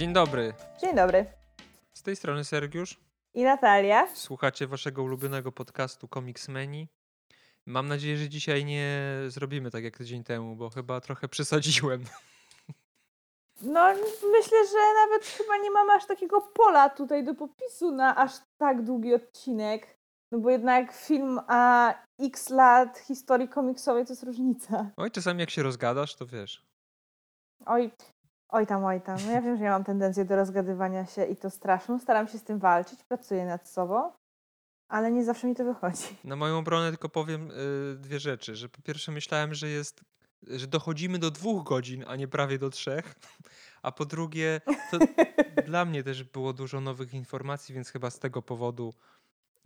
Dzień dobry. Dzień dobry. Z tej strony Sergiusz. I Natalia. Słuchacie waszego ulubionego podcastu Comicsmeni. Mam nadzieję, że dzisiaj nie zrobimy tak jak tydzień temu, bo chyba trochę przesadziłem. No, myślę, że nawet chyba nie mamy aż takiego pola tutaj do popisu na aż tak długi odcinek. No bo jednak film a x lat historii komiksowej to jest różnica. Oj, czasami jak się rozgadasz, to wiesz. Oj, oj tam, oj tam. No ja wiem, że ja mam tendencję do rozgadywania się i to straszną. Staram się z tym walczyć, pracuję nad sobą, ale nie zawsze mi to wychodzi. Na moją obronę tylko powiem y, dwie rzeczy. Że po pierwsze myślałem, że jest, że dochodzimy do dwóch godzin, a nie prawie do trzech. A po drugie, to dla mnie też było dużo nowych informacji, więc chyba z tego powodu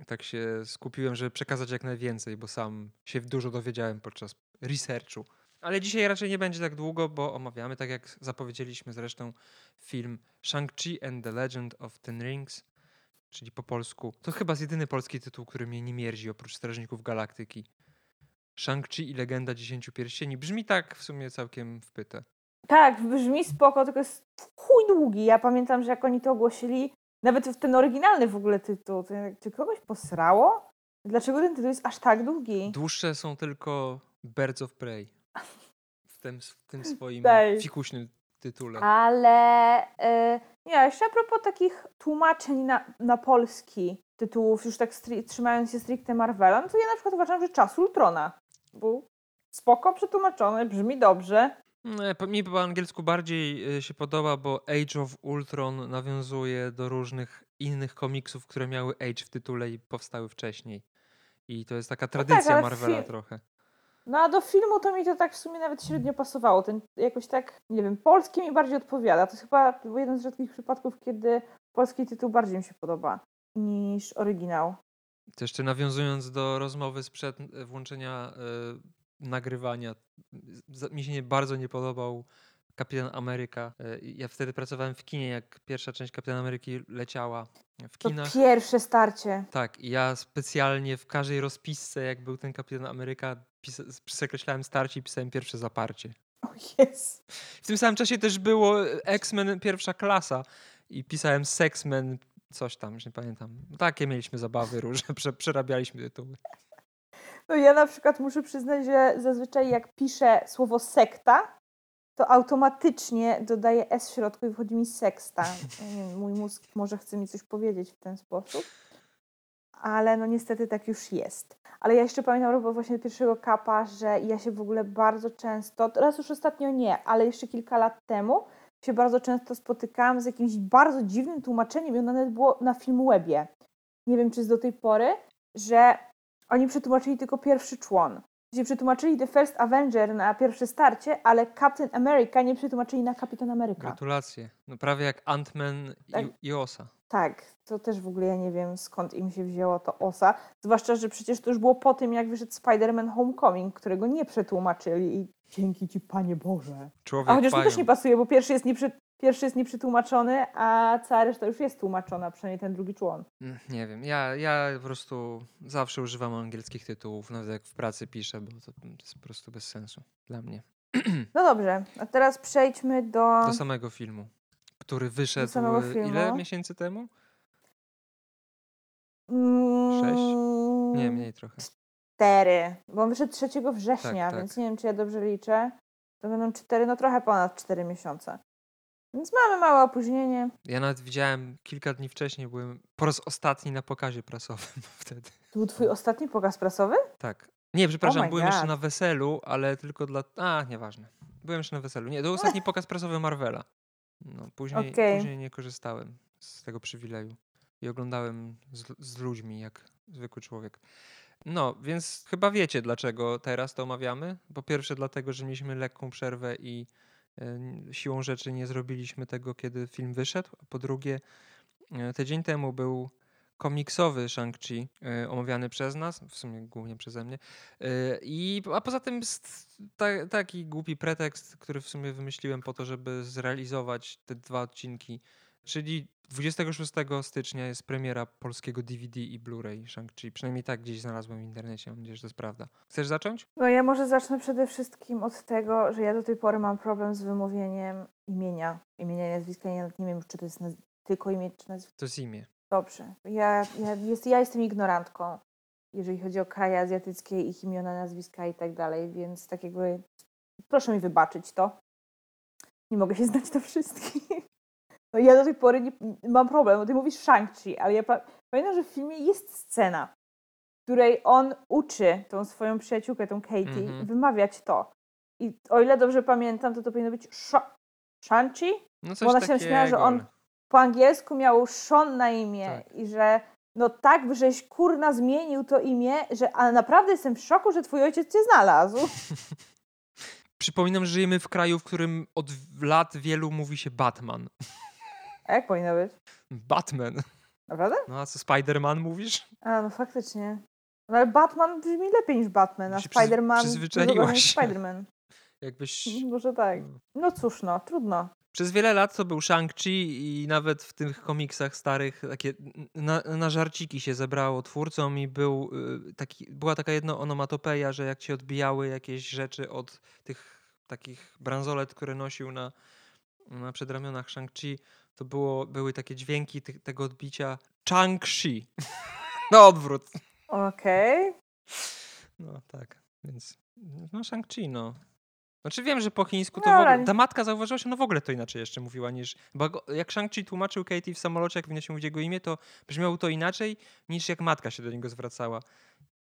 tak się skupiłem, żeby przekazać jak najwięcej, bo sam się dużo dowiedziałem podczas researchu. Ale dzisiaj raczej nie będzie tak długo, bo omawiamy, tak jak zapowiedzieliśmy zresztą, film Shang-Chi and the Legend of Ten Rings, czyli po polsku. To chyba jest jedyny polski tytuł, który mnie nie mierzi oprócz Strażników Galaktyki. Shang-Chi i Legenda Dziesięciu Pierścieni. Brzmi tak w sumie całkiem wpyte. Tak, brzmi spoko, tylko jest chuj długi. Ja pamiętam, że jak oni to ogłosili, nawet w ten oryginalny w ogóle tytuł, to czy kogoś posrało? Dlaczego ten tytuł jest aż tak długi? Dłuższe są tylko Birds of Prey. W tym, w tym swoim Daj. fikuśnym tytule. Ale y, nie, jeszcze a propos takich tłumaczeń na, na polski tytułów, już tak stri- trzymając się stricte Marvela, no to ja na przykład uważam, że Czas Ultrona był spoko przetłumaczony, brzmi dobrze. Nie, po- Mi po angielsku bardziej y, się podoba, bo Age of Ultron nawiązuje do różnych innych komiksów, które miały Age w tytule i powstały wcześniej. I to jest taka tradycja tak, ale Marvela fi- trochę. No a do filmu to mi to tak w sumie nawet średnio pasowało. Ten jakoś tak, nie wiem, polski mi bardziej odpowiada. To jest chyba jeden z rzadkich przypadków, kiedy polski tytuł bardziej mi się podoba niż oryginał. To jeszcze nawiązując do rozmowy sprzed włączenia y, nagrywania, mi się nie, bardzo nie podobał Kapitan Ameryka. Y, ja wtedy pracowałem w kinie, jak pierwsza część Kapitana Ameryki leciała w To kinach. pierwsze starcie. Tak, i ja specjalnie w każdej rozpisce, jak był ten Kapitan Ameryka, pisa- przekreślałem starcie i pisałem pierwsze zaparcie. O jest. W tym samym czasie też było e, X-Men pierwsza klasa i pisałem Sexmen, coś tam, już nie pamiętam. Takie mieliśmy zabawy różne, prze, przerabialiśmy tytuły. No ja na przykład muszę przyznać, że zazwyczaj jak piszę słowo sekta, to automatycznie dodaję S w środku i wychodzi mi seksta. Wiem, mój mózg może chce mi coś powiedzieć w ten sposób. Ale no niestety tak już jest. Ale ja jeszcze pamiętam propos właśnie pierwszego kapa, że ja się w ogóle bardzo często, teraz już ostatnio nie, ale jeszcze kilka lat temu się bardzo często spotykałam z jakimś bardzo dziwnym tłumaczeniem i ono nawet było na Filmwebie. Nie wiem, czy jest do tej pory, że oni przetłumaczyli tylko pierwszy człon. Gdzie przetłumaczyli The First Avenger na pierwsze starcie, ale Captain America nie przetłumaczyli na Kapitan Ameryka. Gratulacje. No prawie jak Ant-Man Tak. i, i Osa. Tak, to też w ogóle ja nie wiem skąd im się wzięło to osa. Zwłaszcza, że przecież to już było po tym, jak wyszedł Spider-Man Homecoming, którego nie przetłumaczyli i dzięki ci, Panie Boże. Człowiek A chociaż to też nie pasuje, bo pierwszy jest, nieprze, pierwszy jest nieprzetłumaczony, a cała reszta już jest tłumaczona, przynajmniej ten drugi człon. Mm, Nie wiem, ja, ja po prostu zawsze używam angielskich tytułów, nawet jak w pracy piszę, bo to, jest po prostu bez sensu dla mnie. No dobrze, a teraz przejdźmy do... Do samego filmu, który wyszedł e, ile miesięcy temu? Mm, Sześć? Nie, mniej trochę. Cztery, bo on wyszedł 3 września, tak. więc nie wiem, czy ja dobrze liczę. To będą cztery, no trochę ponad cztery miesiące. Więc mamy małe opóźnienie. Ja nawet widziałem kilka dni wcześniej, byłem po raz ostatni na pokazie prasowym wtedy. To był twój ostatni pokaz prasowy? Tak. Nie, przepraszam, my byłem jeszcze God. na weselu, ale tylko dla... A, nieważne. Byłem jeszcze na weselu. Nie, to był ostatni pokaz prasowy Marvela. No, później, Okej. później nie korzystałem z tego przywileju. I oglądałem z, z ludźmi, jak zwykły człowiek. No, więc chyba wiecie, dlaczego teraz to omawiamy. Po pierwsze, dlatego, że mieliśmy lekką przerwę i siłą rzeczy nie zrobiliśmy tego, kiedy film wyszedł. A po drugie, e, tydzień temu był komiksowy Shang-Chi e, omawiany przez nas, w sumie głównie przeze mnie. E, I, a poza tym jest ta, taki głupi pretekst, który w sumie wymyśliłem po to, żeby zrealizować te dwa odcinki Czyli 26 stycznia jest premiera polskiego DVD i Blu-ray Shang-Chi. Przynajmniej tak gdzieś znalazłem w internecie. Mam nadzieję, że to jest prawda. Chcesz zacząć? No ja może zacznę przede wszystkim od tego, że ja do tej pory mam problem z wymówieniem imienia. Imienia i nazwiska. Ja nie wiem, czy to jest naz- tylko imię, czy nazwisko. To jest imię. Dobrze. Ja, ja, jest, ja jestem ignorantką, jeżeli chodzi o kraje azjatyckie, ich imiona, nazwiska i tak dalej, więc tak jakby proszę mi wybaczyć to. Nie mogę się znać na wszystkich. No ja do tej pory nie, mam problem, bo ty mówisz Shang-Chi, ale ja pa pamiętam, że w filmie jest scena, w której on uczy tą swoją przyjaciółkę, tą Katie, Mhm. wymawiać to. I o ile dobrze pamiętam, to to powinno być Sha- Shang-Chi? No Bo ona się śmiała, że on po angielsku miał Sean na imię Tak. i że no tak, żeś kurna zmienił to imię, że ale naprawdę jestem w szoku, że twój ojciec cię znalazł. Przypominam, że żyjemy w kraju, w którym od lat wielu mówi się Batman. A jak powinno być? Batman. Naprawdę? No a co Spider-Man mówisz? A, no faktycznie. No ale Batman brzmi lepiej niż Batman, a Spider-Man przyzwyczaiłaś niż. Spider-Man. Jakbyś... Może tak. No cóż no, trudno. Przez wiele lat to był Shang-Chi i nawet w tych komiksach starych takie na, na żarciki się zebrało twórcom i był y, taki, była taka jedna onomatopeja, że jak się odbijały jakieś rzeczy od tych takich bransolet, które nosił na, na przedramionach Shang-Chi, to było, były takie dźwięki tych, tego odbicia Chang-Chi. Na odwrót. Okej. No tak, więc no Shang-Chi, no. Znaczy wiem, że po chińsku to No, w ogóle, ta matka zauważyła się, no w ogóle to inaczej jeszcze mówiła niż, bo jak Shang-Chi tłumaczył Katie w samolocie, jak powinno się mówić jego imię, to brzmiało to inaczej niż jak matka się do niego zwracała.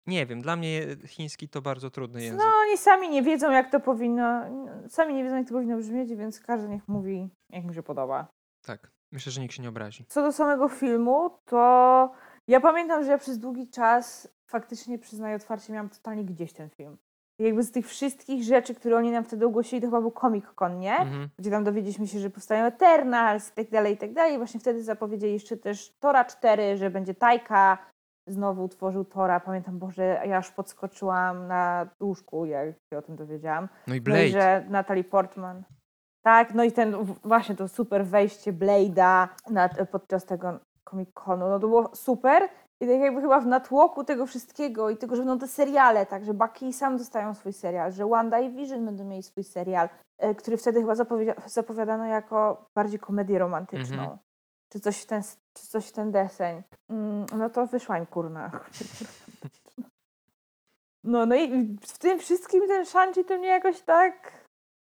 Nie wiem, dla mnie chiński to bardzo trudny język. No oni sami nie wiedzą jak to powinno, sami nie wiedzą jak to powinno brzmieć, więc każdy niech mówi jak mu się podoba. Tak, myślę, że nikt się nie obrazi. Co do samego filmu, to ja pamiętam, że ja przez długi czas faktycznie przyznaję otwarcie, miałam totalnie gdzieś ten film. Jakby z tych wszystkich rzeczy, które oni nam wtedy ogłosili, to chyba był Comic Con, nie? Mhm. Gdzie tam dowiedzieliśmy się, że powstają Eternals i tak dalej, i tak dalej. Właśnie wtedy zapowiedzieli jeszcze też Tora 4, że będzie Tajka. Znowu tworzył Tora. Pamiętam, Boże, ja aż podskoczyłam na łóżku, jak się o tym dowiedziałam. No i No i Blade. że Natalie Portman. Tak, no i ten właśnie to super wejście Blade'a podczas tego Comic-Conu. No to było super. I tak jakby chyba w natłoku tego wszystkiego i tego, że będą te seriale, tak, że Bucky i sam dostają swój serial, że Wanda i Vision będą mieli swój serial, e, który wtedy chyba zapowiedzia- zapowiadano jako bardziej komedię romantyczną. Mhm. Czy coś w ten, czy coś w ten deseń. Mm, no to wyszła im kurna. No, no i w tym wszystkim ten Shanji to mnie jakoś tak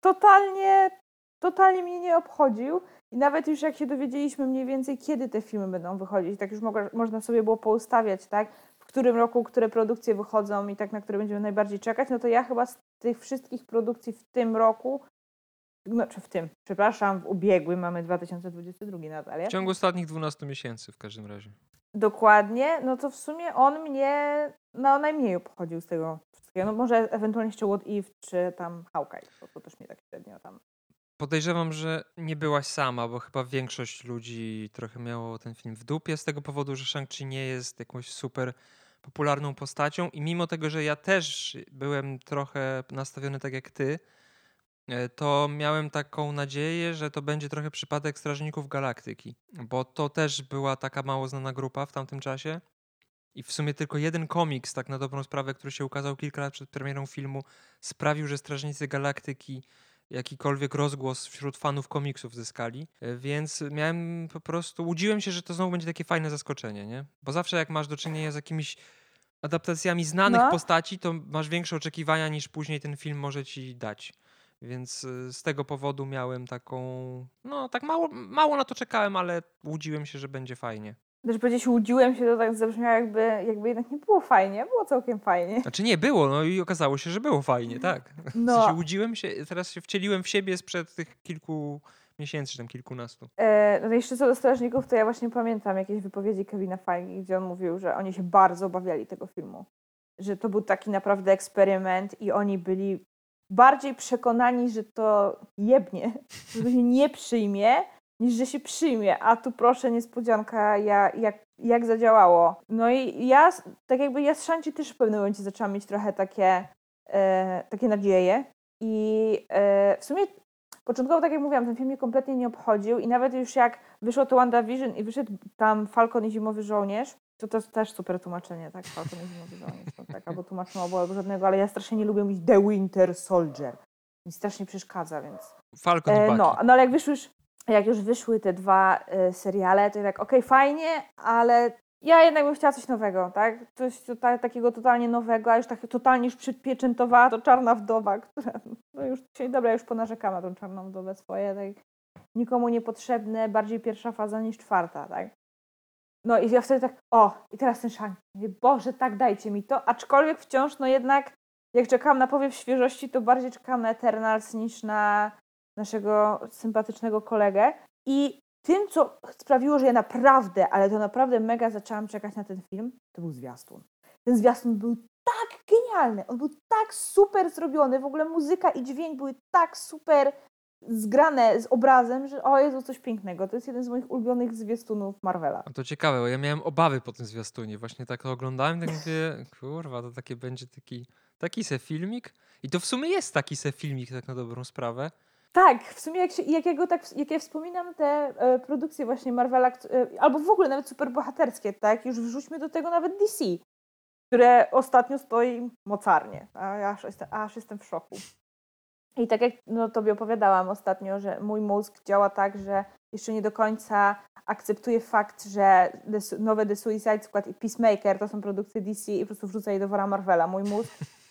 totalnie, totalnie mnie nie obchodził. I nawet już jak się dowiedzieliśmy mniej więcej, kiedy te filmy będą wychodzić, tak już mogła, można sobie było poustawiać, tak, w którym roku, które produkcje wychodzą i tak, na które będziemy najbardziej czekać, no to ja chyba z tych wszystkich produkcji w tym roku, no czy w tym, przepraszam, w ubiegłym, mamy 2022 Natalia. W ciągu ostatnich 12 miesięcy w każdym razie. Dokładnie, no to w sumie on mnie no, najmniej obchodził z tego wszystkiego. No może ewentualnie jeszcze What If, czy tam Hawkeye, bo to też mnie tak średnio tam... Podejrzewam, że nie byłaś sama, bo chyba większość ludzi trochę miało ten film w dupie z tego powodu, że Shang-Chi nie jest jakąś super popularną postacią. I mimo tego, że ja też byłem trochę nastawiony tak jak ty, e, to miałem taką nadzieję, że to będzie trochę przypadek Strażników Galaktyki, bo to też była taka mało znana grupa w tamtym czasie. I w sumie tylko jeden komiks, tak na dobrą sprawę, który się ukazał kilka lat przed premierą filmu, sprawił, że Strażnicy Galaktyki jakikolwiek rozgłos wśród fanów komiksów zyskali, e, więc miałem po prostu, łudziłem się, że to znowu będzie takie fajne zaskoczenie, nie? Bo zawsze jak masz do czynienia z jakimiś adaptacjami znanych No. postaci, to masz większe oczekiwania niż później ten film może ci dać. Więc y, z tego powodu miałem taką, no tak mało, mało na to czekałem, ale łudziłem się, że będzie fajnie. Też powiedzieć, łudziłem się, to tak zabrzmiało jakby, jakby jednak nie było fajnie, było całkiem fajnie. Znaczy nie było, no i okazało się, że było fajnie, tak. W No, sensie łudziłem się, teraz się wcieliłem w siebie sprzed tych kilku miesięcy, czy tam kilkunastu. e, no jeszcze co do strażników, to ja właśnie pamiętam jakieś wypowiedzi Kevina Feige, gdzie on mówił, że oni się bardzo obawiali tego filmu. Że to był taki naprawdę eksperyment i oni byli bardziej przekonani, że to jebnie, że to się nie przyjmie, niż że się przyjmie. A tu proszę, niespodzianka, ja, jak, jak zadziałało. No i ja, tak jakby ja z Shanci też w pewnym momencie zaczęłam mieć trochę takie, e, takie nadzieje. I e, w sumie początkowo, tak jak mówiłam, ten film mnie kompletnie nie obchodził i nawet już jak wyszło to WandaVision i wyszedł tam Falcon i Zimowy Żołnierz, to to jest też super tłumaczenie, tak? Falcon i Zimowy Żołnierz, no tak, albo tłumaczą obo albo żadnego, ale ja strasznie nie lubię mówić The Winter Soldier. Mi strasznie przeszkadza, więc... Falcon E, no, no ale jak wyszły już, jak już wyszły te dwa e, seriale, to tak, okej, fajnie, ale ja jednak bym chciała coś nowego, tak? Coś tota, takiego totalnie nowego, a już tak totalnie już przypieczętowała to Czarna Wdowa, która, no już, dzisiaj, dobra, już ponarzekam na tą Czarną Wdowę swoje, tak? Nikomu niepotrzebne, bardziej pierwsza faza niż czwarta, tak? No i ja wtedy tak, o, i teraz ten szank. Boże, tak, dajcie mi to, aczkolwiek wciąż, no jednak, jak czekałam na powiew świeżości, to bardziej czekałam na Eternals niż na naszego sympatycznego kolegę. I tym, co sprawiło, że ja naprawdę, ale to naprawdę mega zaczęłam czekać na ten film, to był zwiastun. Ten zwiastun był tak genialny, on był tak super zrobiony, w ogóle muzyka i dźwięk były tak super zgrane z obrazem, że o Jezu, coś pięknego. To jest jeden z moich ulubionych zwiastunów Marvela. A to ciekawe, bo ja miałem obawy po tym zwiastunie. Właśnie tak to oglądałem, tak mówię, kurwa, to takie będzie taki, taki se filmik. I to w sumie jest taki se filmik, tak na dobrą sprawę. Tak, w sumie jak, się, jak, ja go tak, jak ja wspominam te e, produkcje właśnie Marvela, e, albo w ogóle nawet superbohaterskie, tak, już wrzućmy do tego nawet DC, które ostatnio stoi mocarnie, a ja aż jestem, aż jestem w szoku. I tak jak no, tobie opowiadałam ostatnio, że mój mózg działa tak, że jeszcze nie do końca akceptuje fakt, że nowe The Suicide Squad i Peacemaker to są produkcje DC i po prostu wrzuca je do wora Marvela. Mój mózg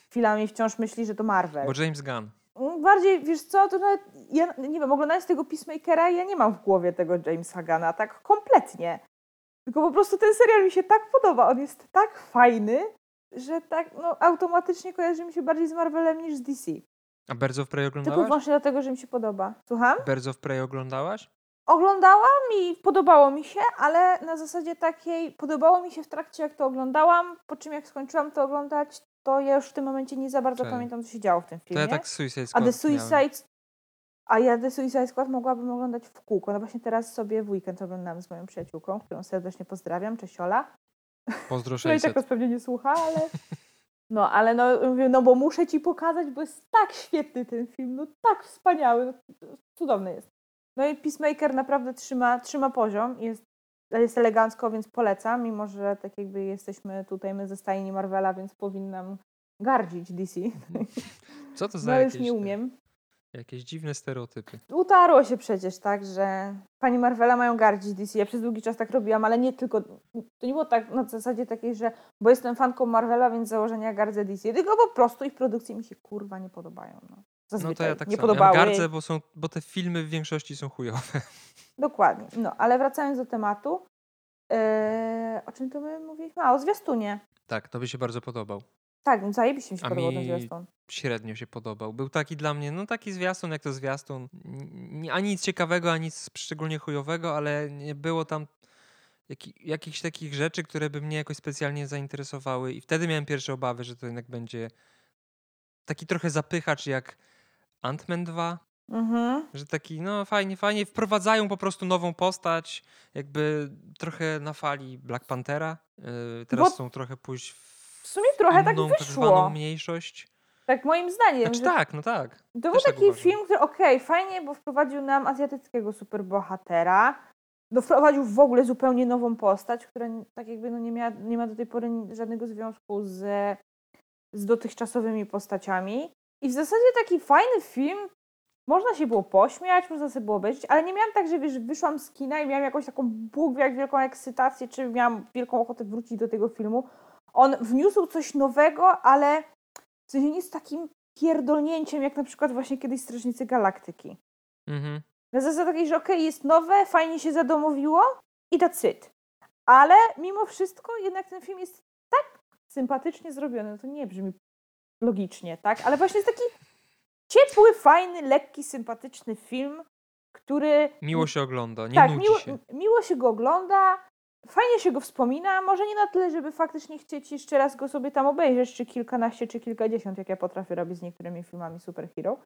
chwilami wciąż myśli, że to Marvel. Bo James Gunn. Bardziej, wiesz co, to nawet, ja nie wiem, oglądając tego Peacemakera, ja nie mam w głowie tego Jamesa Gana, tak kompletnie. Tylko po prostu ten serial mi się tak podoba, on jest tak fajny, że tak, no, automatycznie kojarzy mi się bardziej z Marvelem niż z DC. A Birds of Prey Tylko oglądałaś? wyłącznie dlatego, że mi się podoba. Słucham? Birds of Prey oglądałaś? Oglądałam i podobało mi się, ale na zasadzie takiej, podobało mi się w trakcie, jak to oglądałam, po czym jak skończyłam to oglądać, to ja już w tym momencie nie za bardzo pamiętam, co się działo w tym To filmie. ja tak Suicide A Squad The miałem. Suicide. A ja The Suicide Squad mogłabym oglądać w kółko. No właśnie teraz sobie w weekend oglądam z moją przyjaciółką, którą serdecznie pozdrawiam. Cześć Ola. Pozdro Która i tak 600. nas pewnie nie słucha, ale. No, ale no, mówię, no bo muszę ci pokazać, bo jest tak świetny ten film, no tak wspaniały, no, cudowny jest. No i Peacemaker naprawdę trzyma, trzyma poziom, jest, jest elegancko, więc polecam, mimo że tak jakby jesteśmy tutaj my ze stajni Marvela, więc powinnam gardzić DC. Co to za No ale już jakieś, nie umiem. jakieś dziwne stereotypy? Utarło się przecież, tak, że pani Marvela mają gardzić DC. Ja przez długi czas tak robiłam, ale nie tylko. To nie było tak na zasadzie takiej, że bo jestem fanką Marvela, więc założenia gardzę DC. Tylko po prostu ich produkcje mi się kurwa nie podobają. No, Zazwyczaj No to ja tak nie samo. Ja podobały. gardzę, bo, są, bo te filmy w większości są chujowe. Dokładnie. No, ale wracając do tematu. Yy, o czym to my mówiliśmy? A, o zwiastunie. Tak, to by się bardzo podobał. Tak, no zajebiście mi się A podobał ten mi- zwiastun. Średnio się podobał. Był taki dla mnie, no taki zwiastun jak to zwiastun. Ani nic ciekawego, ani nic szczególnie chujowego, ale nie było tam jaki, jakichś takich rzeczy, które by mnie jakoś specjalnie zainteresowały. I wtedy miałem pierwsze obawy, że to jednak będzie taki trochę zapychacz jak Ant-Man 2. Mhm. Że taki, no fajnie, fajnie, wprowadzają po prostu nową postać, jakby trochę na fali Black Panthera. Yy, teraz Bo chcą trochę pójść w W sumie trochę tak inną tak wyszło. zwaną mniejszość. Tak moim zdaniem. Znaczy że tak, no tak. To był Też tak taki uważam. film, który okej, fajnie, bo wprowadził nam azjatyckiego superbohatera. No, wprowadził w ogóle zupełnie nową postać, która tak jakby no, nie, miała, nie ma do tej pory żadnego związku z, z dotychczasowymi postaciami. I w zasadzie taki fajny film. Można się było pośmiać, można sobie było obejrzeć, ale nie miałam tak, że wiesz, wyszłam z kina i miałam jakąś taką Bóg jak wielką ekscytację, czy miałam wielką ochotę wrócić do tego filmu. On wniósł coś nowego, ale w sensie nie z takim pierdolnięciem, jak na przykład właśnie kiedyś Strażnicy Galaktyki. Mhm. Na zasadzie takiej, że okej, jest nowe, fajnie się zadomowiło i that's it. Ale mimo wszystko jednak ten film jest tak sympatycznie zrobiony, to nie brzmi logicznie, tak? Ale właśnie jest taki ciepły, fajny, lekki, sympatyczny film, który... Miło się ogląda, nie tak, nudzi miło, się. miło się go ogląda, fajnie się go wspomina, może nie na tyle, żeby faktycznie chcieć jeszcze raz go sobie tam obejrzeć, czy kilkanaście, czy kilkadziesiąt, jak ja potrafię robić z niektórymi filmami superhero,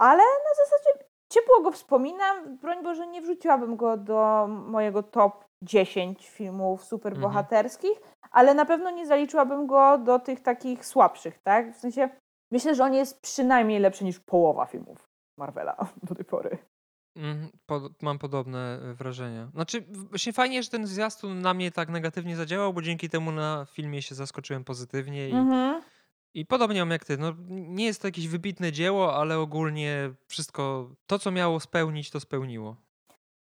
ale na zasadzie ciepło go wspominam, broń Boże nie wrzuciłabym go do mojego top 10 filmów superbohaterskich, ale na pewno nie zaliczyłabym go do tych takich słabszych, tak? W sensie myślę, że on jest przynajmniej lepszy niż połowa filmów Marvela do tej pory. Mhm, pod, mam podobne e, wrażenia. Znaczy, właśnie fajnie, że ten zwiastun na mnie tak negatywnie zadziałał, bo dzięki temu na filmie się zaskoczyłem pozytywnie i, Mhm. i podobnie mam jak ty. No, nie jest to jakieś wybitne dzieło, ale ogólnie wszystko, to co miało spełnić, to spełniło.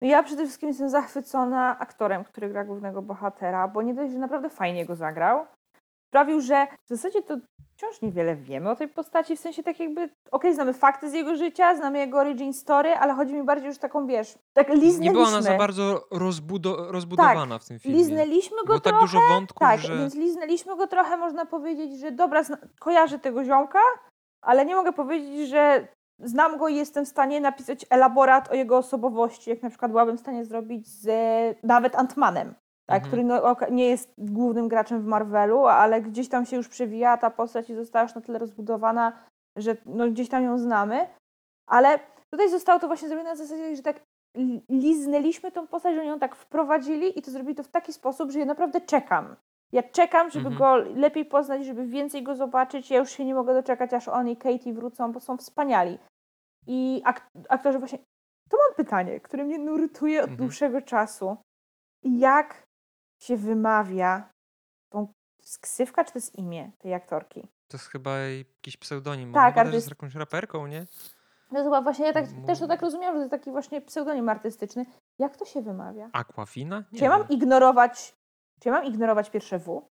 No ja przede wszystkim jestem zachwycona aktorem, który gra głównego bohatera, bo nie dość, że naprawdę fajnie go zagrał, sprawił, że w zasadzie to wciąż niewiele wiemy o tej postaci, w sensie tak jakby, okej, znamy fakty z jego życia, znamy jego origin story, ale chodzi mi bardziej już taką, wiesz, tak liznęliśmy. Nie była ona za bardzo rozbudo, rozbudowana w tym filmie. Liznęliśmy go Było tak trochę, dużo wątków, tak, że... więc liznęliśmy go trochę, można powiedzieć, że dobra, kojarzę tego ziomka, ale nie mogę powiedzieć, że znam go i jestem w stanie napisać elaborat o jego osobowości, jak na przykład byłabym w stanie zrobić z nawet Antmanem, tak, Mhm. który no, nie jest głównym graczem w Marvelu, ale gdzieś tam się już przewija ta postać i została już na tyle rozbudowana, że no, gdzieś tam ją znamy, ale tutaj zostało to właśnie zrobione na zasadzie, że tak li- liznęliśmy tą postać, że oni ją tak wprowadzili i to zrobili to w taki sposób, że ja naprawdę czekam. Ja czekam, żeby Mhm. go lepiej poznać, żeby więcej go zobaczyć. Ja już się nie mogę doczekać, aż on i Katie wrócą, bo są wspaniali. I ak- aktorzy właśnie... To mam pytanie, które mnie nurtuje od Mhm. dłuższego czasu. Jak się wymawia tą ksywka, czy to jest imię tej aktorki? To jest chyba jakiś pseudonim. Tak, to jest jakąś raperką, nie? To jest chyba właśnie, ja tak, też to tak rozumiałam, że to jest taki właśnie pseudonim artystyczny. Jak to się wymawia? Aquafina? Nie Czy ja mam ignorować, czy ja mam ignorować pierwsze W?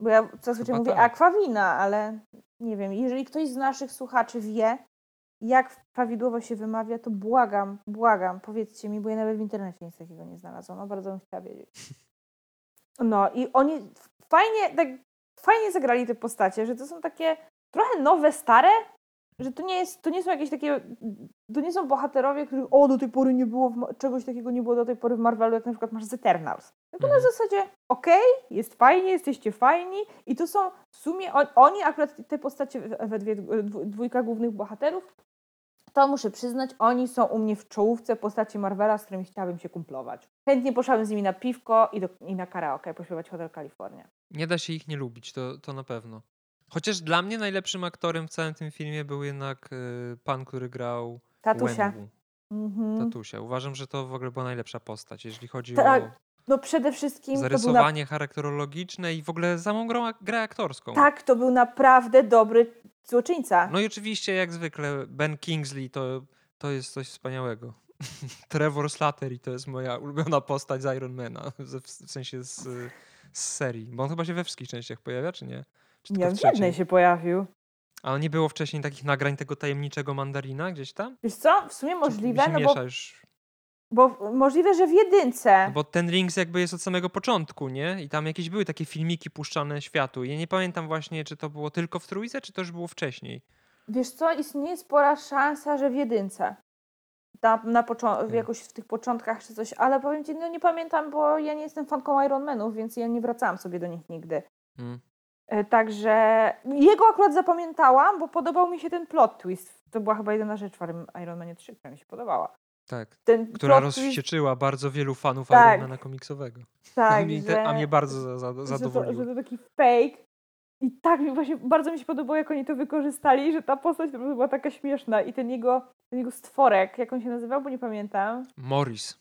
Bo ja zazwyczaj mówię tak. akwawina, ale nie wiem. Jeżeli ktoś z naszych słuchaczy wie, jak prawidłowo się wymawia, to błagam, błagam, powiedzcie mi, bo ja nawet w internecie nic takiego nie znalazłam. No bardzo bym chciała wiedzieć. No i oni fajnie, tak fajnie zagrali te postacie, że to są takie trochę nowe, stare, że to nie, jest, to nie są jakieś takie, to nie są bohaterowie, których o, do tej pory nie było, w, czegoś takiego nie było do tej pory w Marvelu, jak na przykład masz z Eternals. Tylko na Mhm. zasadzie, okej, jest fajnie, jesteście fajni i to są w sumie, on, oni akurat te postacie we dwie, dwójka głównych bohaterów, to muszę przyznać, oni są u mnie w czołówce postaci Marvela, z którymi chciałabym się kumplować. Chętnie poszłabym z nimi na piwko i, do, i na karaoke, pośpiewać Hotel California. Nie da się ich nie lubić, to, to na pewno. Chociaż dla mnie najlepszym aktorem w całym tym filmie był jednak y, pan, który grał Tatusia. Mhm. Tatusia. Uważam, że to w ogóle była najlepsza postać, jeśli chodzi Tak, o No przede wszystkim był na, zarysowanie charakterologiczne i w ogóle samą grą, grę aktorską. tak, to był naprawdę dobry złoczyńca. No i oczywiście, jak zwykle, Ben Kingsley to, to jest coś wspaniałego. Trevor Slattery to jest moja ulubiona postać z Ironmana, w sensie z, z serii. Bo on chyba się we wszystkich częściach pojawia, czy nie? Czy Ja w w jednej się pojawił. A nie było wcześniej takich nagrań tego tajemniczego mandarina gdzieś tam? Wiesz co, w sumie możliwe, no bo, już. Bo możliwe, że w jedynce. No bo ten Rings jakby jest od samego początku, nie? I tam jakieś były takie filmiki puszczane światu. Ja nie pamiętam właśnie, czy to było tylko w trójce, czy to już było wcześniej. Wiesz co, istnieje spora szansa, że w jedynce. Na, na Okej. jakoś w tych początkach czy coś, ale powiem ci, no nie pamiętam, bo ja nie jestem fanką Ironmanów, więc ja nie wracałam sobie do nich nigdy. Mm. E, Także jego akurat zapamiętałam, bo podobał mi się ten plot twist. To była chyba jedyna rzecz w Iron- Ironmanie 3, która mi się podobała. Tak. Ten Która plot rozwścieczyła bardzo wielu fanów Tak. Ironmana komiksowego. tak, Mi że, te, a mnie bardzo za, za, że, to, zadowoliło. że to taki fake. I tak mi właśnie bardzo mi się podobało, jak oni to wykorzystali, że ta postać po prostu była taka śmieszna i ten jego, ten jego stworek, jak on się nazywał, bo nie pamiętam, Morris.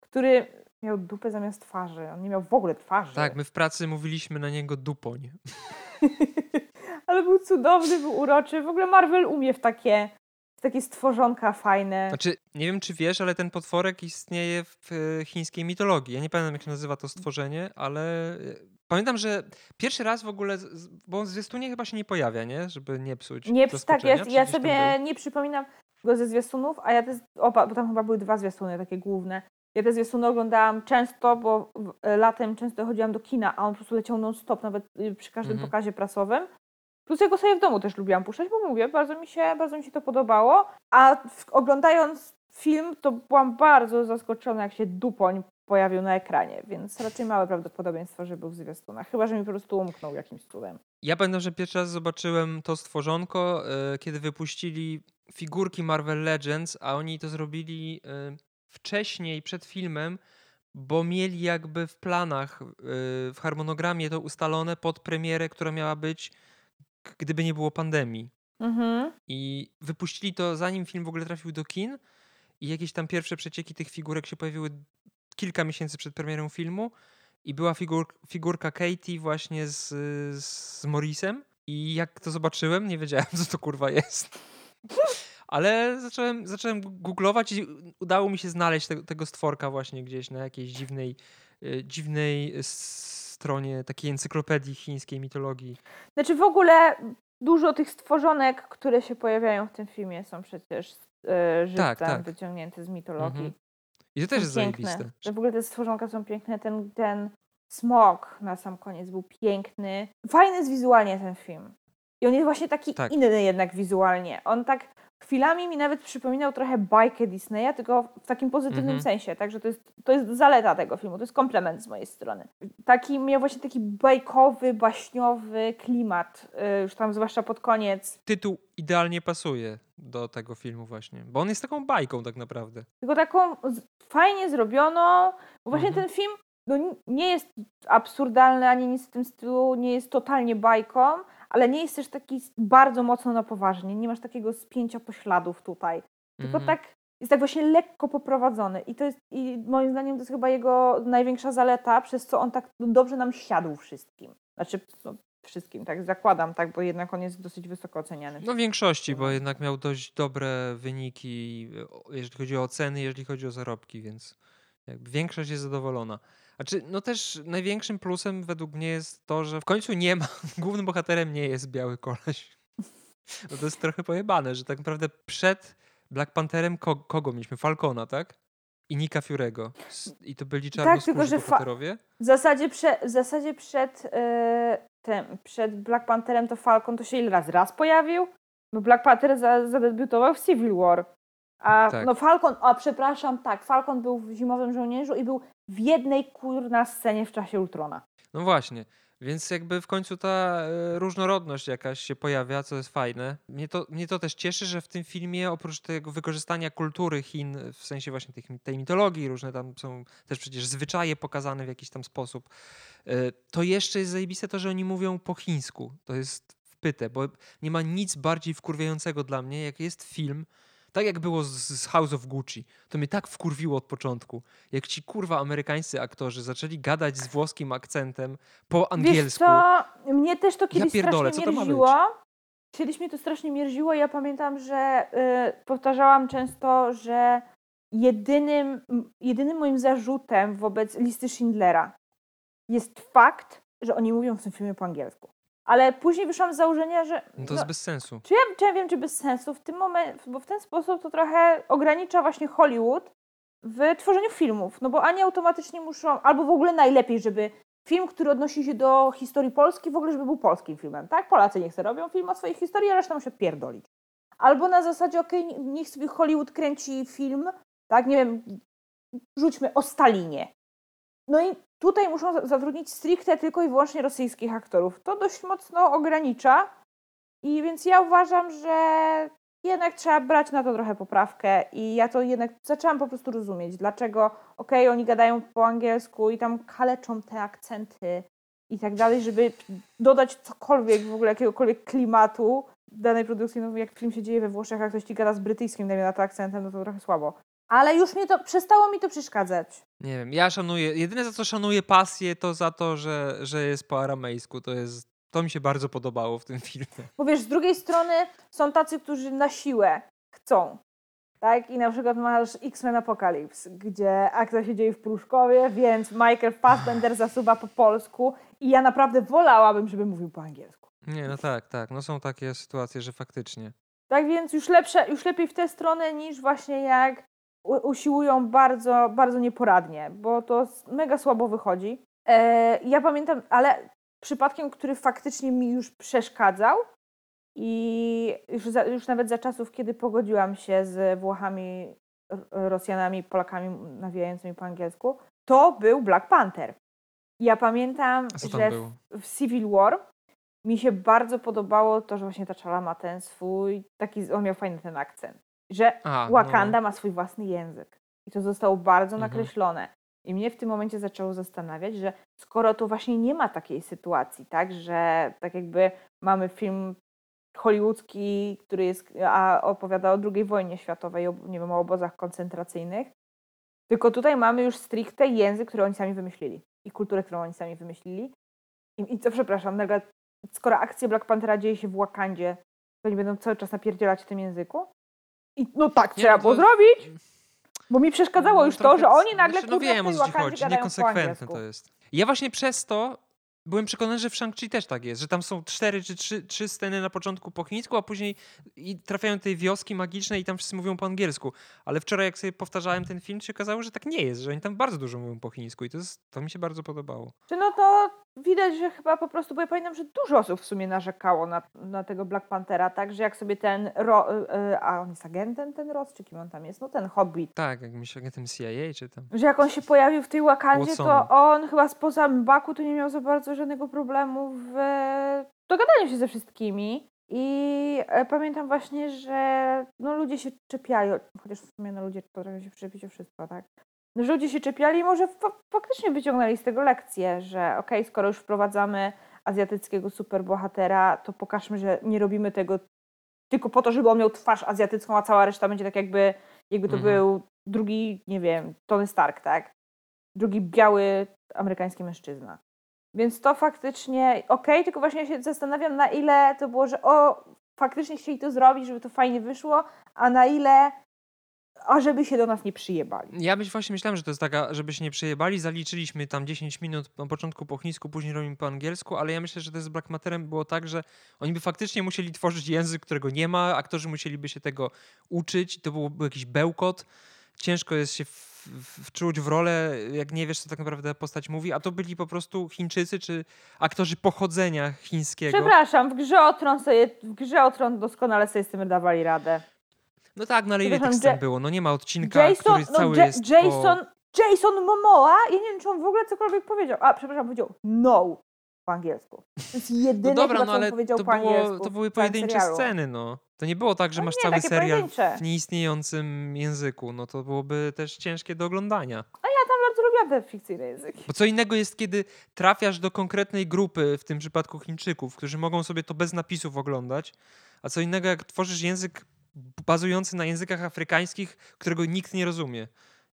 który miał dupę zamiast twarzy. On nie miał w ogóle twarzy. Tak, my w pracy mówiliśmy na niego dupoń. Ale był cudowny, był uroczy. W ogóle Marvel umie w takie, takie stworzonka fajne. Znaczy, nie wiem czy wiesz, ale ten potworek istnieje w e, chińskiej mitologii. Ja nie pamiętam jak się nazywa to stworzenie, ale e, pamiętam, że pierwszy raz w ogóle, bo w zwiastunie chyba się nie pojawia, nie? Żeby nie psuć Nie, tak, ja, ja sobie nie przypominam go ze zwiastunów, a ja te, opa, bo tam chyba były dwa zwiastuny takie główne. Ja te zwiastuny oglądałam często, bo e, latem często chodziłam do kina, a on po prostu leciał non-stop, nawet y, przy każdym Mhm. pokazie prasowym. Plus ja go sobie w domu też lubiłam puszczać, bo mówię, bardzo mi się, bardzo mi się to podobało. A oglądając film, to byłam bardzo zaskoczona, jak się dupoń pojawił na ekranie, więc raczej małe prawdopodobieństwo, że był w zwiastunach. Chyba, że mi po prostu umknął jakimś cudem. Ja pamiętam, że pierwszy raz zobaczyłem to stworzonko, e, kiedy wypuścili figurki Marvel Legends, a oni to zrobili e, wcześniej, przed filmem, bo mieli jakby w planach, e, w harmonogramie to ustalone pod premierę, która miała być, gdyby nie było pandemii. Mhm. I wypuścili to zanim film w ogóle trafił do kin i jakieś tam pierwsze przecieki tych figurek się pojawiły kilka miesięcy przed premierą filmu i była figur, figurka Katie właśnie z, z Morrisem i jak to zobaczyłem, nie wiedziałem co to kurwa jest. Ale zacząłem, zacząłem googlować i udało mi się znaleźć te, tego stworka właśnie gdzieś na jakiejś dziwnej, y, dziwnej stronie takiej encyklopedii chińskiej mitologii. Znaczy w ogóle dużo tych stworzonek, które się pojawiają w tym filmie są przecież żywcem tak, tak. wyciągnięte z mitologii. Mhm. I to też jest piękne. zajebiste. w ogóle te stworzonka są piękne. Ten, ten smok na sam koniec był piękny. Fajny jest wizualnie ten film. I on jest właśnie taki tak. inny jednak wizualnie. On tak chwilami mi nawet przypominał trochę bajkę Disneya, tylko w takim pozytywnym mm -hmm. sensie. Także to jest, to jest zaleta tego filmu, to jest komplement z mojej strony. Taki miał właśnie taki bajkowy, baśniowy klimat, yy, już tam zwłaszcza pod koniec. Tytuł idealnie pasuje do tego filmu właśnie, bo on jest taką bajką tak naprawdę. Tylko taką fajnie zrobioną, bo właśnie -hmm. ten film no, nie jest absurdalny ani nic w tym stylu, nie jest totalnie bajką, ale nie jest też taki bardzo mocno na poważnie. Nie masz takiego spięcia pośladów tutaj. Tylko mhm. tak jest tak właśnie lekko poprowadzony i to jest i moim zdaniem to jest chyba jego największa zaleta, przez co on tak dobrze nam siadł wszystkim. Znaczy no, wszystkim, tak zakładam, tak, bo jednak on jest dosyć wysoko oceniany. No w większości, bo jednak miał dość dobre wyniki, jeżeli chodzi o oceny, jeżeli chodzi o zarobki, więc większość jest zadowolona. Znaczy, no też największym plusem według mnie jest to, że w końcu nie ma, głównym bohaterem nie jest biały koleś. No to jest trochę pojebane, że tak naprawdę przed Black Pantherem kogo mieliśmy? Falcona, tak? I Nika Fiurego. I to byli czarnoskórzy tak, tylko, że bohaterowie? W zasadzie, prze, w zasadzie przed, yy, tym, przed Black Pantherem to Falcon to się ile razy? Raz pojawił? Bo Black Panther zadebiutował w Civil War. A tak. no Falcon, a przepraszam, tak, Falcon był w Zimowym Żołnierzu i był w jednej kurna scenie w czasie Ultrona. No właśnie. Więc jakby w końcu ta e, różnorodność jakaś się pojawia, co jest fajne. Mnie to, mnie to też cieszy, że w tym filmie oprócz tego wykorzystania kultury Chin, w sensie właśnie tej, tej mitologii, różne tam są też przecież zwyczaje pokazane w jakiś tam sposób, e, to jeszcze jest zajebiste to, że oni mówią po chińsku. To jest wpyte, bo nie ma nic bardziej wkurwiającego dla mnie, jak jest film, tak jak było z, House of Gucci. To mnie tak wkurwiło od początku. Jak ci kurwa amerykańscy aktorzy zaczęli gadać z włoskim akcentem po angielsku. Wiesz? Mnie też to kiedyś ja pierdolę, strasznie mierziło. Kiedyś mnie to strasznie mierziło. Ja pamiętam, że yy, powtarzałam często, że jedynym, jedynym moim zarzutem wobec listy Schindlera jest fakt, że oni mówią w tym filmie po angielsku. Ale później wyszłam z założenia, że. No to jest no, bez sensu. Czy ja, czy ja wiem, czy bez sensu w tym momencie, bo w ten sposób to trochę ogranicza właśnie Hollywood w tworzeniu filmów. No bo ani automatycznie muszą, albo w ogóle najlepiej, żeby film, który odnosi się do historii Polski, w ogóle, żeby był polskim filmem. Tak? Polacy niech sobie robią film o swojej historii, a reszta musi odpierdolić. Albo na zasadzie, okej, okay, niech sobie Hollywood kręci film, tak, nie wiem, rzućmy o Stalinie. No i tutaj muszą zatrudnić stricte tylko i wyłącznie rosyjskich aktorów. To dość mocno ogranicza i więc ja uważam, że jednak trzeba brać na to trochę poprawkę i ja to jednak zaczęłam po prostu rozumieć, dlaczego okej, okay, oni gadają po angielsku i tam kaleczą te akcenty i tak dalej, żeby dodać cokolwiek, w ogóle jakiegokolwiek klimatu danej produkcji, no jak film się dzieje we Włoszech, a ktoś ci gada z brytyjskim, na to akcentem, no to trochę słabo. Ale już mnie to, przestało mi to przeszkadzać. Nie wiem, ja szanuję, jedyne za co szanuję pasję to za to, że, że jest po aramejsku, to jest, to mi się bardzo podobało w tym filmie. Bo wiesz, z drugiej strony są tacy, którzy na siłę chcą, tak? I na przykład masz X-Men Apocalypse, gdzie akcja się dzieje w Pruszkowie, więc Michael Fassbender zasuwa po polsku i ja naprawdę wolałabym, żeby mówił po angielsku. Nie, no tak, tak. No są takie sytuacje, że faktycznie. Tak więc już, lepsze, już lepiej w tę stronę niż właśnie jak usiłują bardzo, bardzo nieporadnie, bo to mega słabo wychodzi. E, ja pamiętam, ale przypadkiem, który faktycznie mi już przeszkadzał i już, za, już nawet za czasów, kiedy pogodziłam się z Włochami, Rosjanami, Polakami nawijającymi po angielsku, to był Black Panther. Ja pamiętam, że w, w Civil War mi się bardzo podobało to, że właśnie ta czala ma ten swój, taki, on miał fajny ten akcent że A, Wakanda no. ma swój własny język. I to zostało bardzo mhm. nakreślone. I mnie w tym momencie zaczęło zastanawiać, że skoro to właśnie nie ma takiej sytuacji, tak, że tak jakby mamy film hollywoodzki, który jest, a opowiada o II wojnie światowej, o, nie wiem, o obozach koncentracyjnych. Tylko tutaj mamy już stricte język, który oni sami wymyślili i kulturę, którą oni sami wymyślili. I, i co, przepraszam, nagle, skoro akcja Black Panthera dzieje się w Wakandzie, to oni będą cały czas napierdzielać w tym języku? I no tak trzeba no było to- zrobić, bo mi przeszkadzało No, już to, że oni nagle znaczy, no wiem o co ci chodzi, niekonsekwentne to jest. Ja właśnie przez to byłem przekonany, że w Shang-Chi też tak jest, że tam są cztery czy trzy, trzy sceny na początku po chińsku, a później i trafiają do tej wioski magicznej i tam wszyscy mówią po angielsku. Ale wczoraj jak sobie powtarzałem ten film, się okazało, że tak nie jest, że oni tam bardzo dużo mówią po chińsku i to, jest, to mi się bardzo podobało. Czy no to widać, że chyba po prostu, bo ja pamiętam, że dużo osób w sumie narzekało na, na tego Black Panthera, tak, że jak sobie ten, ro, y, y, a on jest agentem ten Ross, czy kim on tam jest, no ten Hobbit, Tak, jakimś agentem CIA czy tam. że jak on się pojawił w tej Wakandzie, to on chyba spoza Mbaku to nie miał za bardzo żadnego problemu w dogadaniu się ze wszystkimi. I e, pamiętam właśnie, że no ludzie się czepiali, chociaż w sumie no ludzie potrafią się przyczepić o wszystko, tak? Ludzie się czepiali i może fa- faktycznie wyciągnęli z tego lekcję, że okej, skoro już wprowadzamy azjatyckiego superbohatera, to pokażmy, że nie robimy tego tylko po to, żeby on miał twarz azjatycką, a cała reszta będzie tak jakby, jakby to Mhm. był drugi, nie wiem, Tony Stark, tak? Drugi biały amerykański mężczyzna. Więc to faktycznie okej, tylko właśnie się zastanawiam, na ile to było, że o, faktycznie chcieli to zrobić, żeby to fajnie wyszło, a na ile, a żeby się do nas nie przyjebali. Ja myśl, właśnie myślałem, że to jest taka, żeby się nie przejebali, zaliczyliśmy tam 10 minut na początku po chińsku, później robimy po angielsku, ale ja myślę, że to z Black Matterem było tak, że oni by faktycznie musieli tworzyć język, którego nie ma, aktorzy musieliby się tego uczyć, to był, był jakiś bełkot, ciężko jest się w, w, wczuć w rolę, jak nie wiesz, co tak naprawdę postać mówi, a to byli po prostu Chińczycy, czy aktorzy pochodzenia chińskiego. Przepraszam, w grze o Tron sobie, w grze o Tron doskonale sobie z tym dawali radę. No tak, no ale ile tych scen było? No nie ma odcinka, Jason, który no, cały Ja- jest Jason, po... Jason Momoa, ja nie wiem, czy on w ogóle cokolwiek powiedział. A, przepraszam, powiedział no po angielsku. To jest jedyne, No dobra, chyba, no co on ale powiedział to, po było, angielsku. to były pojedyncze sceny, no. To nie było tak, że No masz nie, cały serial pojedyncze. w nieistniejącym języku. No to byłoby też ciężkie do oglądania. Ja tam bardzo lubiłam te fikcyjne języki. Bo co innego jest, kiedy trafiasz do konkretnej grupy, w tym przypadku Chińczyków, którzy mogą sobie to bez napisów oglądać, a co innego, jak tworzysz język bazujący na językach afrykańskich, którego nikt nie rozumie,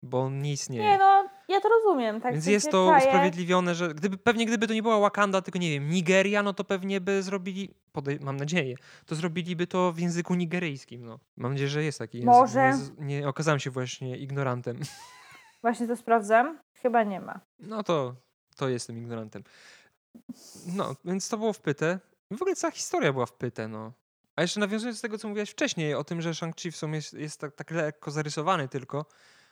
bo on nie istnieje. Nie no, ja to rozumiem. Tak Więc jest to czaję. usprawiedliwione, że gdyby, pewnie gdyby to nie była Wakanda, tylko nie wiem, Nigeria, no to pewnie by zrobili, mam nadzieję, to zrobiliby to w języku nigeryjskim. No. Mam nadzieję, że jest taki język. Może. Nie, nie okazałem się właśnie ignorantem. Właśnie to sprawdzam. Chyba nie ma. No to, to jestem ignorantem. No, więc to było wpyte. W ogóle cała historia była wpyte, no. A jeszcze nawiązując do tego, co mówiłaś wcześniej, o tym, że Shang-Chi w sumie jest, jest tak, tak lekko zarysowany tylko,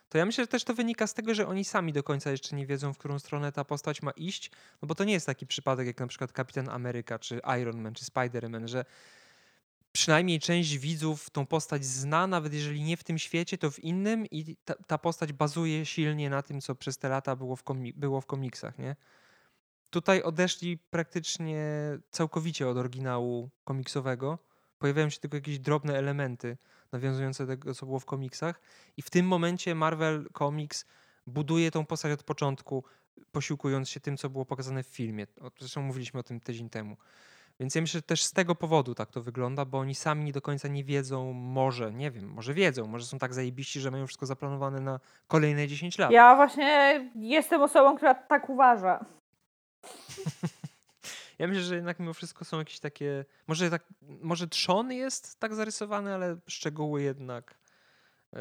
to ja myślę, że też to wynika z tego, że oni sami do końca jeszcze nie wiedzą, w którą stronę ta postać ma iść, no bo to nie jest taki przypadek jak na przykład Kapitan Ameryka, czy Iron Man, czy Spider-Man, że przynajmniej część widzów tą postać zna, nawet jeżeli nie w tym świecie, to w innym i ta, ta postać bazuje silnie na tym, co przez te lata było w, komi- było w komiksach, nie? Tutaj odeszli praktycznie całkowicie od oryginału komiksowego. Pojawiają się tylko jakieś drobne elementy nawiązujące do tego, co było w komiksach. I w tym momencie Marvel Comics buduje tą postać od początku, posiłkując się tym, co było pokazane w filmie. Zresztą mówiliśmy o tym tydzień temu. Więc ja myślę, że też z tego powodu tak to wygląda, bo oni sami do końca nie wiedzą, może, nie wiem, może wiedzą, może są tak zajebiści, że mają wszystko zaplanowane na kolejne 10 lat. Ja właśnie jestem osobą, która tak uważa. Ja myślę, że jednak mimo wszystko są jakieś takie. Może, tak, może trzon jest tak zarysowany, ale szczegóły jednak e,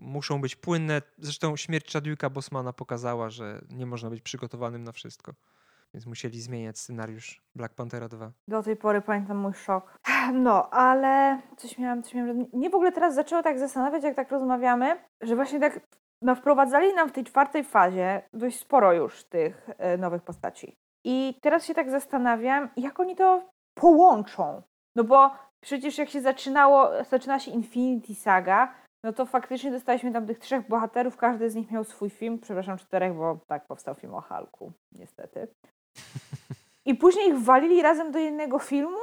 muszą być płynne. Zresztą śmierć Chadwicka Bosmana pokazała, że nie można być przygotowanym na wszystko. Więc musieli zmieniać scenariusz Black Panthera 2. Do tej pory pamiętam mój szok. No, ale coś miałam, coś miałam. Nie w ogóle teraz zaczęło tak zastanawiać, jak tak rozmawiamy, że właśnie tak no, wprowadzali nam w tej czwartej fazie dość sporo już tych e, nowych postaci. I teraz się tak zastanawiam, jak oni to połączą. No bo przecież jak się zaczynało, zaczyna się Infinity Saga, no to faktycznie dostaliśmy tam tych trzech bohaterów, każdy z nich miał swój film, przepraszam, czterech, bo tak powstał film o Hulku, niestety. I później ich walili razem do jednego filmu,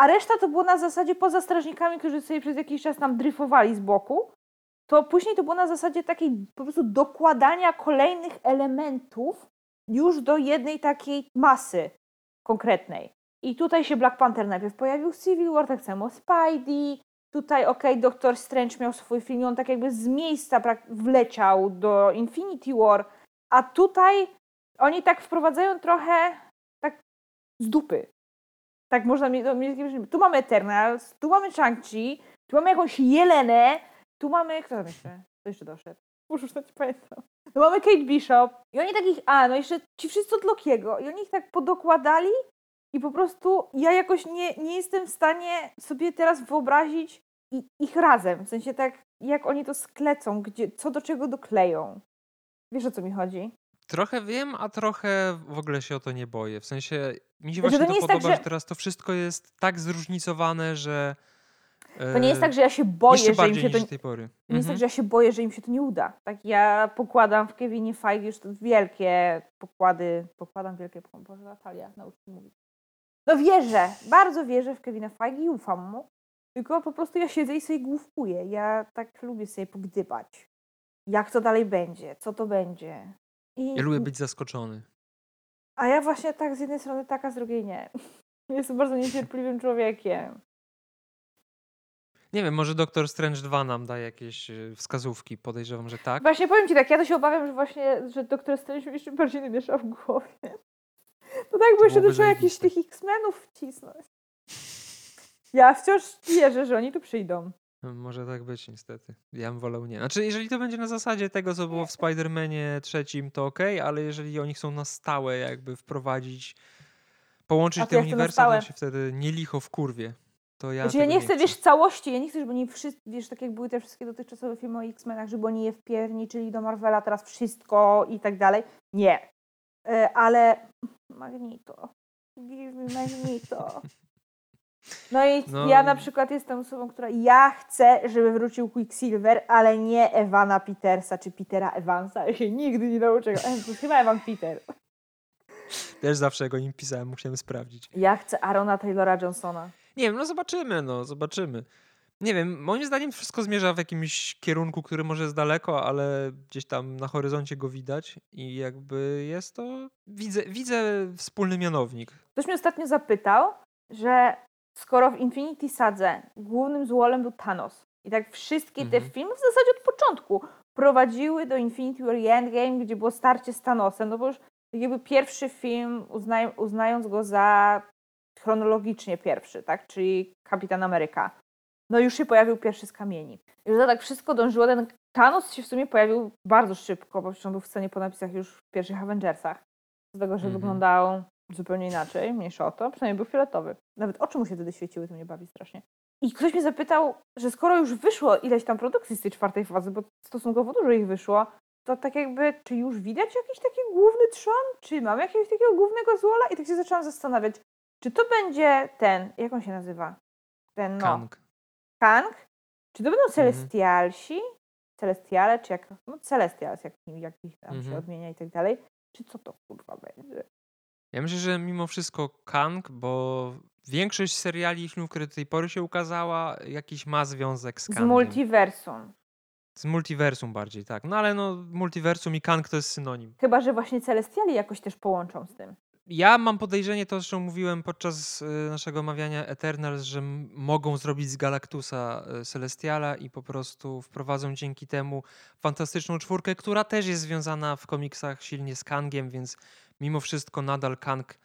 a reszta to było na zasadzie poza strażnikami, którzy sobie przez jakiś czas tam dryfowali z boku. To później to było na zasadzie takiej po prostu dokładania kolejnych elementów już do jednej takiej masy konkretnej. I tutaj się Black Panther najpierw pojawił Civil War, tak samo Spidey. Tutaj, okej, okay, Doctor Strange miał swój film on tak jakby z miejsca wleciał do Infinity War. A tutaj oni tak wprowadzają trochę tak z dupy. Tak można mieć, tu mamy Eternals, tu mamy Shang-Chi, tu mamy jakąś Jelenę, tu mamy, kto tam jeszcze? Kto jeszcze doszedł? Muszę już nie pamiętam. No mamy Kate Bishop i oni takich, a no jeszcze ci wszyscy od Lokiego i oni ich tak podokładali i po prostu ja jakoś nie, nie jestem w stanie sobie teraz wyobrazić ich razem. W sensie tak, jak oni to sklecą, gdzie, co do czego dokleją. Wiesz o co mi chodzi? Trochę wiem, a trochę w ogóle się o to nie boję. W sensie mi się właśnie to, to podoba, tak, że... że teraz to wszystko jest tak zróżnicowane, że to nie jest tak, że ja się boję, że im się to nie, tej pory. nie jest tak, mhm. że ja się boję, że im się to nie uda. Tak ja pokładam w Kevinie Feige już wielkie pokłady, pokładam wielkie, Boże Natalia, naucz mówić. No wierzę, bardzo wierzę w Kevina Feige i ufam mu, tylko po prostu ja siedzę i sobie główkuję. Ja tak lubię sobie pogdybać. Jak to dalej będzie, co to będzie. I... Ja lubię być zaskoczony. A ja właśnie tak z jednej strony tak, a z drugiej nie. Jestem bardzo niecierpliwym człowiekiem. Nie wiem, może Doktor Strange 2 nam da jakieś y, wskazówki. Podejrzewam, że tak. Właśnie powiem ci tak, ja to się obawiam, że właśnie, że Doktor Strange mi jeszcze bardziej namiesza w głowie. To tak, bo jeszcze trzeba jakichś tych X-Menów wcisnąć. Ja wciąż wierzę, że oni tu przyjdą. Może tak być niestety. Ja bym wolał nie. Znaczy, jeżeli to będzie na zasadzie tego, co było w Spider-Manie trzecim, to ok, ale jeżeli oni chcą na stałe jakby wprowadzić, połączyć te uniwersum, to się wtedy nie licho w kurwie to ja. Znaczy, ja nie chcę, wiesz, całości, ja nie chcę, żeby oni wszyscy, wiesz, tak jak były te wszystkie dotychczasowe filmy o X-Menach, żeby oni je wpierniczyli do Marvela teraz wszystko i tak dalej. Nie. E, ale Magnito. Give me Magnito. No i no. ja na przykład jestem osobą, która ja chcę, żeby wrócił Quicksilver, ale nie Ewana Petersa czy Petera Evansa. Ja się nigdy nie nauczę. To chyba Evan Peter. Też zawsze go nim pisałem, musiałem sprawdzić. Ja chcę Arona Taylora Johnsona. Nie wiem, no zobaczymy, no zobaczymy. Nie wiem, moim zdaniem wszystko zmierza w jakimś kierunku, który może jest daleko, ale gdzieś tam na horyzoncie go widać i jakby jest to, widzę, widzę wspólny mianownik. Ktoś mnie ostatnio zapytał, że skoro w Infinity Sadze głównym złolem był Thanos i tak wszystkie mhm. te filmy w zasadzie od początku prowadziły do Infinity War i Endgame, gdzie było starcie z Thanosem, no bo już jakby pierwszy film, uznaj, uznając go za chronologicznie pierwszy, tak? Czyli Kapitan Ameryka. No już się pojawił pierwszy z kamieni. I że tak wszystko dążyło, ten Thanos się w sumie pojawił bardzo szybko, bo on był w scenie po napisach już w pierwszych Avengersach. Z tego, że mm -hmm. wyglądał zupełnie inaczej, mniejsza o to, przynajmniej był fioletowy. Nawet oczy mu się wtedy świeciły, to mnie bawi strasznie. I ktoś mnie zapytał, że skoro już wyszło ileś tam produkcji z tej czwartej fazy, bo stosunkowo dużo ich wyszło, to tak jakby, czy już widać jakiś taki główny trzon? Czy mam jakiegoś takiego głównego złola? I tak się zaczęłam zastanawiać, czy to będzie ten, jak on się nazywa? Ten, no. Kang. Kang? Czy to będą mhm. Celestialsi? Mhm. Celestiale, czy jak, no Celestials, jak, jak ich tam mhm. się odmienia i tak dalej. Czy co to kurwa będzie? Ja myślę, że mimo wszystko Kang, bo większość seriali i filmów, które do tej pory się ukazała, jakiś ma związek z Kangiem. Z multiversum. Z multiversum bardziej, tak. No ale no, multiversum i Kang to jest synonim. Chyba, że właśnie Celestiali jakoś też połączą z tym. Ja mam podejrzenie, to zresztą mówiłem podczas y, naszego omawiania Eternals, że mogą zrobić z Galactusa y, Celestiala i po prostu wprowadzą dzięki temu fantastyczną czwórkę, która też jest związana w komiksach silnie z Kangiem, więc mimo wszystko nadal Kang.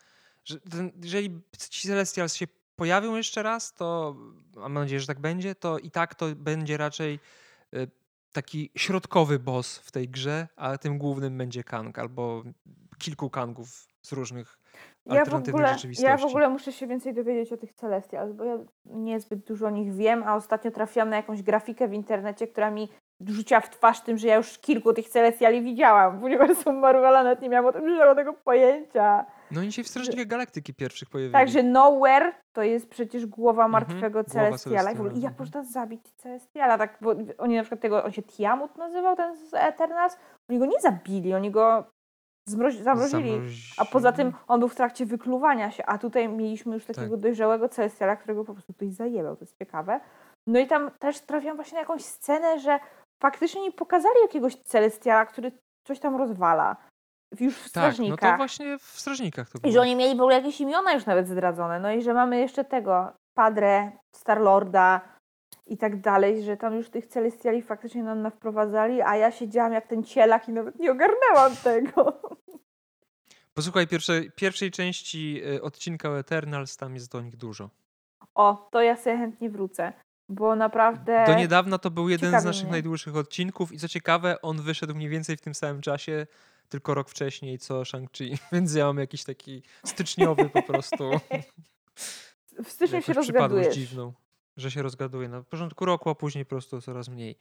Jeżeli ci Celestials się pojawią jeszcze raz, to mam nadzieję, że tak będzie, to i tak to będzie raczej y, taki środkowy boss w tej grze, a tym głównym będzie Kang albo kilku Kangów z różnych ja w ogóle, rzeczywistości. Ja w ogóle muszę się więcej dowiedzieć o tych Celestials, bo ja niezbyt dużo o nich wiem, a ostatnio trafiłam na jakąś grafikę w internecie, która mi rzuciła w twarz tym, że ja już kilku tych Celestiali widziałam. W uniwersum Marvela nawet nie miałam o tym żadnego pojęcia. No i się w Strażnikach Galaktyki pierwszych pojawili. Także Nowhere to jest przecież głowa mhm, martwego mhm, Celestiala. Ogóle, I jak mhm. można zabić Celestiala? Tak, bo oni na przykład tego, on się Tiamut nazywał, ten z Eternals. Oni go nie zabili, oni go Zmrozi, zamrozili. A poza tym on był w trakcie wykluwania się, a tutaj mieliśmy już takiego tak. dojrzałego celestiala, którego po prostu ktoś zajebał. To jest ciekawe. No i tam też trafiłam właśnie na jakąś scenę, że faktycznie nie pokazali jakiegoś celestiala, który coś tam rozwala. już w Tak, no Strażnikach. to właśnie w Strażnikach to I że było. oni mieli w ogóle jakieś imiona już nawet zdradzone. No i że mamy jeszcze tego, Padre, Starlorda i tak dalej, że tam już tych Celestiali faktycznie nam nawprowadzali, a ja siedziałam jak ten cielak i nawet nie ogarnęłam tego. Posłuchaj pierwszej, pierwszej części y, odcinka o Eternals, tam jest do nich dużo. O, to ja sobie chętnie wrócę, bo naprawdę... Do niedawna to był jeden z naszych mnie. najdłuższych odcinków i co ciekawe, on wyszedł mniej więcej w tym samym czasie, tylko rok wcześniej co Shang-Chi, więc ja mam jakiś taki styczniowy po prostu W styczniu się rozgadujesz. dziwną, że się rozgaduję na początku roku, a później po prostu coraz mniej.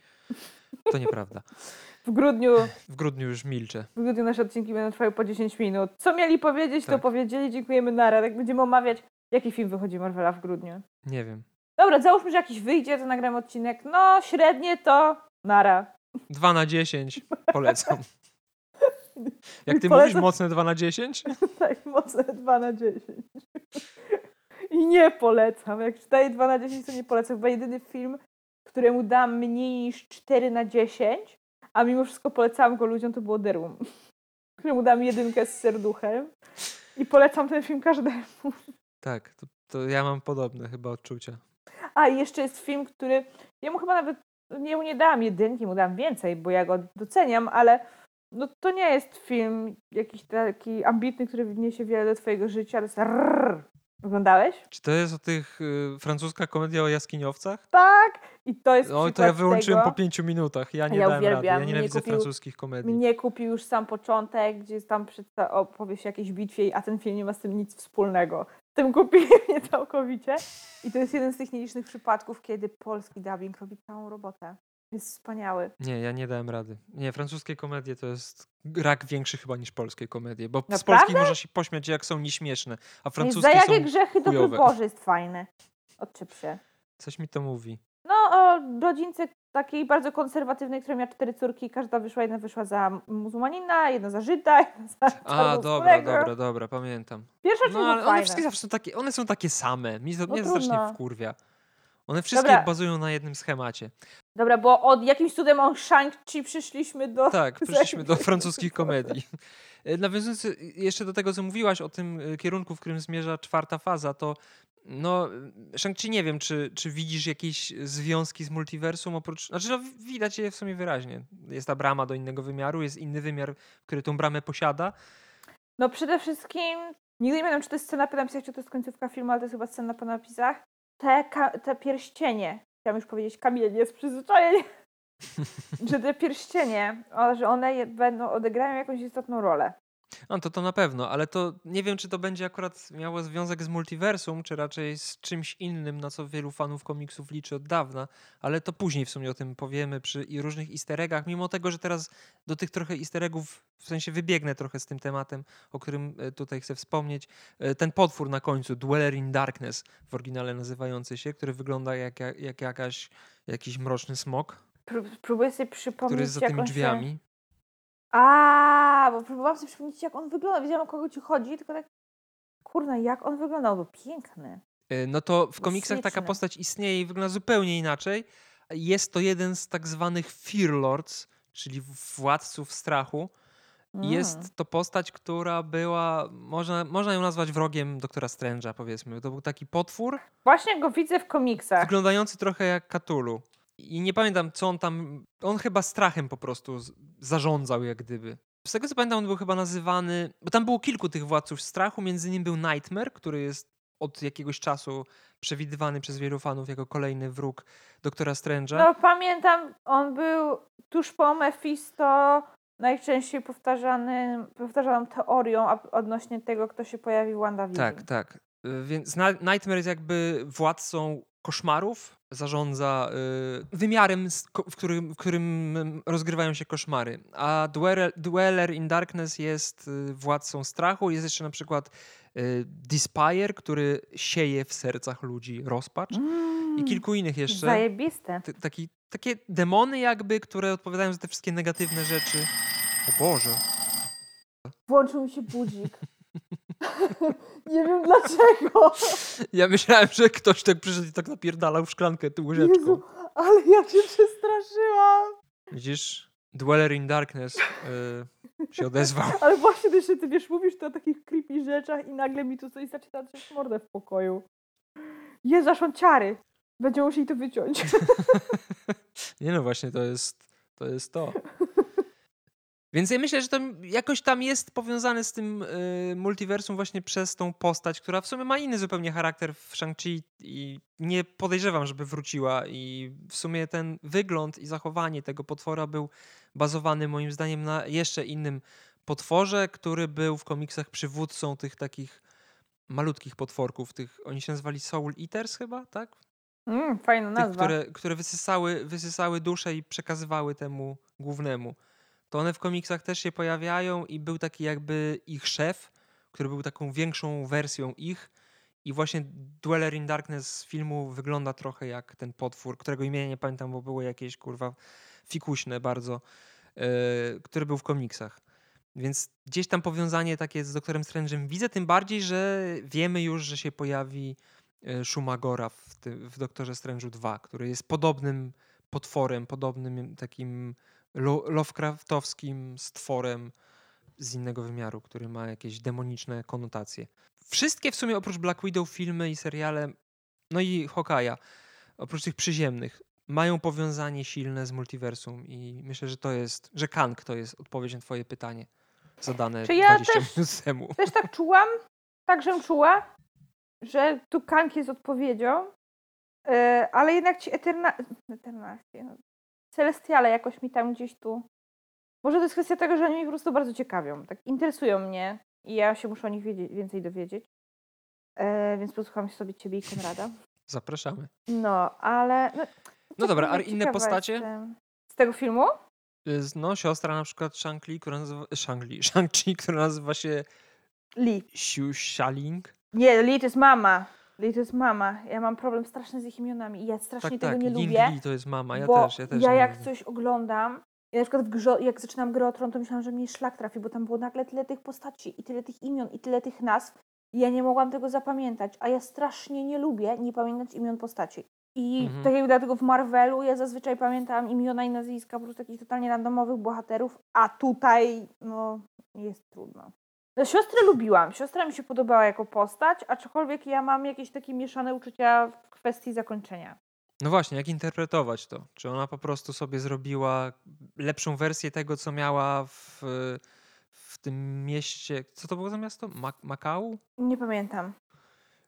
To nieprawda. W grudniu, W grudniu już milczę. w grudniu nasze odcinki będą trwały po 10 minut. Co mieli powiedzieć, to Tak. powiedzieli. Dziękujemy Nara. Tak będziemy omawiać, jaki film wychodzi Marvela w grudniu. Nie wiem. Dobra, załóżmy, że jakiś wyjdzie, to nagramy odcinek. No, średnie to Nara. 2 na 10 polecam. Jak ty Polecam. mówisz, mocne 2 na 10? Tak, mocne 2 na 10. I nie polecam. Jak daję 2 na 10, to nie polecam. Chyba jedyny film, któremu dam mniej niż 4 na 10, a mimo wszystko polecałam go ludziom, to było The Room. Któremu dam jedynkę z serduchem. I polecam ten film każdemu. Tak, to, to ja mam podobne chyba odczucia. A i jeszcze jest film, który. Ja mu chyba nawet nie, nie dałam jedynki, mu dałam więcej, bo ja go doceniam, ale no, to nie jest film jakiś taki ambitny, który wniesie wiele do Twojego życia. To jest rrr. Oglądałeś? Czy to jest o tych y, francuska komedia o jaskiniowcach? Tak! I to jest. No to ja wyłączyłem tego. po pięciu minutach. Ja nie Ja dałem rady. uwielbiam. Ja Mnie nienawidzę kupił- francuskich komedii. Mnie kupił już sam początek, gdzie jest tam przedsta- opowie się o jakiejś bitwie, a ten film nie ma z tym nic wspólnego. Tym kupiłem mnie całkowicie. I to jest jeden z tych nielicznych przypadków, kiedy polski dubbing robi całą robotę. Jest wspaniały. Nie, ja nie dałem rady. Nie, francuskie komedie to jest rak większy chyba niż polskie komedie, bo z Naprawdę? polskich można się pośmiać, jak są nieśmieszne, a Jest za francuskie jakie grzechy dobry chujowe. Boże jest fajny. Odczep się. Coś mi to mówi. No o rodzince takiej bardzo konserwatywnej, która miała cztery córki, każda wyszła, jedna wyszła za muzułmanina, jedna za Żyda, jedna za A, dobra, dobra, dobra, pamiętam. Pierwsza No ale one wszystkie zawsze są takie, one są takie same. To, No mnie strasznie wkurwia. One wszystkie Dobra. bazują na jednym schemacie. Dobra, bo od jakimś cudem o Shang-Chi przyszliśmy do... Tak, przeszliśmy do francuskich komedii. E, Nawiązując jeszcze do tego, co mówiłaś o tym y, kierunku, w którym zmierza czwarta faza, to no, Shang-Chi nie wiem, czy, czy widzisz jakieś związki z multiversum oprócz... Znaczy, no, widać je w sumie wyraźnie. Jest ta brama do innego wymiaru, jest inny wymiar, który tą bramę posiada. No przede wszystkim, nigdy nie pamiętam, czy to jest scena po napisach, czy to jest końcówka filmu, ale to jest chyba scena po napisach. Te, te pierścienie, chciałam już powiedzieć kamienie, jest przyzwyczajenie, że te pierścienie, że one będą, odegrają jakąś istotną rolę. No to to na pewno, ale to nie wiem, czy to będzie akurat miało związek z multiversum, czy raczej z czymś innym, na co wielu fanów komiksów liczy od dawna, ale to później w sumie o tym powiemy przy i różnych easter eggach, mimo tego, że teraz do tych trochę easter eggów, w sensie wybiegnę trochę z tym tematem, o którym e, tutaj chcę wspomnieć. E, Ten potwór na końcu, Dweller in Darkness, w oryginale nazywający się, który wygląda jak, jak, jak jakaś, jakiś mroczny smok, Pró- próbuję sobie przypomnieć, który jest za tymi drzwiami. A, bo próbowałam sobie przypomnieć, jak on wygląda. Wiedziałam, o kogo ci chodzi, tylko tak, kurna, jak on wyglądał, był piękny. E, No to w komiksach taka postać istnieje i wygląda zupełnie inaczej. Jest to jeden z tak zwanych Fear Lords, czyli władców strachu. I Mm. Jest to postać, która była, można, można ją nazwać wrogiem doktora Strange'a, powiedzmy. To był taki potwór, Właśnie go widzę w komiksach. wyglądający trochę jak Cthulhu. I nie pamiętam, co on tam. On chyba strachem po prostu zarządzał, jak gdyby. Z tego co pamiętam, on był chyba nazywany. Bo tam było kilku tych władców strachu, między innymi był Nightmare, który jest od jakiegoś czasu przewidywany przez wielu fanów jako kolejny wróg doktora Strange'a. No pamiętam, on był tuż po Mephisto najczęściej powtarzanym, powtarzaną teorią odnośnie tego, kto się pojawi w WandaVision. Tak, tak. Więc Nightmare jest jakby władcą koszmarów, zarządza y, wymiarem, w którym, w którym mm, rozgrywają się koszmary. A Dweller, Dweller in Darkness jest y, władcą strachu. Jest jeszcze na przykład y, który sieje w sercach ludzi rozpacz. Mm, I kilku innych jeszcze. Zajebiste. T- taki, takie demony jakby, które odpowiadają za te wszystkie negatywne rzeczy. O Boże. Włączył mi się budzik. Nie wiem dlaczego. Ja myślałem, że ktoś tak przyszedł i tak napierdalał w szklankę tą łyżeczką. Jezu, ale ja się przestraszyłam. Widzisz? Dweller in Darkness. y, się odezwał. Ale właśnie też, ty wiesz, mówisz to o takich creepy rzeczach i nagle mi tu coś zaczyna drzeć mordę w pokoju. Jezu, mam ciary. Będziemy musieli to wyciąć. Nie no, właśnie to jest to. Jest to. Więc ja myślę, że to jakoś tam jest powiązane z tym y, multiversum właśnie przez tą postać, która w sumie ma inny zupełnie charakter w Shang-Chi i nie podejrzewam, żeby wróciła i w sumie ten wygląd i zachowanie tego potwora był bazowany moim zdaniem na jeszcze innym potworze, który był w komiksach przywódcą tych takich malutkich potworków, tych, oni się nazywali Soul Eaters chyba, tak? Mm, fajna nazwa. Tych, które, które wysysały, wysysały duszę i przekazywały temu głównemu to one w komiksach też się pojawiają i był taki jakby ich szef, który był taką większą wersją ich. I właśnie Dweller in Darkness z filmu wygląda trochę jak ten potwór, którego imienia nie pamiętam, bo było jakieś kurwa fikuśne bardzo, yy, który był w komiksach. Więc gdzieś tam powiązanie takie z Doktorem Strange'em widzę, tym bardziej, że wiemy już, że się pojawi e, Shumagora w, w Doktorze Strange'u 2, który jest podobnym potworem, podobnym takim Lovecraftowskim stworem z innego wymiaru, który ma jakieś demoniczne konotacje. Wszystkie w sumie oprócz Black Widow filmy i seriale, no i Hokaja, oprócz tych przyziemnych, mają powiązanie silne z multiversum i myślę, że to jest, że Kang to jest odpowiedź na twoje pytanie zadane Czy ja 20 też, minut temu. Też tak czułam, tak żem czuła, że tu Kang jest odpowiedzią, yy, ale jednak ci Eterna... Eternacje, no, Celestiale jakoś mi tam gdzieś tu. Może to jest kwestia tego, że oni mi po prostu bardzo ciekawią. Tak interesują mnie i ja się muszę o nich wiedzieć, więcej dowiedzieć. E, więc posłucham sobie ciebie i Konrada. Zapraszamy. No, ale. No, no dobra, a inne postacie? Jestem. Z tego filmu? No, siostra na przykład Shang-Li, która nazywa. Shang-Li, Shang-Chi, która nazywa się. Li. Xiu Xialing. Nie, Li to jest mama. Li to jest mama. Ja mam problem straszny z ich imionami i ja strasznie tak, tego tak. nie lubię. To jest mama, ja też, ja też. Ja jak lubię. coś oglądam, ja na przykład jak zaczynam grę o Tron, to myślałam, że mnie szlak trafi, bo tam było nagle tyle tych postaci i tyle tych imion i tyle tych nazw. I ja nie mogłam tego zapamiętać, a ja strasznie nie lubię nie pamiętać imion postaci. I mhm. tak jak dlatego w Marvelu ja zazwyczaj pamiętam imiona i nazwiska po prostu takich totalnie randomowych bohaterów, a tutaj no jest trudno. No, siostrę lubiłam. Siostra mi się podobała jako postać, aczkolwiek ja mam jakieś takie mieszane uczucia w kwestii zakończenia. No właśnie, jak interpretować to? Czy ona po prostu sobie zrobiła lepszą wersję tego, co miała w, w tym mieście? Co to było za miasto? Makau? Nie pamiętam.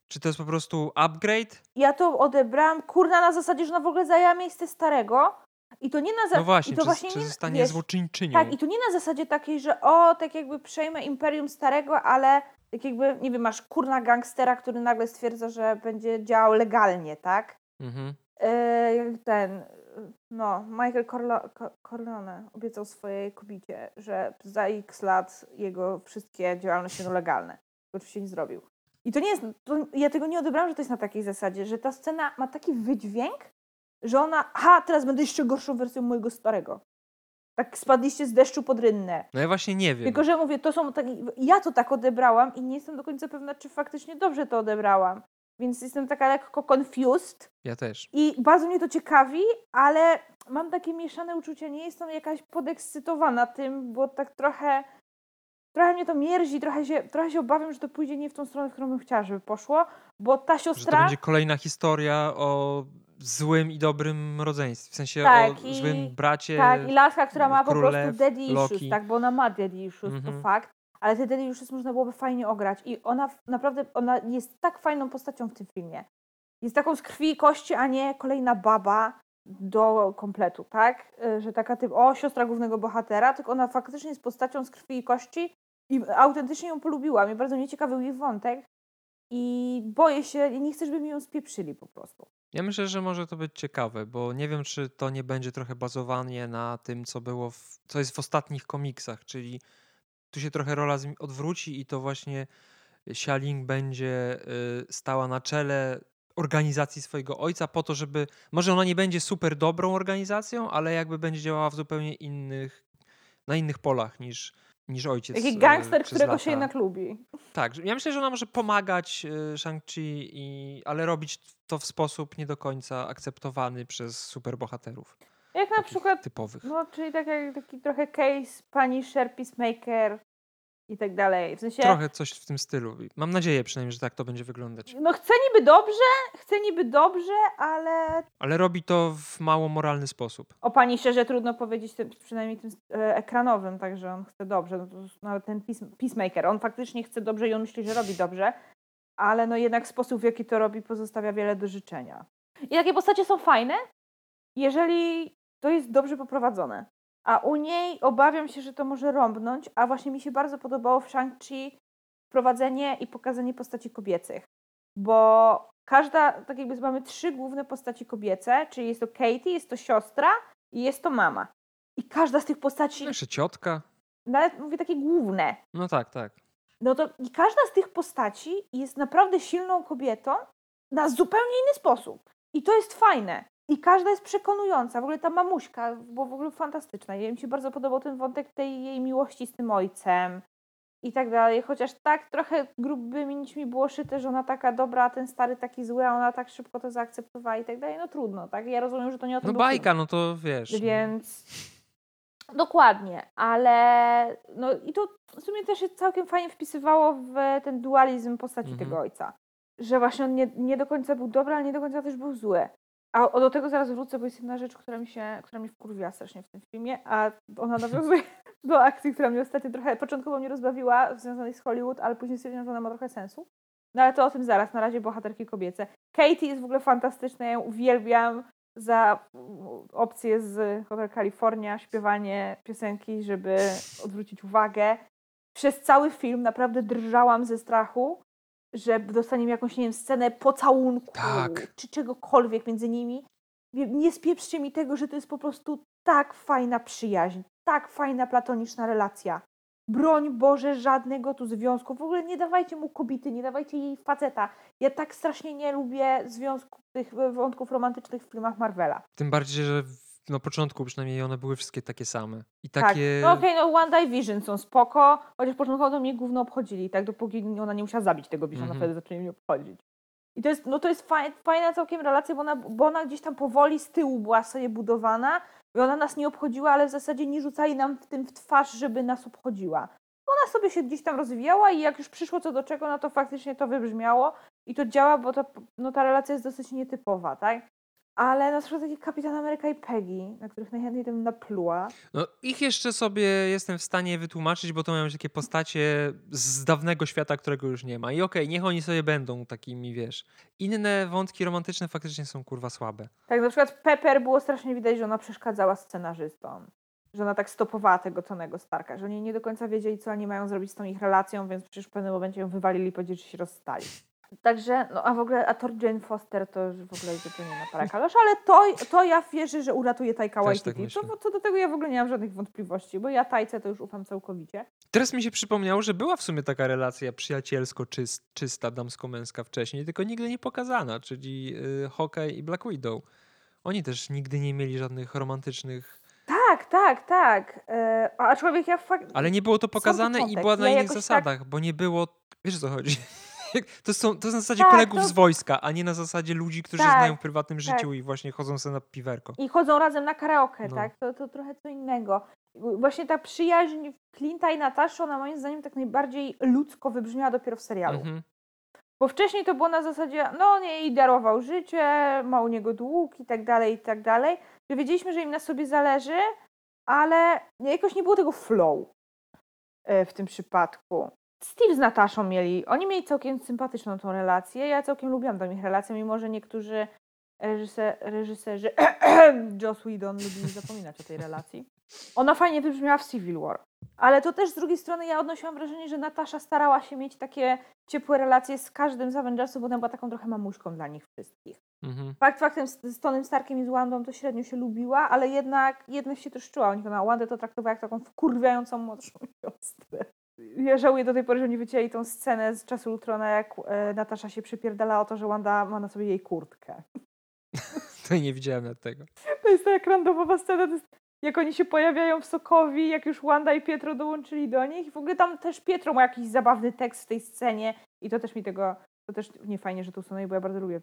Czy to jest po prostu upgrade? Ja to odebrałam, kurna, na zasadzie, że ona w ogóle zajęła miejsce starego, i to nie na zasadzie. No właśnie, to czy, właśnie czy nie, zostanie wiesz, złoczyńczynią. Tak, i to nie na zasadzie takiej, że o, tak jakby przejmę imperium starego, ale tak jakby, nie wiem, masz kurna gangstera, który nagle stwierdza, że będzie działał legalnie, tak? Mhm. Yy, ten, no, Michael Corlo Corleone obiecał swojej kobicie, że za x lat jego wszystkie działalności będą legalne. Oczywiście nie zrobił. I to nie jest, to ja tego nie odebrałam, że to jest na takiej zasadzie, że ta scena ma taki wydźwięk, że ona, ha, teraz będę jeszcze gorszą wersją mojego starego. Tak spadliście z deszczu pod rynnę. No ja właśnie nie wiem. Tylko, że mówię, to są takie, ja to tak odebrałam i nie jestem do końca pewna, czy faktycznie dobrze to odebrałam. Więc jestem taka lekko confused. Ja też. I bardzo mnie to ciekawi, ale mam takie mieszane uczucia. Nie jestem jakaś podekscytowana tym, bo tak trochę trochę mnie to mierzi, trochę się, trochę się obawiam, że to pójdzie nie w tą stronę, w którą bym chciała, żeby poszło, bo ta siostra... Że to będzie kolejna historia o złym i dobrym rodzeństwie, w sensie tak, o i, złym bracie. Tak, i laska, która ma po prostu daddy issues, Loki. tak, bo ona ma daddy issues, mm -hmm. to mhm. fakt, ale te daddy issues można byłoby fajnie ograć i ona naprawdę, ona jest tak fajną postacią w tym filmie. Jest taką z krwi i kości, a nie kolejna baba do kompletu, tak? Y, że taka typ, o, siostra głównego bohatera, tylko ona faktycznie jest postacią z krwi i kości i autentycznie ją polubiłam i bardzo mnie ciekawił jej wątek i boję się, nie chcę, żeby mi ją spieprzyli po prostu. Ja myślę, że może to być ciekawe, bo nie wiem, czy to nie będzie trochę bazowanie na tym, co było, w, co jest w ostatnich komiksach, czyli tu się trochę rola odwróci i to właśnie Xialing będzie y, stała na czele organizacji swojego ojca po to, żeby, może ona nie będzie super dobrą organizacją, ale jakby będzie działała w zupełnie innych, na innych polach niż, niż ojciec. Taki e, gangster, którego lata. się jednak lubi. Tak, ja myślę, że ona może pomagać e, Shang-Chi, ale robić to w sposób nie do końca akceptowany przez superbohaterów. Jak na przykład, typowych. no czyli tak jak taki trochę case Punisher, Peacemaker i tak dalej. W sensie, Trochę coś w tym stylu. Mam nadzieję przynajmniej, że tak to będzie wyglądać. no chcę niby dobrze, chcę niby dobrze, ale Ale robi to w mało moralny sposób. o Punisherze trudno powiedzieć, przynajmniej tym e, ekranowym, także on chce dobrze. No to nawet ten Peace- Peacemaker, on faktycznie chce dobrze i on myśli, że robi dobrze, ale no jednak sposób, w jaki to robi, pozostawia wiele do życzenia. I takie postacie są fajne, jeżeli to jest dobrze poprowadzone. A u niej obawiam się, że to może rąbnąć, a właśnie mi się bardzo podobało w Shang-Chi wprowadzenie i pokazanie postaci kobiecych. Bo każda, tak jakby mamy trzy główne postaci kobiece, czyli jest to Katie, jest to siostra i jest to mama. I każda z tych postaci, Jeszcze ciotka. nawet mówię takie główne, No tak, tak. no to i każda z tych postaci jest naprawdę silną kobietą na zupełnie inny sposób. I to jest fajne. I każda jest przekonująca. W ogóle ta mamuśka była w ogóle fantastyczna. Jej mi się bardzo podobał ten wątek tej jej miłości z tym ojcem i tak dalej. Chociaż tak trochę grubymi nićmi było szyte, że ona taka dobra, a ten stary taki zły, a ona tak szybko to zaakceptowała i tak dalej. No trudno, tak? Ja rozumiem, że to nie o tym No bajka, no to wiesz. no. Więc dokładnie, ale no i to w sumie też się całkiem fajnie wpisywało w ten dualizm postaci Mhm. tego ojca. Że właśnie on nie, nie do końca był dobry, ale nie do końca też był zły. A do tego zaraz wrócę, bo jest jedna rzecz, która mi się, która mnie wkurwiła strasznie w tym filmie, a ona nawiązuje do akcji, która mnie ostatnio trochę, początkowo mnie rozbawiła, związanej z Hollywood, ale później stwierdziłam, że ona ma trochę sensu. No ale to o tym zaraz, na razie bohaterki kobiece. Katie jest w ogóle fantastyczna, ja ją uwielbiam za opcję z Hotel California, śpiewanie piosenki, żeby odwrócić uwagę. Przez cały film naprawdę drżałam ze strachu, że dostaniemy jakąś, nie wiem, scenę pocałunku, Tak. czy czegokolwiek między nimi. Nie- spieprzcie mi tego, że to jest po prostu tak fajna przyjaźń, tak fajna platoniczna relacja. Broń Boże, żadnego tu związku. W ogóle nie dawajcie mu kobiety, nie dawajcie jej faceta. Ja tak strasznie nie lubię związków, tych wątków romantycznych w filmach Marvela. Tym bardziej, że na początku przynajmniej one były wszystkie takie same. I Tak. takie. No okej, no One Division są spoko, chociaż początkowo to mnie gówno obchodzili, tak, dopóki ona nie musiała zabić tego Visiona, Mhm. wtedy zaczęli mnie obchodzić. I to jest, no to jest faj, fajna całkiem relacja, bo ona, bo ona gdzieś tam powoli z tyłu była sobie budowana i ona nas nie obchodziła, ale w zasadzie nie rzucali nam w tym w twarz, żeby nas obchodziła. Ona sobie się gdzieś tam rozwijała i jak już przyszło co do czego, no to faktycznie to wybrzmiało i to działa, bo to, no ta relacja jest dosyć nietypowa, tak? Ale na przykład taki Kapitan Ameryka i Peggy, na których najchętniej bym napluła. No, ich jeszcze sobie jestem w stanie wytłumaczyć, bo to mają takie postacie z dawnego świata, którego już nie ma. I okej, niech oni sobie będą takimi, wiesz. Inne wątki romantyczne faktycznie są kurwa słabe. Tak, na przykład Pepper było strasznie widać, że ona przeszkadzała scenarzystom. Że ona tak stopowała tego Tonego Starka, że oni nie do końca wiedzieli, co oni mają zrobić z tą ich relacją, więc przecież w pewnym momencie ją wywalili i powiedzieli, że się rozstali. Także, no a w ogóle, a Tor Jane Foster to już w ogóle zupełnie na parę kalosz, ale to, to ja wierzę, że uratuje Taika Też Waititi. tak to, co do tego ja w ogóle nie mam żadnych wątpliwości, bo ja Tajce to już ufam całkowicie. Teraz mi się przypomniało, że była w sumie taka relacja przyjacielsko-czysta, damsko-męska wcześniej, tylko nigdy nie pokazana, czyli y, Hawkeye i Black Widow. Oni też nigdy nie mieli żadnych romantycznych... Tak, tak, tak. E, aczkolwiek ja fakt... Ale nie było to pokazane i była na Ja innych tak- zasadach, bo nie było... Wiesz o co chodzi? To, są, to jest na zasadzie Tak, kolegów to- z wojska, a nie na zasadzie ludzi, którzy Tak, znają w prywatnym tak. życiu i właśnie chodzą sobie na piwerko. I chodzą razem na karaoke, No. tak? To, to trochę co innego. Właśnie ta przyjaźń Clint'a i Nataszy, ona moim zdaniem tak najbardziej ludzko wybrzmiała dopiero w serialu. Mhm. Bo wcześniej to było na zasadzie, no on jej darował życie, ma u niego dług i tak dalej, i tak dalej. Że wiedzieliśmy, że im na sobie zależy, ale jakoś nie było tego flow e, w tym przypadku. Steve z Nataszą mieli, oni mieli całkiem sympatyczną tą relację. Ja całkiem lubiłam tą ich relację, mimo że niektórzy reżyser, reżyserzy, Joss Whedon lubili zapominać o tej relacji. Ona fajnie wybrzmiała w Civil War. Ale to też z drugiej strony ja odnosiłam wrażenie, że Natasza starała się mieć takie ciepłe relacje z każdym z Avengersów, bo ona była taką trochę mamuśką dla nich wszystkich. Mhm. Fakt faktem z, z Tonym Starkiem i z Wandą to średnio się lubiła, ale jednak jednak się też czuła. Ona Wandę to traktowała jak taką wkurwiającą młodszą siostrę. Ja żałuję do tej pory, że nie wycięli tą scenę z czasu Ultrona, jak e, Natasza się przypierdala o to, że Wanda ma na sobie jej kurtkę. To nie widziałem nawet tego. To jest taka randomowa scena, to jest, jak oni się pojawiają w Sokowi, jak już Wanda i Pietro dołączyli do nich. I w ogóle tam też Pietro ma jakiś zabawny tekst w tej scenie i to też mi tego, to też nie fajnie, że to usunęli, bo ja bardzo lubię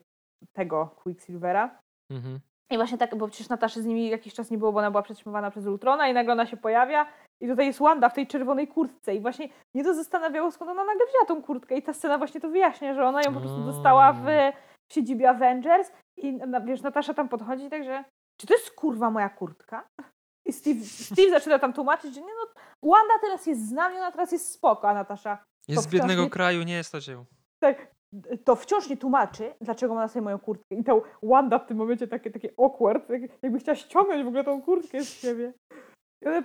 tego Quicksilvera. Mhm. I właśnie tak, bo przecież Nataszy z nimi jakiś czas nie było, bo ona była przetrzymywana przez Ultrona i nagle ona się pojawia i tutaj jest Wanda w tej czerwonej kurtce i właśnie mnie to zastanawiało, skąd ona nagle wzięła tą kurtkę i ta scena właśnie to wyjaśnia, że ona ją po prostu dostała w, w siedzibie Avengers i wiesz, Natasza tam podchodzi tak, że czy to jest kurwa moja kurtka? I Steve, Steve zaczyna tam tłumaczyć, że nie no, Wanda teraz jest z nami, ona teraz jest spoko, a Natasza... Jest z biednego nie... kraju, nie jest to się. Tak, to wciąż nie tłumaczy, dlaczego ma na sobie moją kurtkę. I ta Wanda w tym momencie takie, takie awkward, jakby chciała ściągnąć w ogóle tą kurtkę z siebie.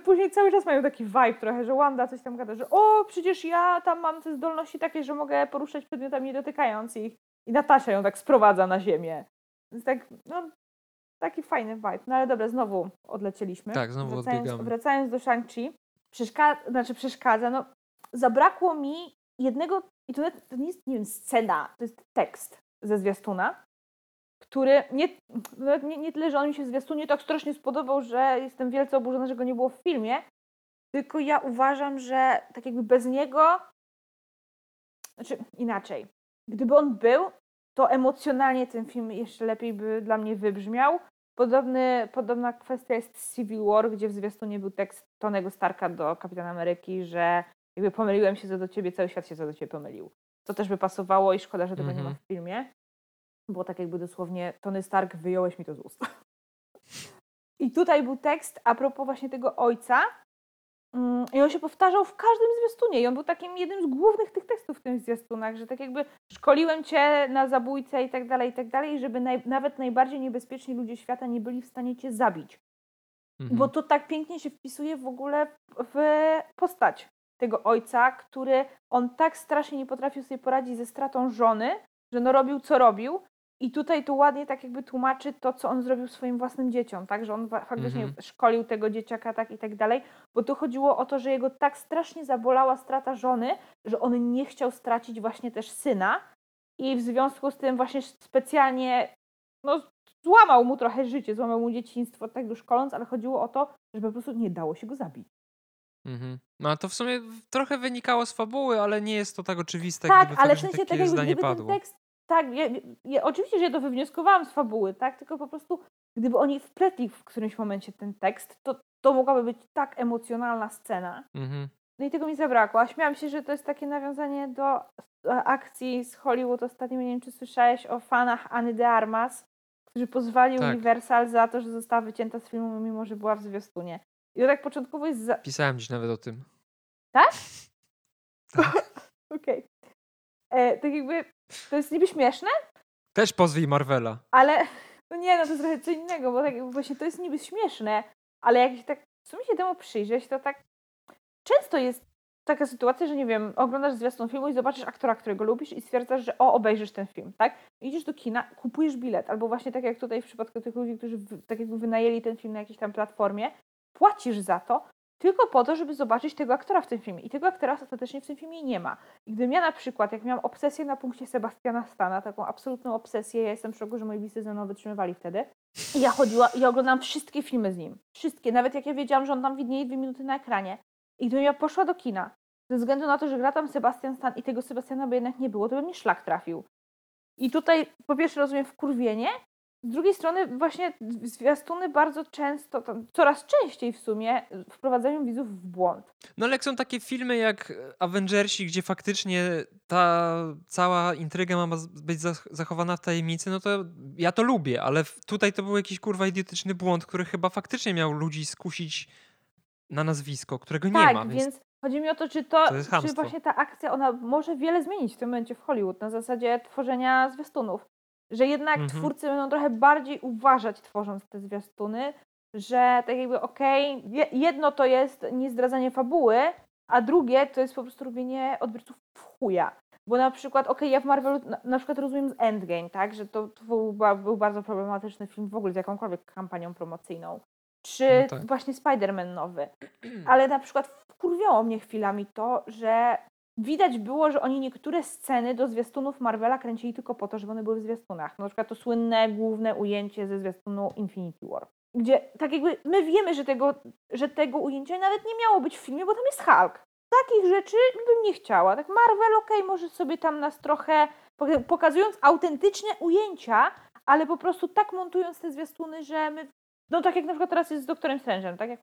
Później cały czas mają taki vibe trochę, że Wanda coś tam gada, że o, przecież ja tam mam te zdolności takie, że mogę poruszać przedmiotami nie dotykając ich. I Natasza ją tak sprowadza na ziemię. Więc tak, no, taki fajny vibe. No ale dobra, znowu odlecieliśmy. Tak, znowu wracając, odbiegamy. Wracając do Shang-Chi, przeszkadza, znaczy przeszkadza, no zabrakło mi jednego, i to, to nie jest, nie wiem, scena, to jest tekst ze zwiastuna, który nie, nie, nie tyle, że on mi się zwiastunie tak strasznie spodobał, że jestem wielce oburzona, że go nie było w filmie, tylko ja uważam, że tak jakby bez niego, znaczy inaczej, gdyby on był, to emocjonalnie ten film jeszcze lepiej by dla mnie wybrzmiał. Podobny, podobna kwestia jest z Civil War, gdzie w zwiastunie był tekst Tonego Starka do Kapitana Ameryki, że jakby pomyliłem się co do ciebie, cały świat się co do ciebie pomylił. To też by pasowało i szkoda, że tego mm -hmm. nie ma mhm. w filmie. Było tak jakby dosłownie Tony Stark, wyjąłeś mi to z ust. I tutaj był tekst a propos właśnie tego ojca, Mm, I on się powtarzał w każdym zwiastunie i on był takim jednym z głównych tych tekstów w tych zwiastunach, że tak jakby szkoliłem cię na zabójcę i tak dalej, i tak dalej, żeby naj, nawet najbardziej niebezpieczni ludzie świata nie byli w stanie cię zabić. Mhm. Bo to tak pięknie się wpisuje w ogóle w postać tego ojca, który on tak strasznie nie potrafił sobie poradzić ze stratą żony, że no robił co robił, i tutaj to ładnie tak jakby tłumaczy to, co on zrobił swoim własnym dzieciom, tak? Że on faktycznie mhm. szkolił tego dzieciaka tak i tak dalej, bo tu chodziło o to, że jego tak strasznie zabolała strata żony, że on nie chciał stracić właśnie też syna i w związku z tym właśnie specjalnie no, złamał mu trochę życie, złamał mu dzieciństwo, tak go szkoląc, ale chodziło o to, żeby po prostu nie dało się go zabić. Mhm. No a to w sumie trochę wynikało z fabuły, ale nie jest to tak oczywiste, tak, ale w sensie tak jakby gdyby padło. ten tekst tak, ja, ja, oczywiście, że ja to wywnioskowałam z fabuły, tak, tylko po prostu gdyby oni wpletli w którymś momencie ten tekst, to to mogłaby być tak emocjonalna scena. Mhm. No i tego mi zabrakło. A śmiałam się, że to jest takie nawiązanie do akcji z Hollywood ostatnio. Nie wiem, czy słyszałeś o fanach Anny de Armas, którzy pozwali tak. Universal za to, że została wycięta z filmu, mimo że była w zwiastunie. I to tak początkowo jest... Za... Pisałem dziś nawet o tym. Tak? tak. Okej. Okay. E, tak jakby to jest niby śmieszne. Też pozwij Marvela. Ale no nie, no to jest trochę co innego, bo tak właśnie to jest niby śmieszne, ale jak się tak w sumie się temu przyjrzeć, to tak często jest taka sytuacja, że nie wiem, oglądasz zwiastun filmu i zobaczysz aktora, którego lubisz i stwierdzasz, że o, obejrzysz ten film, tak? Idziesz do kina, kupujesz bilet, albo właśnie tak jak tutaj w przypadku tych ludzi, którzy tak jakby wynajęli ten film na jakiejś tam platformie, płacisz za to, tylko po to, żeby zobaczyć tego aktora w tym filmie. I tego aktora ostatecznie w tym filmie nie ma. I gdybym ja na przykład, jak miałam obsesję na punkcie Sebastiana Stana, taką absolutną obsesję, ja jestem w szoku, że moi bliscy ze mną wytrzymywali wtedy, i ja chodziła i ja oglądałam wszystkie filmy z nim. Wszystkie, nawet jak ja wiedziałam, że on tam widnieje dwie minuty na ekranie. I gdybym ja poszła do kina, ze względu na to, że gra tam Sebastian Stan i tego Sebastiana by jednak nie było, to by mnie szlak trafił. I tutaj po pierwsze rozumiem wkurwienie, z drugiej strony właśnie zwiastuny bardzo często, coraz częściej w sumie wprowadzają widzów w błąd. No ale jak są takie filmy jak Avengersi, gdzie faktycznie ta cała intryga ma być zachowana w tajemnicy, no to ja to lubię, ale tutaj to był jakiś kurwa idiotyczny błąd, który chyba faktycznie miał ludzi skusić na nazwisko, którego tak, nie ma. Więc... więc chodzi mi o to, czy to, to czy właśnie ta akcja, ona może wiele zmienić w tym momencie w Hollywood na zasadzie tworzenia zwiastunów że jednak mhm. twórcy będą trochę bardziej uważać, tworząc te zwiastuny, że tak jakby okej, okay, jedno to jest niezdradzanie fabuły, a drugie to jest po prostu robienie odbiorców w chuja. Bo na przykład, okej, okay, ja w Marvelu na, na, przykład rozumiem z Endgame, tak, że to, to był, był, bardzo problematyczny film w ogóle z jakąkolwiek kampanią promocyjną. Czy no tak. właśnie Spider-Man nowy. Ale na przykład wkurwiało mnie chwilami to, że widać było, że oni niektóre sceny do zwiastunów Marvela kręcili tylko po to, żeby one były w zwiastunach. Na przykład to słynne główne ujęcie ze zwiastunu Infinity War. Gdzie tak jakby my wiemy, że tego, że tego ujęcia nawet nie miało być w filmie, bo tam jest Hulk. Takich rzeczy bym nie chciała. Tak Marvel, okej, okay, może sobie tam nas trochę pokazując autentyczne ujęcia, ale po prostu tak montując te zwiastuny, że my, no tak jak na przykład teraz jest z Doktorem Strange'em, tak jak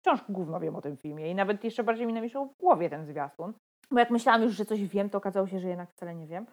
wciąż gówno wiem o tym filmie i nawet jeszcze bardziej mi namieszał w głowie ten zwiastun, bo jak myślałam już, że coś wiem, to okazało się, że jednak wcale nie wiem.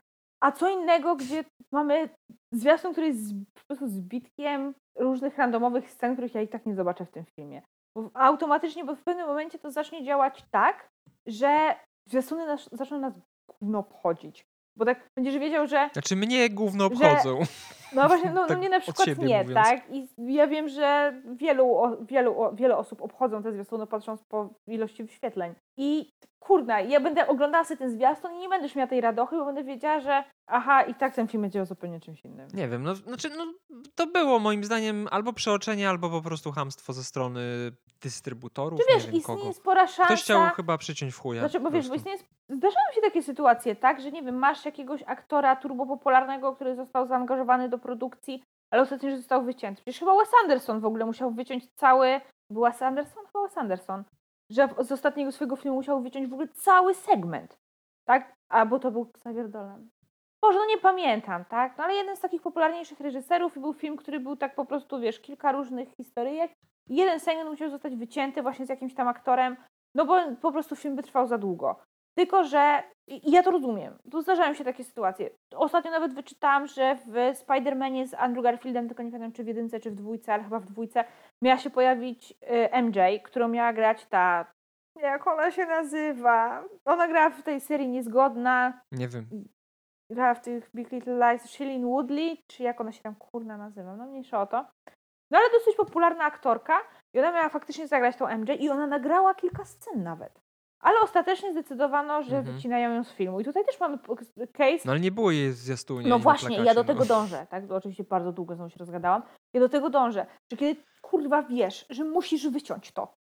A co innego, gdzie mamy zwiastun, który jest po prostu zbitkiem różnych randomowych scen, których ja i tak nie zobaczę w tym filmie. Bo automatycznie, bo w pewnym momencie to zacznie działać tak, że zwiastuny nas, zaczną nas gówno obchodzić. Bo tak będziesz wiedział, że. Znaczy mnie gówno obchodzą. Że, no właśnie, no, no tak mnie na przykład nie, mówiąc. tak? I ja wiem, że wielu, wielu, wiele osób obchodzą te zwiastuny patrząc po ilości wyświetleń. I kurna, ja będę oglądała sobie ten zwiastun i nie będę miała tej radochy, bo będę wiedziała, że aha, i tak ten film będzie o zupełnie czymś innym. Nie wiem, no znaczy, no, to było moim zdaniem albo przeoczenie, albo po prostu hamstwo ze strony dystrybutorów. Czy wiesz, nie wiem istnieje kogo. spora szansa. Ktoś chciał chyba przyciąć w chuja. Znaczy, bo wiesz, bo istnieje, zdarzają się takie sytuacje, tak, że nie wiem, masz jakiegoś aktora turbopopularnego, który został zaangażowany do produkcji, ale ostatecznie został wycięty. Przecież chyba Wes Anderson w ogóle musiał wyciąć cały. Był Wes Anderson? Chyba Wes Anderson że z ostatniego swojego filmu musiał wyciąć w ogóle cały segment, tak? Albo to był Xavier Dolan. Boże, no nie pamiętam, tak? No ale jeden z takich popularniejszych reżyserów i był film, który był tak po prostu, wiesz, kilka różnych historyjek. Jeden segment musiał zostać wycięty właśnie z jakimś tam aktorem, no bo po prostu film by trwał za długo. Tylko, że i ja to rozumiem. Tu zdarzają się takie sytuacje. Ostatnio nawet wyczytałam, że w Spider-Manie z Andrew Garfieldem, tylko nie pamiętam czy w jedynce, czy w dwójce, ale chyba w dwójce, miała się pojawić y, MJ, którą miała grać ta. Jak ona się nazywa? Ona grała w tej serii Niezgodna. Nie wiem. Grała w tych Big Little Lies. Shailene Woodley, czy jak ona się tam kurna nazywa? No mniejsza o to. No ale dosyć popularna aktorka i ona miała faktycznie zagrać tą MJ i ona nagrała kilka scen nawet. Ale ostatecznie zdecydowano, że mhm. wycinają ją z filmu. I tutaj też mamy case. No ale nie było jej zwiastunie. No właśnie, plakacie, ja do tego no. dążę. Tak? oczywiście bardzo długo znowu się rozgadałam. Ja do tego dążę, że kiedy kurwa wiesz, że musisz wyciąć to,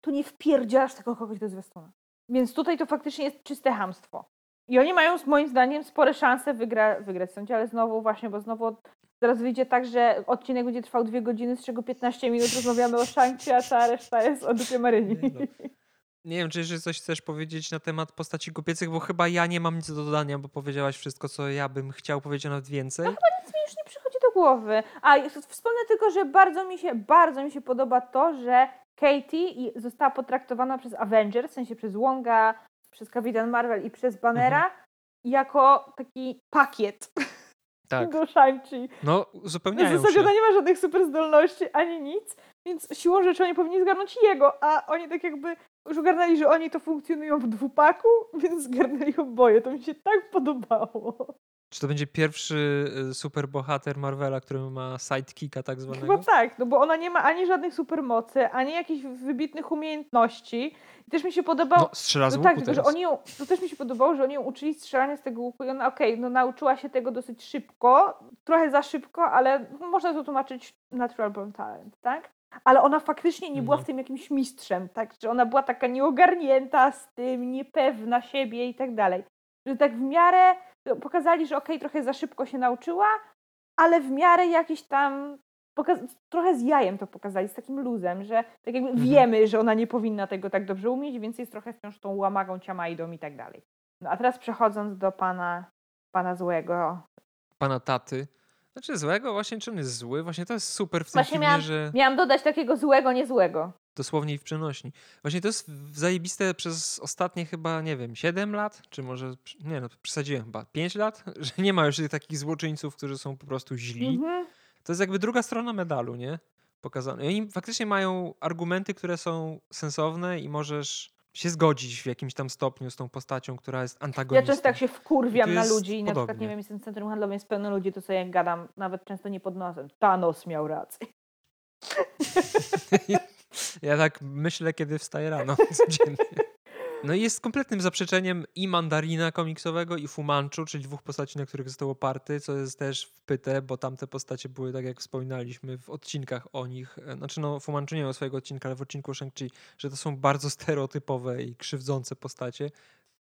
to nie wpierdzielasz tego kogoś do zwiastuna. Więc tutaj to faktycznie jest czyste hamstwo. I oni mają moim zdaniem spore szanse wygra, wygrać w sądzie, ale znowu właśnie, bo znowu zaraz wyjdzie tak, że odcinek będzie trwał dwie godziny, z czego 15 minut rozmawiamy o Shang-Chi, a cała reszta jest o dupie Maryni. No. Nie wiem, czy jeszcze coś chcesz powiedzieć na temat postaci kobiecych, bo chyba ja nie mam nic do dodania, bo powiedziałaś wszystko, co ja bym chciał powiedzieć nawet więcej. No chyba nic mi już nie przychodzi do głowy. A wspomnę tylko, że bardzo mi się, bardzo mi się podoba to, że Katie została potraktowana przez Avengers, w sensie przez Wonga, przez Kapitan Marvel i przez Bannera mhm. jako taki pakiet tak. do Shang-Chi. No, zupełnie. W zasadzie ona nie ma żadnych super zdolności ani nic, więc siłą rzeczy oni powinni zgarnąć jego, a oni tak jakby już ogarnęli, że oni to funkcjonują w dwupaku, więc zgarnęli oboje. To mi się tak podobało. Czy to będzie pierwszy y, superbohater Marvela, który ma sidekicka tak zwanego? Chyba tak, no bo ona nie ma ani żadnych supermocy, ani jakichś wybitnych umiejętności. I też mi się podobało... No, strzela z no tak, tylko, że oni ją, to też mi się podobało, że oni ją uczyli strzelania z tego łuku i ona, okej, okay, no nauczyła się tego dosyć szybko, trochę za szybko, ale można to tłumaczyć natural born talent, tak? Ale ona faktycznie nie była w mhm. tym jakimś mistrzem, tak? Że ona była taka nieogarnięta z tym, niepewna siebie i tak dalej. Że tak w miarę pokazali, że okej, okay, trochę za szybko się nauczyła, ale w miarę jakiś tam trochę z jajem to pokazali, z takim luzem, że tak jakby mhm. wiemy, że ona nie powinna tego tak dobrze umieć, więc jest trochę wciąż tą łamagą, ciamajdą i tak dalej. No a teraz przechodząc do pana, pana złego. Pana taty. Znaczy złego? Właśnie czy on jest zły? Właśnie to jest super w tym Właśnie filmie, miałam, że... miałam dodać takiego złego, niezłego. Dosłownie i w przenośni. Właśnie to jest zajebiste przez ostatnie chyba, nie wiem, 7 lat, czy może, nie no, przesadziłem chyba, 5 lat, że nie ma już tych takich złoczyńców, którzy są po prostu źli. Mhm. To jest jakby druga strona medalu, nie? Pokazane. I oni faktycznie mają argumenty, które są sensowne i możesz się zgodzić w jakimś tam stopniu z tą postacią, która jest antagonistą. Ja często tak się wkurwiam na ludzi i na przykład, nie wiem, jestem w centrum handlowym, jest pełno ludzi, to sobie jak gadam, nawet często nie pod nosem. Thanos miał rację. ja tak myślę, kiedy wstaję rano codziennie. No i jest kompletnym zaprzeczeniem i Mandarina komiksowego i Fumanchu, czyli dwóch postaci, na których został oparty, co jest też wpyte, bo tamte postacie były, tak jak wspominaliśmy, w odcinkach o nich. E, znaczy no Fumanchu nie miał swojego odcinka, ale w odcinku Shang-Chi, że to są bardzo stereotypowe i krzywdzące postacie.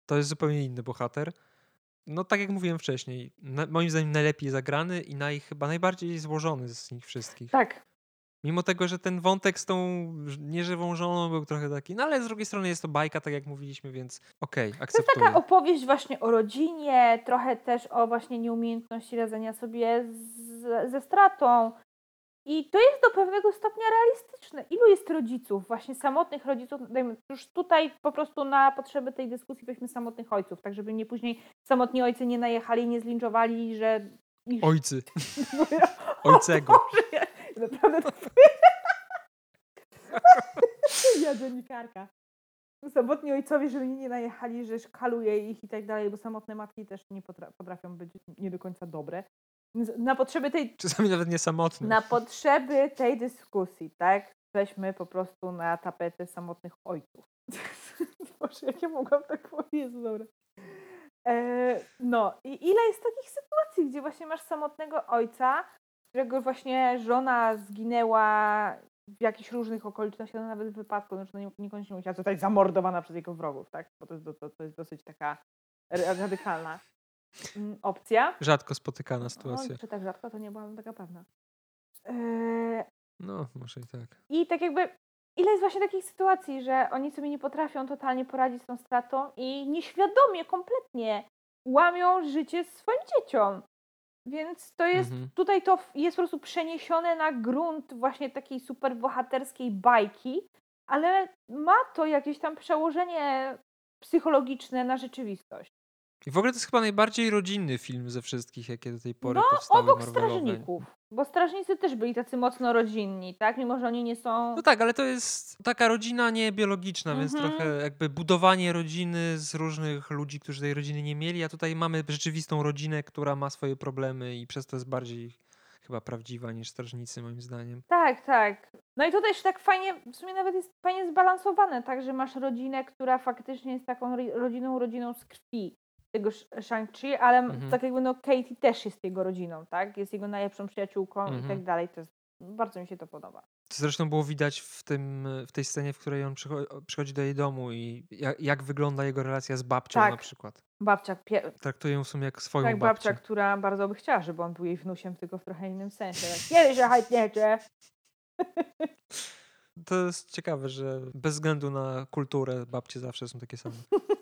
To jest zupełnie inny bohater. No tak jak mówiłem wcześniej, na, moim zdaniem najlepiej zagrany i naj, chyba najbardziej złożony z nich wszystkich. Tak, Mimo tego, że ten wątek z tą nieżywą żoną był trochę taki, no ale z drugiej strony jest to bajka, tak jak mówiliśmy, więc okej, okay, akceptuję. To jest taka opowieść właśnie o rodzinie, trochę też o właśnie nieumiejętności radzenia sobie z, ze stratą. I to jest do pewnego stopnia realistyczne. Ilu jest rodziców, właśnie samotnych rodziców, już tutaj po prostu na potrzeby tej dyskusji weźmy samotnych ojców, tak żeby nie później samotni ojcy nie najechali, nie zlinczowali, że... Ojcy. Ojcego. Boże, Naprawdę to... ja dziennikarka. Samotni ojcowie, żeby nie najechali, że szkaluje ich i tak dalej, bo samotne matki też nie potrafią być nie do końca dobre. Na potrzeby tej... Czasami nawet nie samotne. Na potrzeby tej dyskusji, tak? Weźmy po prostu na tapetę samotnych ojców. Boże, jak ja mogłam tak powiedzieć, dobra. E, no i ile jest takich sytuacji, gdzie właśnie masz samotnego ojca, którego właśnie żona zginęła w jakichś różnych okolicznościach, no nawet w wypadku, znaczy no niekoniecznie musiała zostać zamordowana przez jego wrogów, tak? Bo to jest, to, to jest dosyć taka radykalna mm, opcja. Rzadko spotykana sytuacja. No, czy tak rzadko, to nie byłam taka pewna. Eee... No, może i tak. I tak jakby, ile jest właśnie takich sytuacji, że oni sobie nie potrafią totalnie poradzić z tą stratą i nieświadomie, kompletnie łamią życie swoim dzieciom. Więc to jest, mhm. tutaj to jest po prostu przeniesione na grunt właśnie takiej super bohaterskiej bajki, ale ma to jakieś tam przełożenie psychologiczne na rzeczywistość. I w ogóle to jest chyba najbardziej rodzinny film ze wszystkich, jakie do tej pory no, powstały obok Marvelowe. Strażników. Bo strażnicy też byli tacy mocno rodzinni, tak? Mimo, że oni nie są... No tak, ale to jest taka rodzina nie biologiczna, więc mhm. trochę jakby budowanie rodziny z różnych ludzi, którzy tej rodziny nie mieli, a tutaj mamy rzeczywistą rodzinę, która ma swoje problemy i przez to jest bardziej chyba prawdziwa niż strażnicy moim zdaniem. Tak, tak. No i to też tak fajnie, w sumie nawet jest fajnie zbalansowane, tak, że masz rodzinę, która faktycznie jest taką rodziną, rodziną z krwi tego Shang-Chi, ale mhm. tak jakby no Katie też jest jego rodziną, tak? Jest jego najlepszą przyjaciółką mhm. i tak dalej. To jest, bardzo mi się to podoba. To zresztą było widać w, tym, w tej scenie, w której on przychodzi do jej domu i jak, jak wygląda jego relacja z babcią tak. na przykład. Babcia. Pie... Traktuje ją w sumie jak swoją tak, babcię. babcia, która bardzo by chciała, żeby on był jej wnusiem, tylko w trochę innym sensie. Kiedy się hajtniecie? To jest ciekawe, że bez względu na kulturę babcie zawsze są takie same.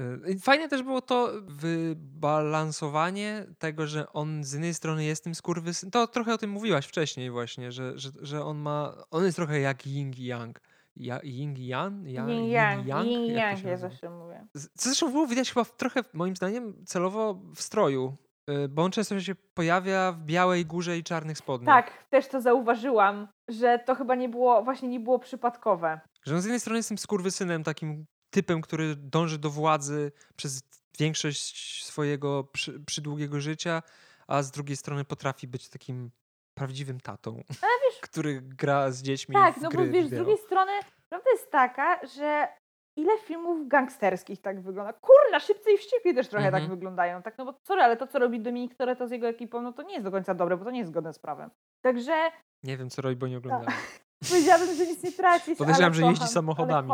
Y, fajne też było to wybalansowanie tego, że on z jednej strony jest tym skurwysyn. To trochę o tym mówiłaś wcześniej właśnie, że, że, że on ma. On jest trochę jak Ying i Yang. Ja, Ying i Yang? Ja, Yin Yang. Yang, Yin Yang ja zawsze mówię. Co zresztą było widać chyba trochę, moim zdaniem, celowo w stroju. Y, bo on często się pojawia w białej górze i czarnych spodniach. Tak, też to zauważyłam, że to chyba nie było, właśnie nie było przypadkowe. Że on z jednej strony jest tym skurwysynem takim typem, który dąży do władzy przez większość swojego przy, przydługiego życia, a z drugiej strony potrafi być takim prawdziwym tatą, wiesz, który gra z dziećmi. Tak, no bo wiesz, z drugiej strony prawda jest taka, że ile filmów gangsterskich tak wygląda. Kurna, szybcy i wściekli też trochę tak mhm. tak wyglądają. Tak, no bo sorry, ale to, co robi Dominik Toretto z jego ekipą, no to nie jest do końca dobre, bo to nie jest zgodne z prawem. Także... Nie wiem, co robi, bo nie oglądałem. Powiedziałabym, że nic nie tracisz, Podejrzewam, że kocham, jeździ samochodami.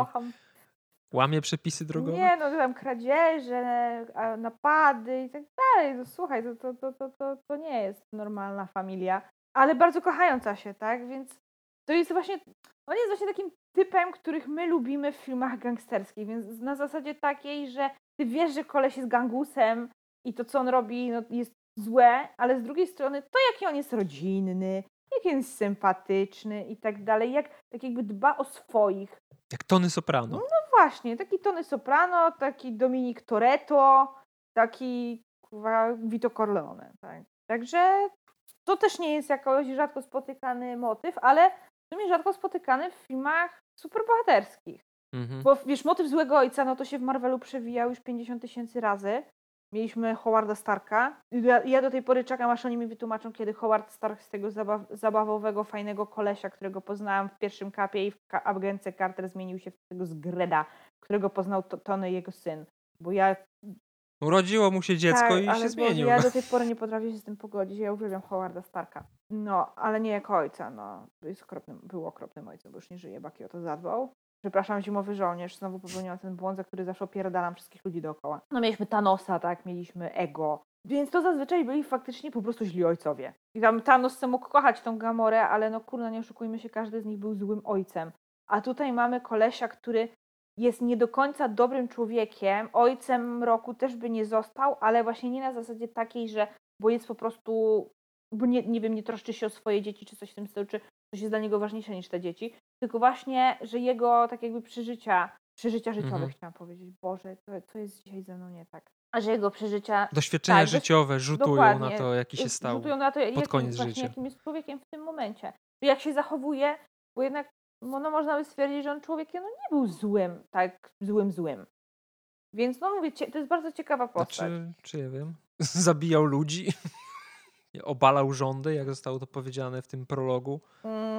Łamie przepisy drogowe? Nie, no tam kradzieże, napady i tak dalej. No, słuchaj, to, to, to, to, to, to nie jest normalna familia, ale bardzo kochająca się, tak? Więc to jest właśnie, on jest właśnie takim typem, których my lubimy w filmach gangsterskich, więc na zasadzie takiej, że ty wiesz, że koleś jest gangusem i to, co on robi, no, jest złe, ale z drugiej strony to, jaki on jest rodzinny, jak on jest sympatyczny i tak dalej, jak tak jakby dba o swoich. Jak Tony Soprano. No właśnie, taki Tony Soprano, taki Dominik Toretto, taki kurwa, Vito Corleone. Tak? Także to też nie jest jakoś rzadko spotykany motyw, ale w sumie rzadko spotykany w filmach superbohaterskich. Mhm. Bo wiesz, motyw złego ojca, no to się w Marvelu przewijał już 50 tysięcy razy. Mieliśmy Howarda Starka. Ja, ja, do tej pory czekam, aż oni mi wytłumaczą, kiedy Howard Stark z tego zabaw zabawowego, fajnego kolesia, którego poznałam w pierwszym kapie i w ka Agence Carter zmienił się w tego z Greda, którego poznał Tony jego syn. Bo ja... Urodziło mu się dziecko tak, i ale się zmienił. Ja do tej pory nie potrafię się z tym pogodzić. Ja uwielbiam Howarda Starka. No, ale nie jako ojca. No, jest okropnym, był okropnym ojcem, bo już nie żyje. Baki o to zadbał. Przepraszam, zimowy żołnierz, znowu popełniłam ten błąd, za który zawsze opierdalam wszystkich ludzi dookoła. No mieliśmy Thanosa, tak, mieliśmy Ego, Więc to zazwyczaj byli faktycznie po prostu źli ojcowie. I tam Thanos se mógł kochać tą Gamorę, ale no kurna, nie oszukujmy się, każdy z nich był złym ojcem. A tutaj mamy kolesia, który jest nie do końca dobrym człowiekiem, ojcem mroku też by nie został, ale właśnie nie na zasadzie takiej, że bo jest po prostu, bo nie, nie wiem, nie troszczy się o swoje dzieci, czy coś w tym stylu, czy coś jest dla niego ważniejsze niż te dzieci, tylko właśnie, że jego tak jakby przeżycia, przeżycia życiowe Mhm. chciałam powiedzieć, Boże, to, to jest dzisiaj ze mną nie tak. A że jego przeżycia Doświadczenia Tak, życiowe rzutują na to, jaki się stał. rzutują na to, jakim, koniec właśnie, życia. jakim jest człowiekiem w tym momencie. Jak się zachowuje, bo jednak no, no, można by stwierdzić, że on człowiekiem no, nie był złym, tak złym, złym. Więc no mówię, to jest bardzo ciekawa postać. Znaczy, czy ja wiem, zabijał ludzi, obalał rządy, jak zostało to powiedziane w tym prologu.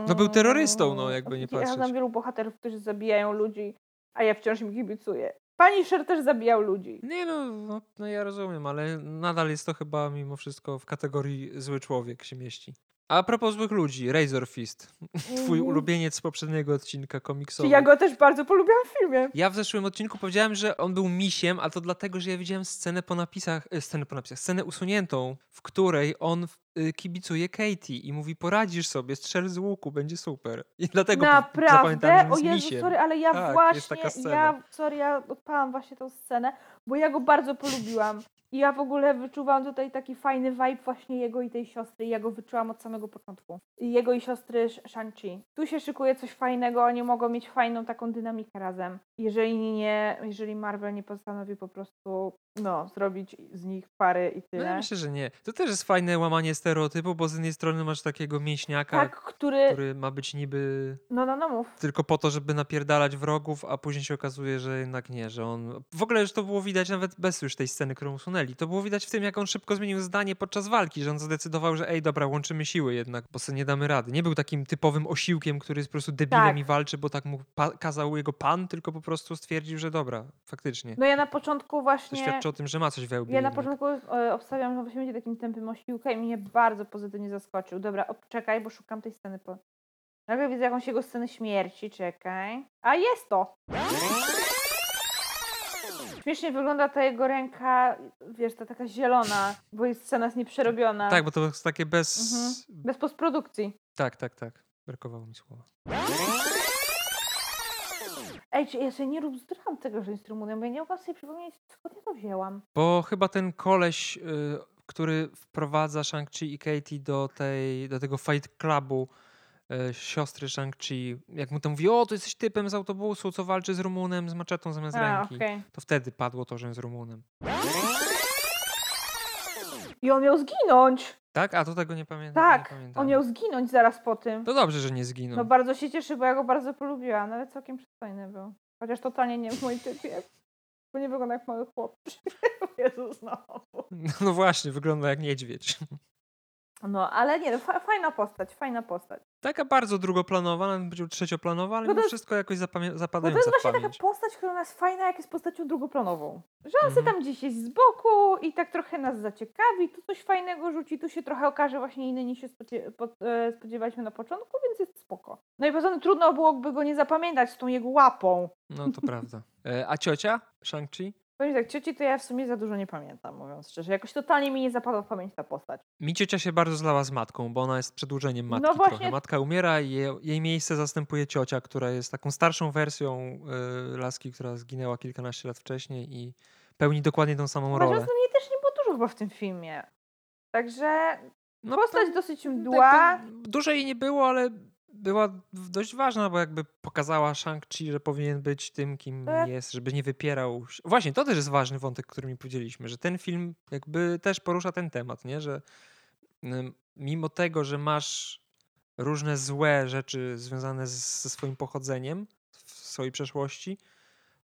no był terrorystą, no, jakby nie Ja znam patrzeć. wielu bohaterów, którzy zabijają ludzi, a ja wciąż im kibicuję. Punisher też zabijał ludzi. Nie no, no, no ja rozumiem, ale nadal jest to chyba mimo wszystko w kategorii zły człowiek się mieści. A propos złych ludzi, Razor Fist, twój Mhm. ulubieniec z poprzedniego odcinka Czy komiksowego. ja go też bardzo polubiłam w filmie. Ja w zeszłym odcinku powiedziałem, że on był misiem, a to dlatego, że ja widziałem scenę po napisach, e, scenę po napisach, scenę usuniętą, w której on y, kibicuje Katie i mówi poradzisz sobie, strzel z łuku, będzie super. I dlatego po- zapamiętałem, Naprawdę? że O jest Jezu, misiem. sorry, ale ja Tak, właśnie, jest taka scena. ja, sorry, ja odpalam właśnie tą scenę, bo ja go bardzo polubiłam. I ja w ogóle wyczuwam tutaj taki fajny vibe właśnie jego i tej siostry. I ja go wyczułam od samego początku. Jego i siostry Sh- Shang-Chi. Tu się szykuje coś fajnego, oni mogą mieć fajną taką dynamikę razem. Jeżeli nie, jeżeli Marvel nie postanowi po prostu, no, zrobić z nich pary i No, tyle. ja myślę, że nie. To też jest fajne łamanie stereotypu, bo z jednej strony masz takiego mięśniaka, tak, który, który ma być niby no, no, no, mów. tylko po to, żeby napierdalać wrogów, a później się okazuje, że jednak nie, że on... W ogóle że to było widać nawet bez już tej sceny, którą usunęli. To było widać w tym, jak on szybko zmienił zdanie podczas walki, że on zdecydował, że ej, dobra, łączymy siły jednak, bo sobie nie damy rady. Nie był takim typowym osiłkiem, który jest po prostu debilem Tak. i walczy, bo tak mu kazał jego pan, tylko po prostu stwierdził, że dobra, faktycznie. No ja na początku To właśnie... świadczy o tym, że ma coś we łbie Ja na jednak. początku e, obstawiam, że właśnie będzie takim tępym osiłkiem i mnie bardzo pozytywnie zaskoczył. Dobra, czekaj, bo szukam tej sceny. Po... Nagle widzę jakąś jego scenę śmierci, czekaj. A jest to! Śmiesznie wygląda ta jego ręka, wiesz, ta taka zielona, bo jest scena jest nieprzerobiona. Tak, bo to jest takie bez... Mhm. Bez postprodukcji. Tak, tak, tak. Brakowało mi słowa. Ej, czy ja sobie nie rób zdram tego, że jest bo ja nie mogłam sobie przypomnieć, skąd ja to wzięłam. Bo chyba ten koleś, y, który wprowadza Shang-Chi i Katie do, tej, do tego Fight Clubu siostry Shang-Chi, jak mu tam mówi, o, to jesteś typem z autobusu, co walczy z Rumunem z maczetą zamiast A, ręki. okej. To wtedy padło to, że jest Rumunem. I on miał zginąć! Tak? A to tego nie pamiętam. nie Tak, pamiętam. on miał zginąć zaraz po tym. To dobrze, że nie zginął. No bardzo się cieszę, bo ja go bardzo polubiłam. Nawet całkiem przystojny był. Chociaż totalnie nie w moim typie. Bo nie wygląda jak mały chłopczyk. Jezus, znowu. No właśnie, wygląda jak niedźwiedź. No, ale nie, no, fa- fajna postać, fajna postać. Taka bardzo drugoplanowa, nawet powiedział trzecioplanowa, ale No to mimo wszystko jakoś zapamię- Bo to zapadająca jest właśnie taka postać, która nas fajna, jak jest postacią drugoplanową. Że on sobie tam gdzieś jest z boku i tak trochę nas zaciekawi, tu coś fajnego rzuci, tu się trochę okaże właśnie inny niż się e, spodziewaliśmy na początku, więc jest spoko. No i poza tym trudno byłoby go nie zapamiętać z tą jego łapą. No to prawda. E, A ciocia Shang-Chi? Powiem tak, cioci to ja w sumie za dużo nie pamiętam, mówiąc szczerze. Jakoś totalnie mi nie zapadła w pamięć ta postać. Mi ciocia się bardzo zlała z matką, bo ona jest przedłużeniem matki No właśnie- trochę. Matka umiera i jej, jej miejsce zastępuje ciocia, która jest taką starszą wersją y, laski, która zginęła kilkanaście lat wcześniej i pełni dokładnie tą samą Uważam, rolę. że mnie też nie było dużo chyba w tym filmie. Także No, postać dosyć to- mdła. tak, Dużo jej nie było, ale była dość ważna, bo jakby pokazała Shang-Chi, że powinien być tym, kim ja- jest, żeby nie wypierał. Właśnie, to też jest ważny wątek, który mi powiedzieliśmy, że ten film jakby też porusza ten temat, nie? Że mimo tego, że masz różne złe rzeczy związane z, ze swoim pochodzeniem w swojej przeszłości,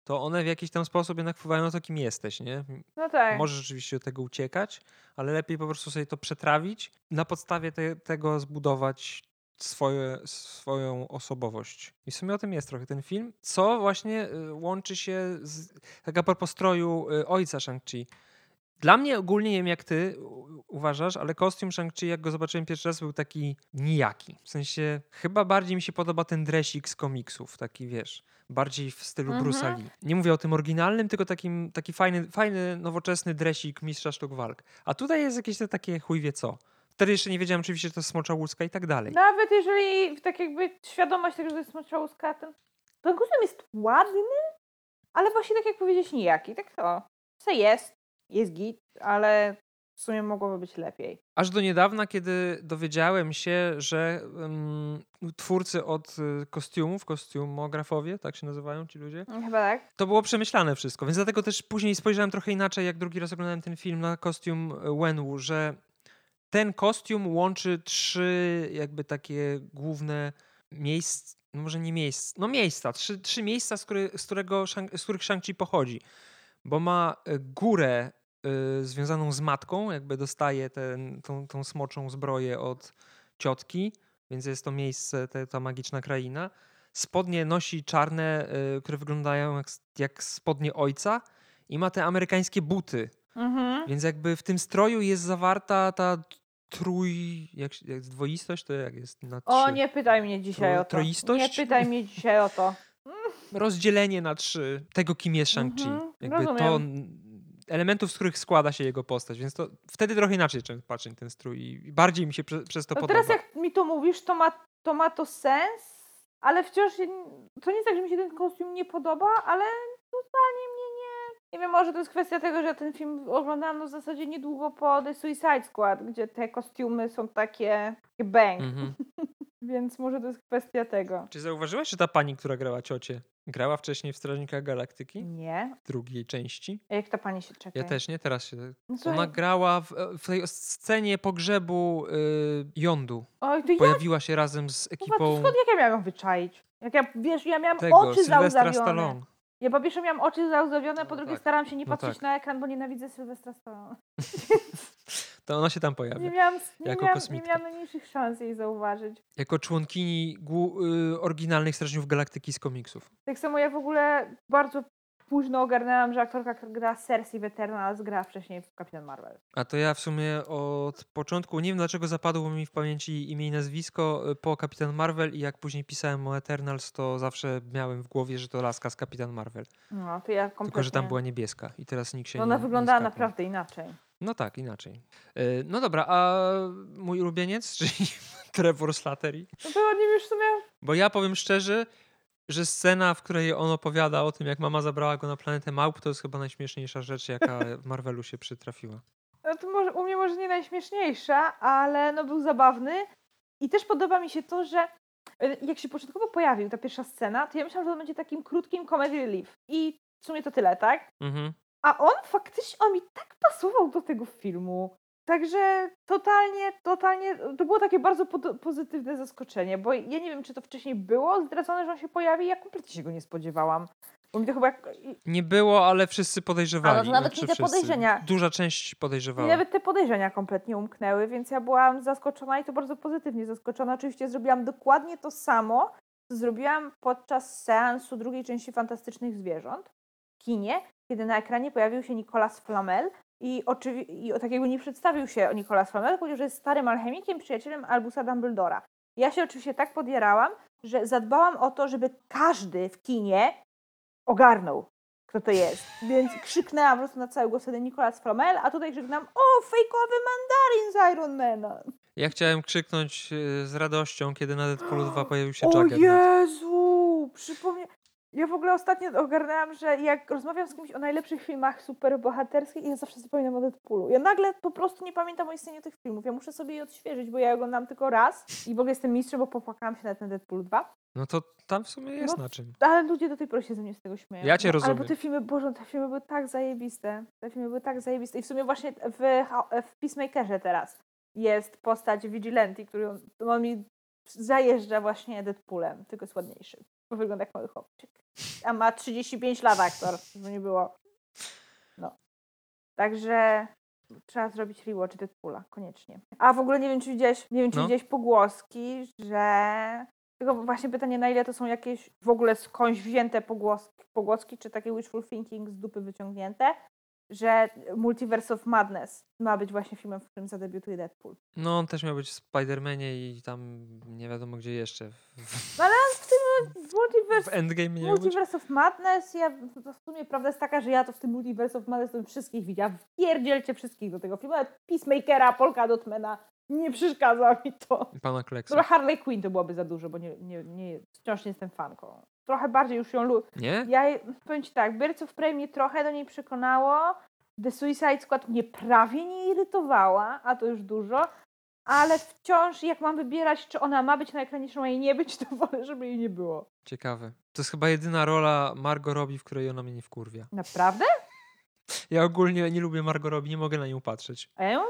to one w jakiś tam sposób jednak wpływają na to, kim jesteś, nie? No tak. Możesz rzeczywiście do tego uciekać, ale lepiej po prostu sobie to przetrawić, na podstawie te, tego zbudować swoje, swoją osobowość. I w sumie o tym jest trochę ten film, co właśnie y, łączy się z, tak a propos stroju y, ojca Shang-Chi. Dla mnie ogólnie, nie wiem jak ty uważasz, ale kostium Shang-Chi, jak go zobaczyłem pierwszy raz, był taki nijaki. W sensie, chyba bardziej mi się podoba ten dresik z komiksów, taki wiesz, bardziej w stylu mhm. Bruce'a Lee. Nie mówię o tym oryginalnym, tylko takim, taki fajny, fajny, nowoczesny dresik mistrza sztuk walk. A tutaj jest jakieś te takie chuj wie co. Wtedy jeszcze nie wiedziałem oczywiście, że to jest smocza łuska i tak dalej. Nawet jeżeli tak jakby świadomość tego, że to jest smocza łuska, ten, ten kostium jest ładny, ale właśnie tak jak powiedzieć nijaki. Tak to, co jest, jest git, ale w sumie mogłoby być lepiej. Aż do niedawna, kiedy dowiedziałem się, że um, twórcy od y, kostiumów, kostiumografowie, tak się nazywają ci ludzie? Mm, chyba tak. To było przemyślane wszystko, więc dlatego też później spojrzałem trochę inaczej, jak drugi raz oglądałem ten film na kostium Wenwu, że ten kostium łączy trzy jakby takie główne miejsca, no może nie miejsca, no miejsca, trzy, trzy miejsca, z, który, z, którego, z których Shang-Chi pochodzi. Bo ma e, górę y, związaną z matką, jakby dostaje ten, tą, tą smoczą zbroję od ciotki, więc jest to miejsce, te, ta magiczna kraina. Spodnie nosi czarne, y, które wyglądają jak, jak spodnie ojca i ma te amerykańskie buty, Mhm. Więc jakby w tym stroju jest zawarta ta trój... Jak, jak dwoistość to jak jest na trzy? O, nie pytaj mnie dzisiaj Tro, o to. Troistość? Nie pytaj mnie dzisiaj o to. Rozdzielenie na trzy tego, kim jest Shang-Chi. Mhm, jakby to elementów, z których składa się jego postać, więc to wtedy trochę inaczej patrzeć ten strój i bardziej mi się prze, przez to, to podoba. Teraz jak mi to mówisz, to ma to, ma to sens, ale wciąż to nie jest tak, że mi się ten kostium nie podoba, ale totalnie nie wiem, może to jest kwestia tego, że ten film oglądałam no w zasadzie niedługo po The Suicide Squad, gdzie te kostiumy są takie bang. Mhm. Więc może to jest kwestia tego. Czy zauważyłaś, że ta pani, która grała ciocię, grała wcześniej w Strażnikach Galaktyki? Nie. Drugiej części? A jak ta pani się czeka? Ja też nie, teraz się... No, Ona grała w, w, tej scenie pogrzebu y, Jądu. Oj, to Pojawiła ja... się razem z ekipą... No, skąd jak ja miałam wyczaić? Jak ja, wiesz, ja miałam Tego, oczy zauzawione. Stallone. Ja po pierwsze miałam oczy zauzawione, po no drugie tak. staram się nie no patrzeć tak. na ekran, bo nienawidzę Sylwestra Stallone. to ona się tam pojawia. Nie miałam, nie jako miałam, nie miałam najmniejszych szans jej zauważyć. Jako członkini y, oryginalnych Strażników Galaktyki z komiksów. Tak samo ja w ogóle bardzo późno ogarnęłam, że aktorka, gra Cersei w Eternals, gra wcześniej w Kapitan Marvel. A to ja w sumie od początku, nie wiem dlaczego zapadło mi w pamięci imię i nazwisko y, po Kapitan Marvel i jak później pisałem o Eternals, to zawsze miałem w głowie, że to laska z Kapitan Marvel. No, to ja kompletnie... Tylko, że tam była niebieska i teraz nikt się no, nie Ona wyglądała naprawdę inaczej. No tak, inaczej. Y, no dobra, a mój ulubieniec, czyli Trevor Slattery? No to nie wiesz w sumie... Bo ja powiem szczerze, że scena, w której on opowiada o tym, jak mama zabrała go na planetę małp, to jest chyba najśmieszniejsza rzecz, jaka w Marvelu się przytrafiła. No to może, u mnie może nie najśmieszniejsza, ale no był zabawny. I też podoba mi się to, że e, jak się początkowo pojawił ta pierwsza scena, to ja myślałam, że to będzie takim krótkim comedy relief. I w sumie to tyle, tak? Mhm. A on faktycznie, on mi tak pasował do tego filmu. Także totalnie, totalnie, to było takie bardzo po pozytywne zaskoczenie, bo ja nie wiem, czy to wcześniej było zdradzone, że on się pojawi, ja kompletnie się go nie spodziewałam. Bo mi to chyba... Jak... Nie było, ale wszyscy podejrzewali. Ale to nawet znaczy, te podejrzenia. Duża część podejrzewała. I nawet te podejrzenia kompletnie umknęły, więc ja byłam zaskoczona i to bardzo pozytywnie zaskoczona. Oczywiście zrobiłam dokładnie to samo, co zrobiłam podczas seansu drugiej części Fantastycznych Zwierząt w kinie, kiedy na ekranie pojawił się Nicolas Flamel i, oczywi- I tak jakby nie przedstawił się Nicolas Flamel, powiedział, że jest starym alchemikiem, przyjacielem Albusa Dumbledora. Ja się oczywiście tak podjarałam, że zadbałam o to, żeby każdy w kinie ogarnął, kto to jest. Więc krzyknęłam po prostu na cały głos wtedy Nicolas Flamel, a tutaj krzyknęłam o, fejkowy mandarin z Ironmana. Ja chciałem krzyknąć e, z radością, kiedy na Deadpoolu 2 pojawił się O Jezu! Przypomniałam. Ja w ogóle ostatnio ogarnęłam, że jak rozmawiam z kimś o najlepszych filmach superbohaterskich, ja zawsze zapominam o Deadpoolu. Ja nagle po prostu nie pamiętam o istnieniu tych filmów. Ja muszę sobie je odświeżyć, bo ja oglądam tylko raz i w ogóle jestem mistrzem, bo popłakałam się na ten Deadpool 2. No to tam w sumie jest no, na czym. Ale ludzie do tej pory się ze mnie z tego śmieją. Ja cię rozumiem. Ale bo te filmy, Boże, te filmy były tak zajebiste. Te filmy były tak zajebiste. I w sumie właśnie w, w Peacemakerze teraz jest postać Vigilante, który on, on mi zajeżdża właśnie Deadpoolem, tylko jest ładniejszy. Bo wygląda jak mały chłopczyk. A ma 35 lat aktor, żeby nie było. No. Także trzeba zrobić rewatch Deadpoola, koniecznie. A w ogóle nie wiem, czy widziałeś, nie wiem, czy no. widziałeś pogłoski, że... Tylko właśnie pytanie, na ile to są jakieś w ogóle skądś wzięte pogłoski, pogłoski czy takie wishful thinking z dupy wyciągnięte, że Multiverse of Madness ma być właśnie filmem, w którym zadebiutuje Deadpool. No on też miał być w Spider-Manie i tam nie wiadomo gdzie jeszcze. No ale w tym w w Multiverse, Endgame miał być. Multiverse of Madness, ja w sumie prawda jest taka, że ja to w tym Multiverse of Madness to wszystkich widziała. Wpierdzielcie wszystkich do tego filmu. Nawet Peacemakera, Polka Dotmana. Nie przeszkadza mi to. Pana Kleksa. Dobra, Harley Quinn to byłoby za dużo, bo nie, nie, nie, wciąż nie jestem fanką. Trochę bardziej już ją lu- Nie? Ja powiem ci tak, Birds Prey mnie trochę do niej przekonało. The Suicide Squad mnie prawie nie irytowała, a to już dużo. Ale wciąż, jak mam wybierać, czy ona ma być na ekranie, czy ma jej nie być, to wolę, żeby jej nie było. Ciekawe. To jest chyba jedyna rola Margot Robbie, w której ona mnie nie wkurwia. Naprawdę? Ja ogólnie nie lubię Margot Robbie, nie mogę na nią patrzeć. A ja ją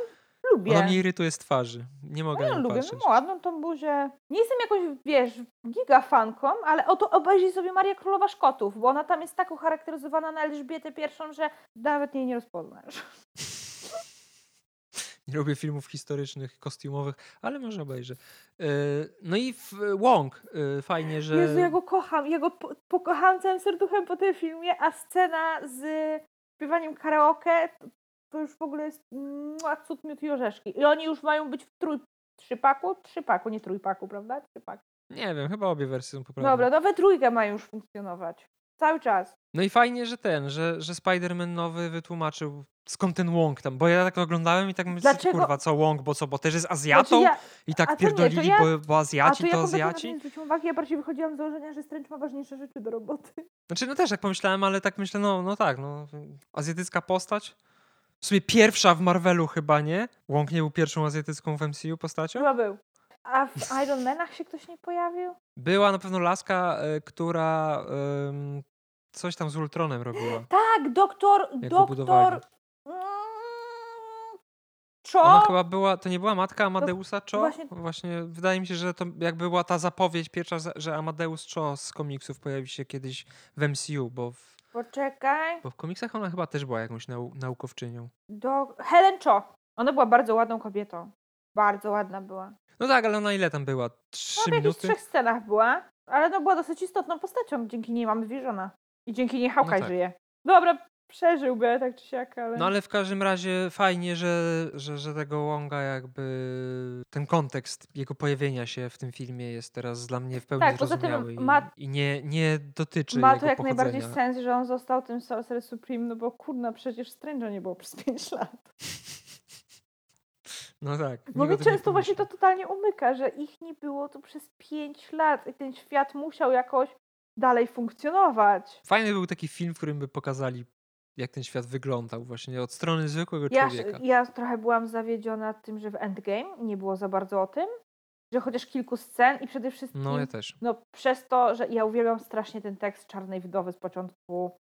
lubię. Ona mnie irytuje z twarzy. Nie mogę ja na nią lubię, patrzeć. no ładną tą buzię. Nie jestem jakąś, wiesz, giga fanką, ale oto obejrzyj sobie Maria Królowa Szkotów, bo ona tam jest tak ucharakteryzowana na Elżbietę I, że nawet jej nie rozpoznasz. Nie lubię filmów historycznych, kostiumowych, ale może obejrzę. Yy, No i w Wong. yy, Fajnie, że... Jezu, ja go kocham. Ja go po, pokochałam całym serduchem po tym filmie, a scena z śpiewaniem karaoke to, już w ogóle jest cud, miód i orzeszki. I oni już mają być w trój... trzypaku? Trzypaku, nie trójpaku, prawda? Trzypaku. Nie wiem, chyba obie wersje są poprawne. Dobra, no we trójkę mają już funkcjonować. Cały czas. No i fajnie, że ten, że, że Spider-Man nowy wytłumaczył skąd ten Wong tam, bo ja tak oglądałem i tak myślę, Dlaczego- kurwa, co Wong, bo co, bo też jest Azjatą Znaczy ja, i tak to nie, pierdolili, ja- bo, bo Azjaci to to, ja Azjaci. uwagi, ja bardziej wychodziłam z założenia, że Strange ma ważniejsze rzeczy do roboty. Znaczy, no też tak pomyślałem, ale tak myślę, no, no tak, no, azjatycka postać. W sumie pierwsza w Marvelu chyba, nie? Wong nie był pierwszą azjatycką w MCU postacią? Chyba był. A w Iron Manach się ktoś nie pojawił? Była na pewno laska, e, która em, coś tam z Ultronem robiła. Tak, doktor, Jak doktor... wybudowali. Mm, Ona Cho? chyba była, to nie była matka Amadeusa Cho? właśnie- Właśnie wydaje mi się, że to jak była ta zapowiedź pierwsza, za- że Amadeus Cho z komiksów pojawi się kiedyś w MCU, bo w, Poczekaj. bo w komiksach ona chyba też była jakąś nau, naukowczynią. Do... Helen Cho. Ona była bardzo ładną kobietą. Bardzo ładna była. No tak, ale ona ile tam była? No, Trzy w jakichś minuty? trzech scenach była, ale no była dosyć istotną postacią. Dzięki niej mamy Visiona. I dzięki niej Hawkeye tak. żyje. Dobra, przeżyłby tak czy siak, ale... No ale w każdym razie fajnie, że, że, że tego Wonga jakby ten kontekst jego pojawienia się w tym filmie jest teraz dla mnie w pełni Tak, zrozumiały i, ma- i nie, nie dotyczy Ma to jak pochodzenia. najbardziej sens, że on został tym Sorcerer Supreme, no bo kurna, przecież Strange'a nie było przez 5 lat. No tak. Bo mi często właśnie to totalnie umyka, że ich nie było tu przez 5 lat i ten świat musiał jakoś dalej funkcjonować. Fajny był taki film, w którym by pokazali, jak ten świat wyglądał właśnie od strony zwykłego Ja, człowieka. ja trochę byłam zawiedziona tym, że w Endgame nie było za bardzo o tym, że chociaż kilku scen i przede wszystkim No ja też. no, przez to, że ja uwielbiam strasznie ten tekst Czarnej Wdowy z początku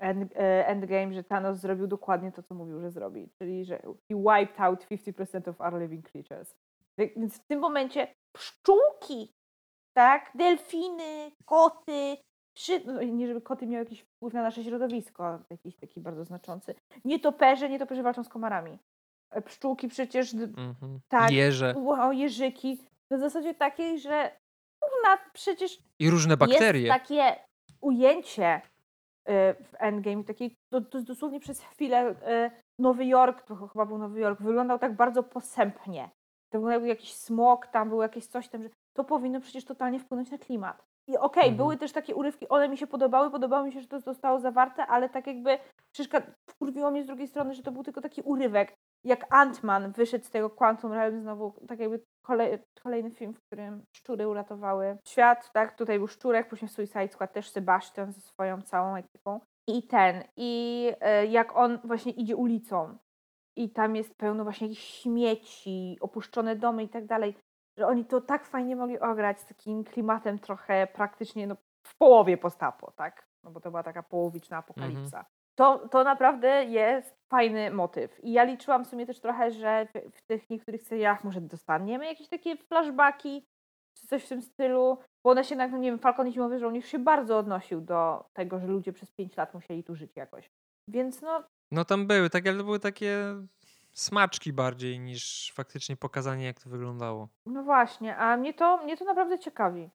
end, e, Endgame, że Thanos zrobił dokładnie to, co mówił, że zrobi, czyli że he wiped out 50% of our living creatures. Wie- Więc w tym momencie pszczółki, tak, delfiny, koty, przy... no, nie żeby koty miały jakiś wpływ na nasze środowisko, jakiś taki bardzo znaczący. Nietoperze, nietoperze walczą z komarami. E, Pszczółki przecież, Mhm. tak, Jeże wow, jeżyki, na zasadzie takiej, że kurna, przecież i różne bakterie. jest takie ujęcie y, w Endgame, takie, to, to dosłownie przez chwilę y, Nowy Jork, to chyba był Nowy Jork, wyglądał tak bardzo posępnie. To był jakiś smog, tam było jakieś coś tam, że to powinno przecież totalnie wpłynąć na klimat. I okej, Mhm. były też takie urywki, one mi się podobały, podobało mi się, że to zostało zawarte, ale tak jakby przeszkad... wkurwiło mnie z drugiej strony, że to był tylko taki urywek. Jak Ant-Man wyszedł z tego Quantum Realm znowu, tak jakby kolej, kolejny film, w którym szczury uratowały świat, tak? Tutaj był szczurek, później w Suicide Squad też Sebastian ze swoją całą ekipą. I ten, i e, jak on właśnie idzie ulicą i tam jest pełno właśnie jakichś śmieci, opuszczone domy i tak dalej, że oni to tak fajnie mogli ograć z takim klimatem trochę praktycznie no, w połowie postapo, tak? No bo to była taka połowiczna apokalipsa. To, to naprawdę jest fajny motyw. I ja liczyłam w sumie też trochę, że w, tych niektórych serialach może dostaniemy jakieś takie flashbacki, czy coś w tym stylu, bo one się, jednak, no nie wiem, Falcon i Zimowy Żołnierz się bardzo odnosił do tego, że ludzie przez 5 lat musieli tu żyć jakoś. Więc no, No tam były, tak, ale to były takie smaczki bardziej niż faktycznie pokazanie, jak to wyglądało. no właśnie, a mnie to, mnie to naprawdę ciekawi.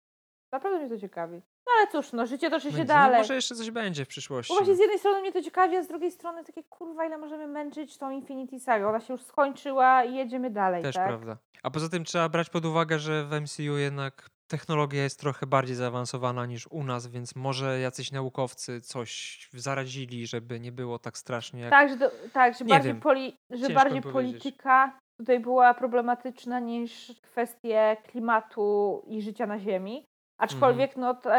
Naprawdę mnie to ciekawi. No ale cóż, no życie toczy się Będzie. dalej. No może jeszcze coś będzie w przyszłości. Bo właśnie z jednej strony mnie to ciekawi, a z drugiej strony takie kurwa, ile możemy męczyć tą Infinity Saga. Ona się już skończyła i jedziemy dalej, Też tak? prawda. A poza tym trzeba brać pod uwagę, że w MCU jednak technologia jest trochę bardziej zaawansowana niż u nas, więc może jacyś naukowcy coś zaradzili, żeby nie było tak strasznie jak... Tak, że, tak, że bardziej, poli, że bardziej polityka tutaj była problematyczna niż kwestie klimatu i życia na Ziemi. Aczkolwiek, Mhm. no to,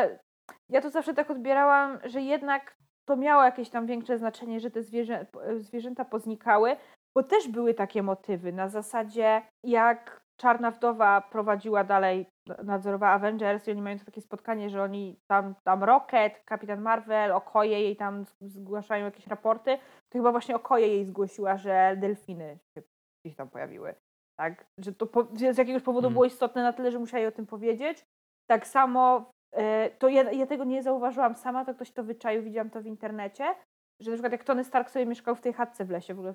ja to zawsze tak odbierałam, że jednak to miało jakieś tam większe znaczenie, że te zwierzę, zwierzęta poznikały, bo też były takie motywy na zasadzie, jak Czarna Wdowa prowadziła dalej, nadzorowała Avengers i oni mają to takie spotkanie, że oni tam, tam Rocket, Kapitan Marvel, Okoje jej tam zgłaszają jakieś raporty, to chyba właśnie Okoje jej zgłosiła, że delfiny się gdzieś tam pojawiły. Tak? Że to po, z jakiegoś powodu Mm. było istotne na tyle, że musieli o tym powiedzieć. Tak samo, e, to ja, ja tego nie zauważyłam sama, to ktoś to wyczaił, widziałam to w internecie, że na przykład jak Tony Stark sobie mieszkał w tej chatce w lesie, w ogóle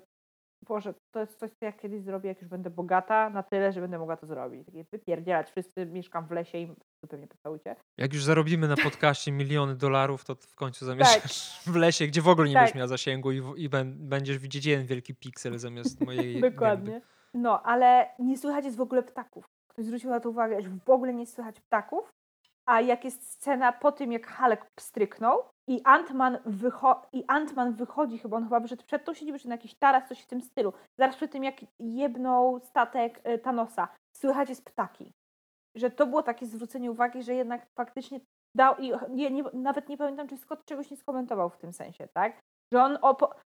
Boże, to jest coś, co ja kiedyś zrobię, jak już będę bogata, na tyle, że będę mogła to zrobić. Takie wypierdzielać, wszyscy mieszkam w lesie i zupełnie pocałujcie. Jak już zarobimy na podcaście miliony dolarów, to w końcu zamieszkasz w lesie, gdzie w ogóle nie Tak. będziesz miała zasięgu i, i bę- będziesz widzieć jeden wielki piksel zamiast mojej Dokładnie. gęby. No, ale nie słychać jest w ogóle ptaków. Ktoś zwrócił na to uwagę, że w ogóle nie słychać ptaków, a jak jest scena po tym, jak Hulk pstryknął i Ant-Man, wycho- i Ant-Man wychodzi, chyba on chyba wyszedł przed tą siedzibą, czy na jakiś taras, coś w tym stylu. Zaraz przed tym, jak jebnął statek y, Thanosa, słychać jest ptaki. Że to było takie zwrócenie uwagi, że jednak faktycznie dał i nie, nie, nawet nie pamiętam, czy Scott czegoś nie skomentował w tym sensie, tak? Że on,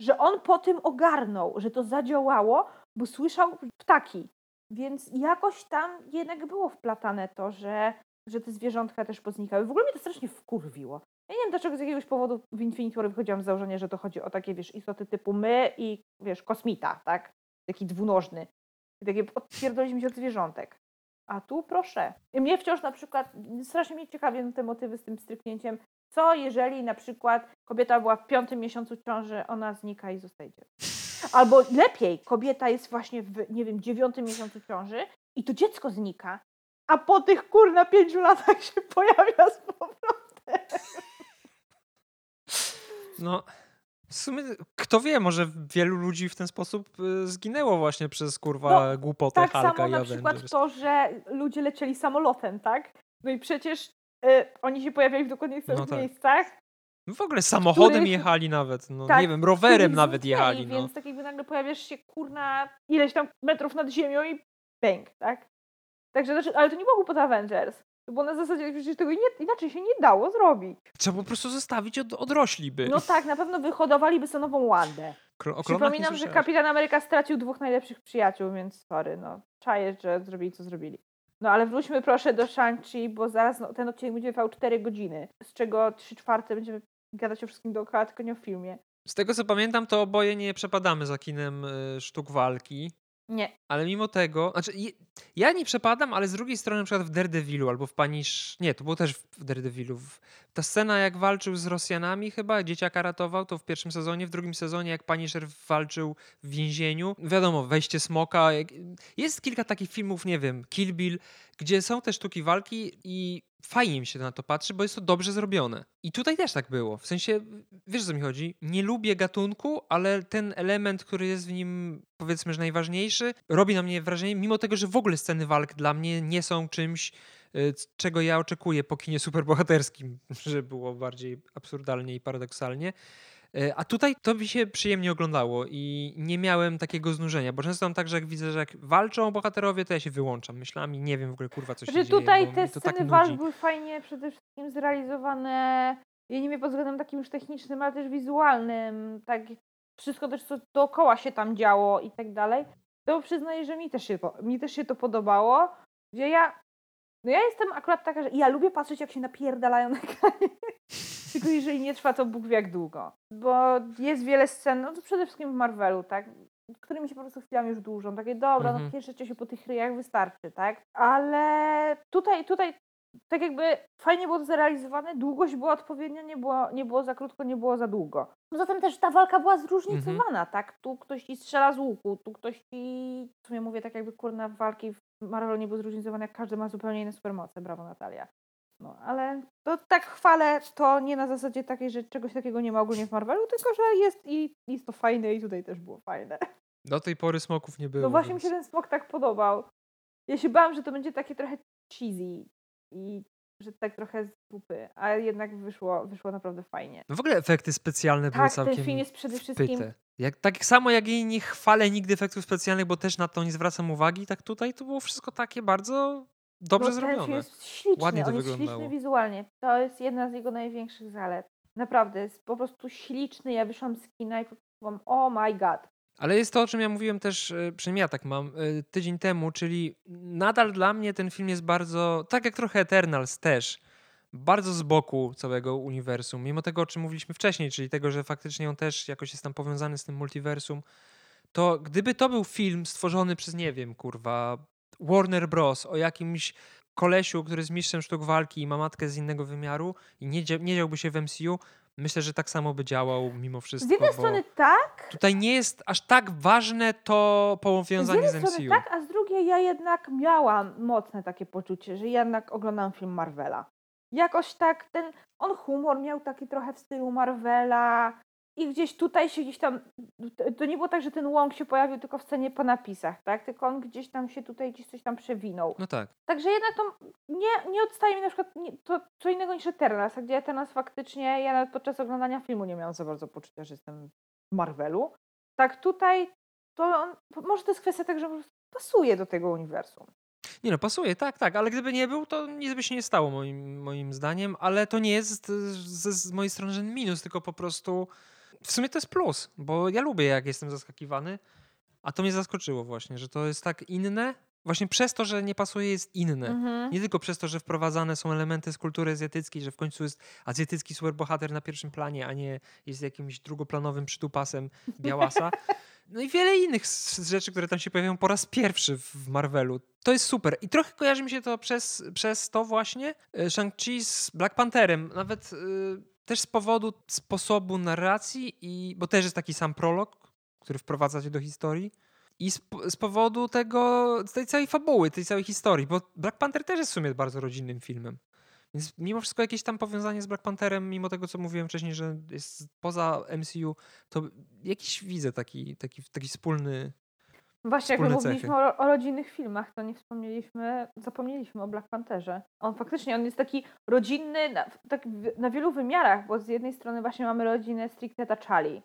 że on po tym ogarnął, że to zadziałało, bo słyszał ptaki. Więc jakoś tam jednak było wplatane to, że, że te zwierzątka też poznikały. W ogóle mnie to strasznie wkurwiło. Ja nie wiem dlaczego z jakiegoś powodu w Infinity War wychodziłam z założenia, że to chodzi o takie, wiesz, istoty typu my i, wiesz, kosmita, tak? Taki dwunożny. I takie odpierdoliliśmy się od zwierzątek. A tu proszę. I mnie wciąż na przykład, strasznie mnie ciekawią te motywy z tym stryknięciem. Co jeżeli na przykład kobieta była w piątym miesiącu ciąży, ona znika i zostaje dzieckiem? Albo lepiej, kobieta jest właśnie w, nie wiem, dziewiątym miesiącu ciąży i to dziecko znika, a po tych kurna pięciu latach się pojawia z powrotem. No, w sumie, kto wie, może wielu ludzi w ten sposób y, zginęło właśnie przez kurwa No, głupotę Tak Hulka samo i na Avengers. przykład to, że ludzie lecieli samolotem, tak? No i przecież y, oni się pojawiali w dokładnie tych No samych tak. miejscach. W ogóle samochodem których- jechali nawet, no Tak, nie wiem, rowerem nawet jechali, no. Więc tak jakby nagle pojawiasz się kurna ileś tam metrów nad ziemią i bang, tak? Także, znaczy, ale to nie było głupota Avengers. Było na zasadzie, przecież tego nie, inaczej się nie dało zrobić. Trzeba po prostu zostawić, od, odrośliby. No tak, na pewno wyhodowaliby sobie nową Wandę. Kro- Przypominam, że. Kapitan Ameryka stracił dwóch najlepszych przyjaciół, więc sorry, no. Czaję, że zrobili co zrobili. No ale wróćmy proszę do Shang-Chi, bo zaraz no, ten odcinek będzie trwał 4 godziny, z czego 3 czwarte będziemy gadać o wszystkim dookoła, tylko nie o filmie. Z tego co pamiętam, to oboje nie przepadamy za kinem y, sztuk walki. Nie. Ale mimo tego, znaczy ja nie przepadam, ale z drugiej strony na przykład w Daredevilu albo w Panisz, nie, to było też w Daredevilu. Ta scena jak walczył z Rosjanami chyba, dzieciaka ratował, to w pierwszym sezonie, w drugim sezonie jak Punisher walczył w więzieniu. Wiadomo, wejście smoka. Jest kilka takich filmów, nie wiem, Kill Bill, gdzie są te sztuki walki i fajnie mi się na to patrzy, bo jest to dobrze zrobione. I tutaj też tak było. W sensie, wiesz o co mi chodzi? Nie lubię gatunku, ale ten element, który jest w nim powiedzmy, że najważniejszy, robi na mnie wrażenie, mimo tego, że w ogóle sceny walk dla mnie nie są czymś, y, czego ja oczekuję po kinie superbohaterskim, że było bardziej absurdalnie i paradoksalnie. Y, A tutaj to mi się przyjemnie oglądało i nie miałem takiego znużenia, bo często mam tak, że jak widzę, że jak walczą bohaterowie, to ja się wyłączam myślami, nie wiem w ogóle kurwa co się Że dzieje. tutaj te tak sceny walk nudzi. były fajnie przede wszystkim zrealizowane, ja nie wiem pod względem takim już technicznym, ale też wizualnym, tak wszystko też co dookoła się tam działo i tak dalej, to przyznaję, że mi też się mi też się to podobało, gdzie ja, no ja jestem akurat taka, że ja lubię patrzeć jak się napierdalają na ekranie, tylko jeżeli nie trwa to Bóg wie jak długo, bo jest wiele scen, no to przede wszystkim w Marvelu, tak, którymi się po prostu chwilami już dłużą, takie dobra, Mhm. no pieszecie się po tych ryjach, wystarczy, tak, ale tutaj, tutaj tak jakby fajnie było to zrealizowane, długość była odpowiednia, nie było, nie było za krótko, nie było za długo. Poza tym też ta walka była zróżnicowana, tak? Tu ktoś ci strzela z łuku, tu ktoś ci... W sumie mówię tak jakby kurna walki w Marvelu nie były zróżnicowane, jak każdy ma zupełnie inne supermoce. Brawo Natalia. No, ale to tak chwalę to nie na zasadzie takiej, że czegoś takiego nie ma ogólnie w Marvelu, tylko że jest i jest to fajne i tutaj też było fajne. Do tej pory smoków nie było. No właśnie więc... mi się ten smok tak podobał. Ja się bałam, że to będzie takie trochę cheesy i że tak trochę z dupy, a jednak wyszło, wyszło naprawdę fajnie. No w ogóle efekty specjalne były Tak, całkiem ten film jest przede wszystkim wpyte. Jak, tak samo jak jej nie chwalę nigdy efektów specjalnych, bo też na to nie zwracam uwagi, tak tutaj to było wszystko takie bardzo dobrze Bo Ten zrobione. jest śliczny, Ładnie to on jest wyglądało. śliczny wizualnie. To jest jedna z jego największych zalet. Naprawdę, jest po prostu śliczny. Ja wyszłam z kina i powiedziałam, oh my god. Ale jest to, o czym ja mówiłem też, e, przynajmniej ja tak mam, e, tydzień temu, czyli nadal dla mnie ten film jest bardzo, tak jak trochę Eternals też, bardzo z boku całego uniwersum. Mimo tego, o czym mówiliśmy wcześniej, czyli tego, że faktycznie on też jakoś jest tam powiązany z tym multiversum, to gdyby to był film stworzony przez, nie wiem, kurwa, Warner Bros. o jakimś kolesiu, który jest mistrzem sztuk walki i ma matkę z innego wymiaru i nie, nie działby się w MCU, myślę, że tak samo by działał mimo wszystko. Z jednej strony tak, Tutaj nie jest aż tak ważne to z powiązanie z, strony MCU. tak, a z drugiej ja jednak miałam mocne takie poczucie, że jednak oglądam film Marvela. Jakoś tak ten, on humor miał taki trochę w stylu Marvela i gdzieś tutaj się gdzieś tam, to- nie było tak, że ten łąk się pojawił tylko w scenie po napisach, tak? Tylko on gdzieś tam się tutaj gdzieś coś tam przewinął. No tak. Także jednak to nie, nie odstaje mi na przykład nie, to co innego niż Eternals, gdzie Eternals faktycznie ja nawet podczas oglądania filmu nie miałam za bardzo poczucia, że jestem w Marvelu. Tak tutaj to on, może to jest kwestia tak, że po prostu pasuje do tego uniwersum. Nie no, pasuje, tak, tak, ale gdyby nie był, to nic by się nie stało moim, moim zdaniem, ale to nie jest z, z mojej strony żaden minus, tylko po prostu w sumie to jest plus, bo ja lubię jak jestem zaskakiwany, a to mnie zaskoczyło właśnie, że to jest tak inne, właśnie przez to, że nie pasuje jest inne. Mhm. Nie tylko przez to, że wprowadzane są elementy z kultury azjatyckiej, że w końcu jest azjatycki superbohater na pierwszym planie, a nie jest jakimś drugoplanowym przytupasem Białasa. No i wiele innych rzeczy, które tam się pojawiają po raz pierwszy w Marvelu. To jest super. I trochę kojarzy mi się to przez, przez to właśnie e, Shang-Chi z Black Pantherem. Nawet y, też z powodu sposobu narracji, i, bo też jest taki sam prolog, który wprowadza cię do historii. I z, z powodu tego, z tej całej fabuły, tej całej historii, bo Black Panther też jest w sumie bardzo rodzinnym filmem. Więc mimo wszystko jakieś tam powiązanie z Black Pantherem, mimo tego, co mówiłem wcześniej, że jest poza MCU, to jakiś widzę taki, taki, taki wspólny... Właśnie jak mówiliśmy o, o rodzinnych filmach, to nie wspomnieliśmy, zapomnieliśmy o Black Pantherze. On faktycznie, on jest taki rodzinny na, tak na wielu wymiarach, bo z jednej strony właśnie mamy rodzinę stricte T'Challi,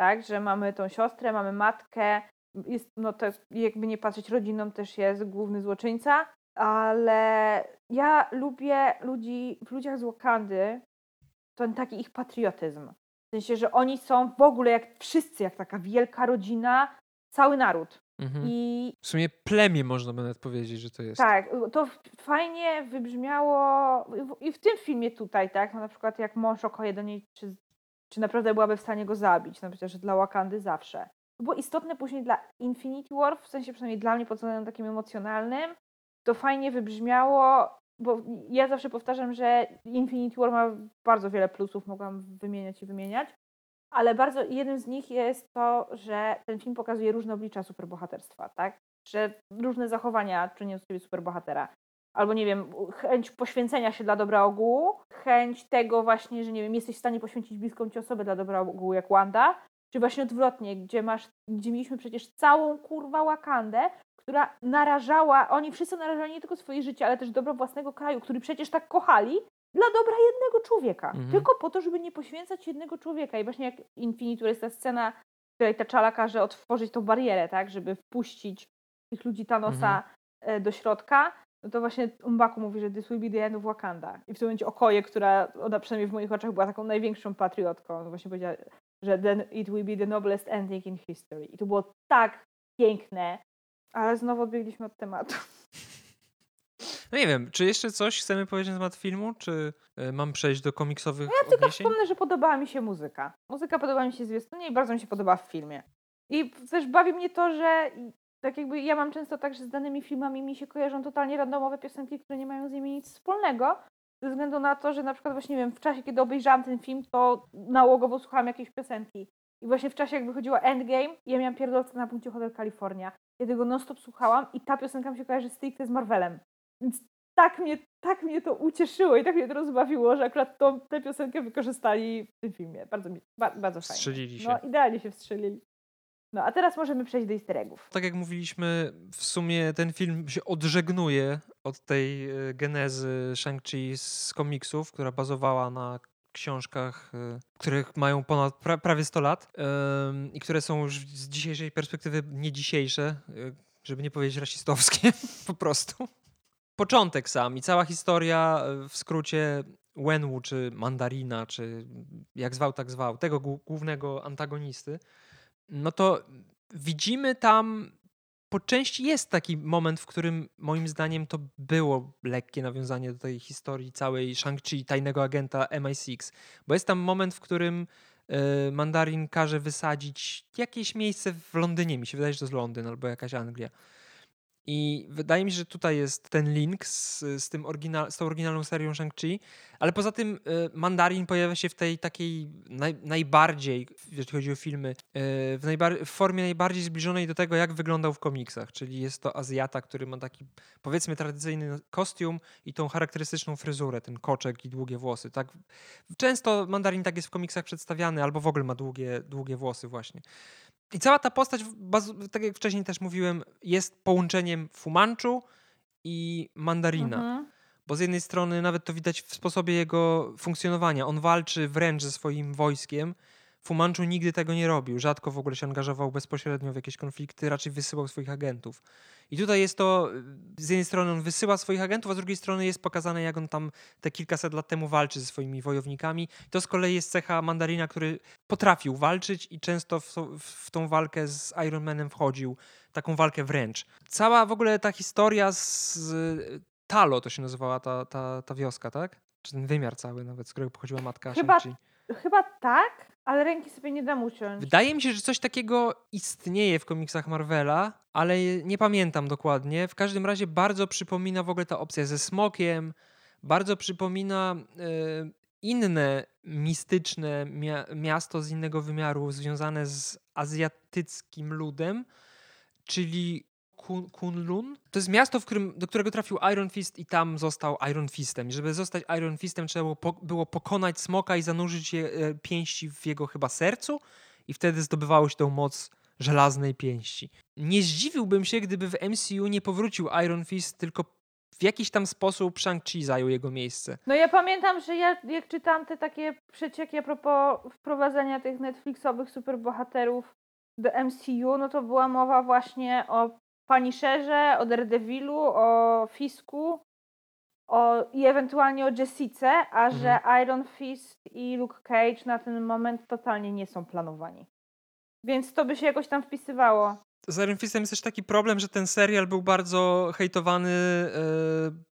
tak, że mamy tą siostrę, mamy matkę, jest, no to jakby nie patrzeć, rodziną też jest główny złoczyńca, ale ja lubię ludzi, w ludziach z Wakandy ten taki ich patriotyzm. W sensie, że oni są w ogóle jak wszyscy, jak taka wielka rodzina, cały naród. Mhm. I W sumie plemię można by nawet powiedzieć, że to jest. tak, to fajnie wybrzmiało i w- i w tym filmie tutaj, tak, no na przykład jak mąż okoje do niej, czy, czy naprawdę byłaby w stanie go zabić, no przecież dla Wakandy zawsze. To było istotne później dla Infinity War, w sensie przynajmniej dla mnie pod względem takim emocjonalnym, to fajnie wybrzmiało, bo ja zawsze powtarzam, że Infinity War ma bardzo wiele plusów, mogłam wymieniać i wymieniać, ale bardzo jednym z nich jest to, że ten film pokazuje różne oblicza superbohaterstwa, tak? Że różne zachowania czynią z ciebie superbohatera. Albo nie wiem, chęć poświęcenia się dla dobra ogółu, chęć tego właśnie, że nie wiem, jesteś w stanie poświęcić bliską ci osobę dla dobra ogółu jak Wanda, czy właśnie odwrotnie, gdzie masz, gdzie mieliśmy przecież całą kurwa Wakandę, która narażała, oni wszyscy narażali nie tylko swoje życie, ale też dobro własnego kraju, który przecież tak kochali, dla dobra jednego człowieka. Mhm. Tylko po to, żeby nie poświęcać jednego człowieka. I właśnie jak Infinity War jest ta scena, w której ta czala każe otworzyć tą barierę, tak, żeby wpuścić tych ludzi Thanosa Mhm. e, do środka, no to właśnie Umbaku mówi, że this will be the end of Wakanda. I w tym momencie Okoje, która ona przynajmniej w moich oczach była taką największą patriotką, on właśnie powiedziała, że then it will be the noblest ending in history. I to było tak piękne, ale znowu odbiegliśmy od tematu. No nie wiem, czy jeszcze coś chcemy powiedzieć na temat filmu, czy e, mam przejść do komiksowych Ja tylko odniesień? wspomnę, że podobała mi się muzyka. Muzyka podoba mi się zwiastunie i bardzo mi się podoba w filmie. I też bawi mnie to, że tak jakby ja mam często tak, że z danymi filmami mi się kojarzą totalnie randomowe piosenki, które nie mają z nimi nic wspólnego. Ze względu na to, że na przykład właśnie, nie wiem, w czasie, kiedy obejrzałam ten film, to nałogowo słuchałam jakiejś piosenki. I właśnie w czasie, jak wychodziła Endgame, ja miałam pierdolce na punkcie Hotel California. Ja tego non-stop słuchałam i ta piosenka mi się kojarzy stricte z Marvelem. Więc tak mnie, tak mnie to ucieszyło i tak mnie to rozbawiło, że akurat tą, tę piosenkę wykorzystali w tym filmie. Bardzo, mi, ba, bardzo fajnie. Strzelili się. No, idealnie się wstrzelili. No, a teraz możemy przejść do easter eggów. Tak jak mówiliśmy, w sumie ten film się odżegnuje od tej e, genezy Shang-Chi z komiksów, która bazowała na książkach, e, których mają ponad pra, prawie 100 lat i które są już z dzisiejszej perspektywy nie dzisiejsze, e, żeby nie powiedzieć rasistowskie po prostu. Początek sam i cała historia e, w skrócie Wenwu, czy Mandarina, czy jak zwał, tak zwał, tego głó- głównego antagonisty, no to widzimy tam po części jest taki moment, w którym moim zdaniem to było lekkie nawiązanie do tej historii całej Shang-Chi, tajnego agenta MI6, bo jest tam moment, w którym e, Mandarin każe wysadzić jakieś miejsce w Londynie, mi się wydaje, że to jest Londyn albo jakaś Anglia. I wydaje mi się, że tutaj jest ten link z, z, tym oryginal, z tą oryginalną serią Shang-Chi, ale poza tym y, Mandarin pojawia się w tej takiej naj, najbardziej, jeśli chodzi o filmy, y, w, najbar- w formie najbardziej zbliżonej do tego, jak wyglądał w komiksach, czyli jest to Azjata, który ma taki powiedzmy tradycyjny kostium i tą charakterystyczną fryzurę, ten koczek i długie włosy. Tak? Często Mandarin tak jest w komiksach przedstawiany, albo w ogóle ma długie, długie włosy właśnie. I cała ta postać, tak jak wcześniej też mówiłem, jest połączeniem Fumanchu i Mandarina. Mhm. Bo z jednej strony nawet to widać w sposobie jego funkcjonowania. On walczy wręcz ze swoim wojskiem, Fumanchu nigdy tego nie robił, rzadko w ogóle się angażował bezpośrednio w jakieś konflikty, raczej wysyłał swoich agentów. I tutaj jest to, z jednej strony on wysyła swoich agentów, a z drugiej strony jest pokazane, jak on tam te kilkaset lat temu walczy ze swoimi wojownikami. To z kolei jest cecha Mandarina, który potrafił walczyć i często w, w tą walkę z Iron Manem wchodził, taką walkę wręcz. Cała w ogóle ta historia z Talo to się nazywała ta, ta, ta wioska, tak? Czy ten wymiar cały nawet, z którego pochodziła matka Chyba, chyba tak, ale ręki sobie nie dam uciąć. Wydaje mi się, że coś takiego istnieje w komiksach Marvela, ale nie pamiętam dokładnie. W każdym razie bardzo przypomina w ogóle ta opcja ze smokiem, bardzo przypomina y, inne mistyczne mia miasto z innego wymiaru związane z azjatyckim ludem, czyli Kun Kunlun. To jest miasto, w którym, do którego trafił Iron Fist i tam został Iron Fistem. I żeby zostać Iron Fistem trzeba było, po, było pokonać smoka i zanurzyć je, e, pięści w jego chyba sercu i wtedy zdobywało się tą moc żelaznej pięści. Nie zdziwiłbym się, gdyby w MCU nie powrócił Iron Fist, tylko w jakiś tam sposób Shang-Chi zajął jego miejsce. No ja pamiętam, że ja jak czytam te takie przecieki a propos wprowadzenia tych Netflixowych superbohaterów do MCU, no to była mowa właśnie o Punisherze, o Daredevilu, o Fisku o, i ewentualnie o Jessice, a mhm. że Iron Fist i Luke Cage na ten moment totalnie nie są planowani. Więc to by się jakoś tam wpisywało. Z Iron Fistem jest też taki problem, że ten serial był bardzo hejtowany e,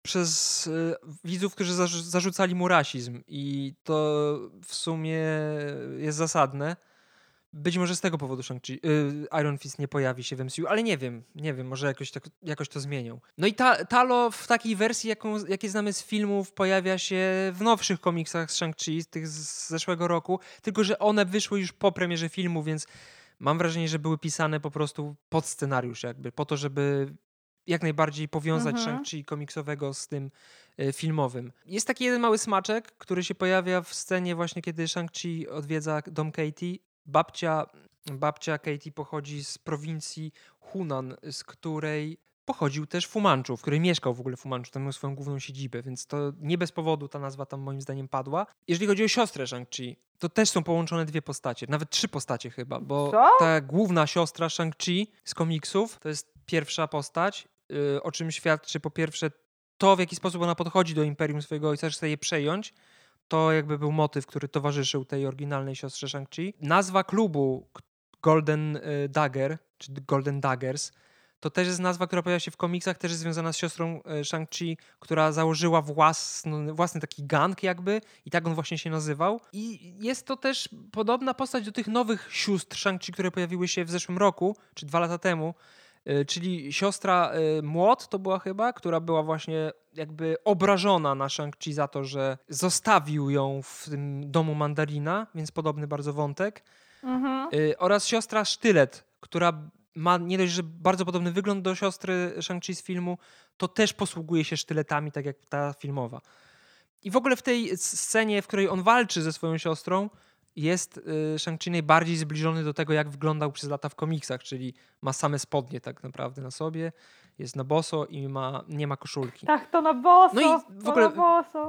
przez e, widzów, którzy zarzucali mu rasizm i to w sumie jest zasadne. Być może z tego powodu Shang-Chi, yy, Iron Fist nie pojawi się w MCU, ale nie wiem, nie wiem, może jakoś, tak, jakoś to zmienią. No i ta, Talo w takiej wersji, jaką, jakie znamy z filmów, pojawia się w nowszych komiksach z Shang-Chi, tych z zeszłego roku, tylko że one wyszły już po premierze filmu, więc mam wrażenie, że były pisane po prostu pod scenariusz jakby, po to, żeby jak najbardziej powiązać mhm. Shang-Chi komiksowego z tym y, filmowym. Jest taki jeden mały smaczek, który się pojawia w scenie właśnie, kiedy Shang-Chi odwiedza dom Katie babcia, babcia Katie pochodzi z prowincji Hunan, z której pochodził też Fumanchu, w której mieszkał w ogóle Fumanchu, tam miał swoją główną siedzibę, więc to nie bez powodu ta nazwa tam moim zdaniem padła. Jeżeli chodzi o siostrę Shang-Chi, to też są połączone dwie postacie, nawet trzy postacie chyba, bo Co? ta główna siostra Shang-Chi z komiksów to jest pierwsza postać, yy, o czym świadczy po pierwsze to, w jaki sposób ona podchodzi do imperium swojego ojca, że chce je przejąć, to jakby był motyw, który towarzyszył tej oryginalnej siostrze Shang-Chi. Nazwa klubu Golden y, Dagger, czy Golden Daggers, to też jest nazwa, która pojawia się w komiksach, też jest związana z siostrą y, Shang-Chi, która założyła własny, własny taki gang jakby i tak on właśnie się nazywał. I jest to też podobna postać do tych nowych sióstr Shang-Chi, które pojawiły się w zeszłym roku, czy dwa lata temu, czyli siostra Młot to była chyba, która była właśnie jakby obrażona na Shang-Chi za to, że zostawił ją w tym domu Mandarina, więc podobny bardzo wątek. Mhm. Y, oraz siostra Sztylet, która ma nie dość, że bardzo podobny wygląd do siostry Shang-Chi z filmu, to też posługuje się sztyletami, tak jak ta filmowa. I w ogóle w tej scenie, w której on walczy ze swoją siostrą, jest y, Shang-Chi najbardziej zbliżony do tego, jak wyglądał przez lata w komiksach, czyli ma same spodnie tak naprawdę na sobie, jest na boso i ma, nie ma koszulki. Tak, to na boso. No i w ogóle.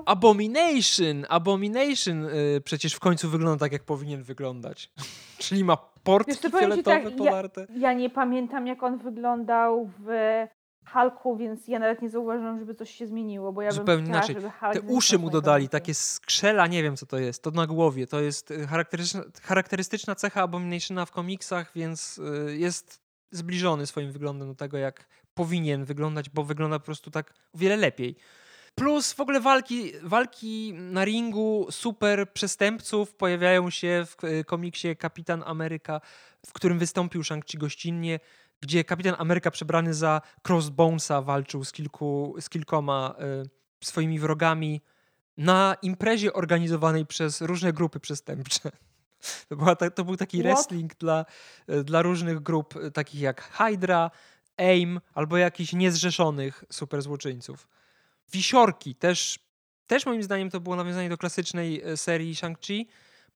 Abomination, Abomination y, przecież w końcu wygląda tak, jak powinien wyglądać. czyli ma portki Wiesz ci fioletowe tak, polarte. Ja nie pamiętam, jak on wyglądał w Hulku, więc ja nawet nie zauważyłam, żeby coś się zmieniło, bo ja Zupełnie bym chciała, inaczej. Te uszy mu dodali, takie skrzela, nie wiem co to jest, to na głowie. To jest y, charakterystyczna, charakterystyczna cecha Abominationa w komiksach, więc y, jest zbliżony swoim wyglądem do tego, jak powinien wyglądać, bo wygląda po prostu tak o wiele lepiej. Plus w ogóle walki, walki na ringu super przestępców pojawiają się w y, komiksie Kapitan Ameryka, w którym wystąpił Shang-Chi gościnnie, gdzie Kapitan Ameryka przebrany za Crossbonesa walczył z, kilku, z kilkoma y, swoimi wrogami na imprezie organizowanej przez różne grupy przestępcze. To, była ta, to był taki What? wrestling dla, y, dla różnych grup, y, takich jak Hydra, AIM albo jakichś niezrzeszonych superzłoczyńców. Wisiorki też, też moim zdaniem to było nawiązanie do klasycznej e, serii Shang-Chi,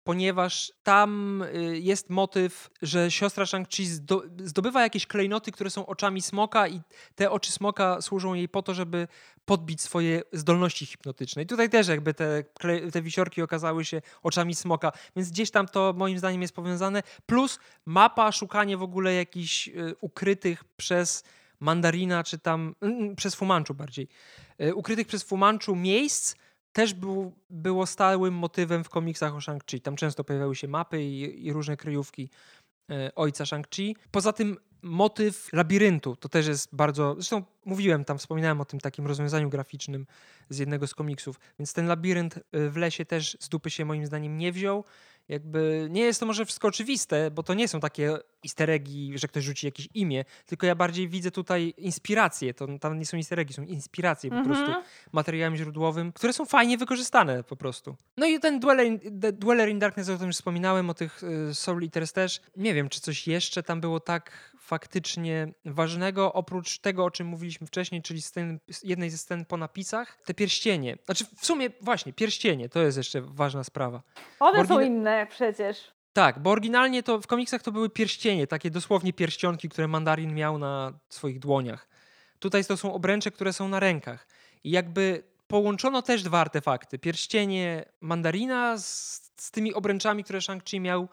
ponieważ tam y, jest motyw, że siostra Shang-Chi zdo, zdobywa jakieś klejnoty, które są oczami smoka i te oczy smoka służą jej po to, żeby podbić swoje zdolności hipnotyczne. I tutaj też jakby te, te wisiorki okazały się oczami smoka, więc gdzieś tam to moim zdaniem jest powiązane. Plus mapa, szukanie w ogóle jakichś y, ukrytych przez Mandarina, czy tam mm, przez Fumanczu bardziej, y, ukrytych przez Fumanczu miejsc, też był, było stałym motywem w komiksach o Shang-Chi. Tam często pojawiały się mapy i, i różne kryjówki e, ojca Shang-Chi. Poza tym motyw labiryntu to też jest bardzo. Zresztą mówiłem tam, wspominałem o tym takim rozwiązaniu graficznym z jednego z komiksów, więc ten labirynt e, w lesie też z dupy się moim zdaniem nie wziął. Jakby nie jest to może wszystko oczywiste, bo to nie są takie easter eggi, że ktoś rzuci jakieś imię, tylko ja bardziej widzę tutaj inspiracje. To tam nie są easter eggi, są inspiracje po prostu Mhm. materiałem źródłowym, które są fajnie wykorzystane po prostu. No i ten Dweller in, Dweller in Darkness, o tym już wspominałem, o tych y, Soul Eaters też. Nie wiem, czy coś jeszcze tam było tak faktycznie ważnego, oprócz tego, o czym mówiliśmy wcześniej, czyli scen, jednej ze scen po napisach. Te pierścienie. Znaczy w sumie właśnie, pierścienie, to jest jeszcze ważna sprawa. One są inne przecież. Tak, bo oryginalnie to w komiksach to były pierścienie, takie dosłownie pierścionki, które Mandarin miał na swoich dłoniach. Tutaj to są obręcze, które są na rękach. I jakby połączono też dwa artefakty. Pierścienie Mandarina z, z tymi obręczami, które Shang-Chi miał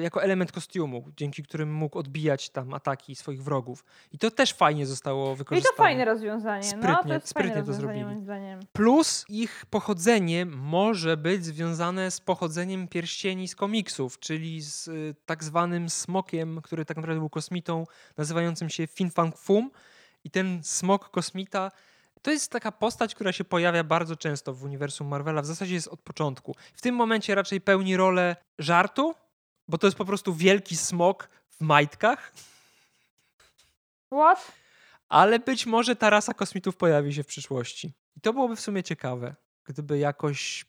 jako element kostiumu, dzięki którym mógł odbijać tam ataki swoich wrogów. I to też fajnie zostało No i wykorzystane. to fajne rozwiązanie. no, to Sprytnie- jest sprytnie fajne to zrobili. Plus ich pochodzenie może być związane z pochodzeniem pierścieni z komiksów, czyli z y, tak zwanym smokiem, który tak naprawdę był kosmitą, nazywającym się Fin Fang Fum. I ten smok kosmita to jest taka postać, która się pojawia bardzo często w uniwersum Marvela. W zasadzie jest od początku. W tym momencie raczej pełni rolę żartu, bo to jest po prostu wielki smok w majtkach, What? ale być może ta rasa kosmitów pojawi się w przyszłości. I to byłoby w sumie ciekawe, gdyby jakoś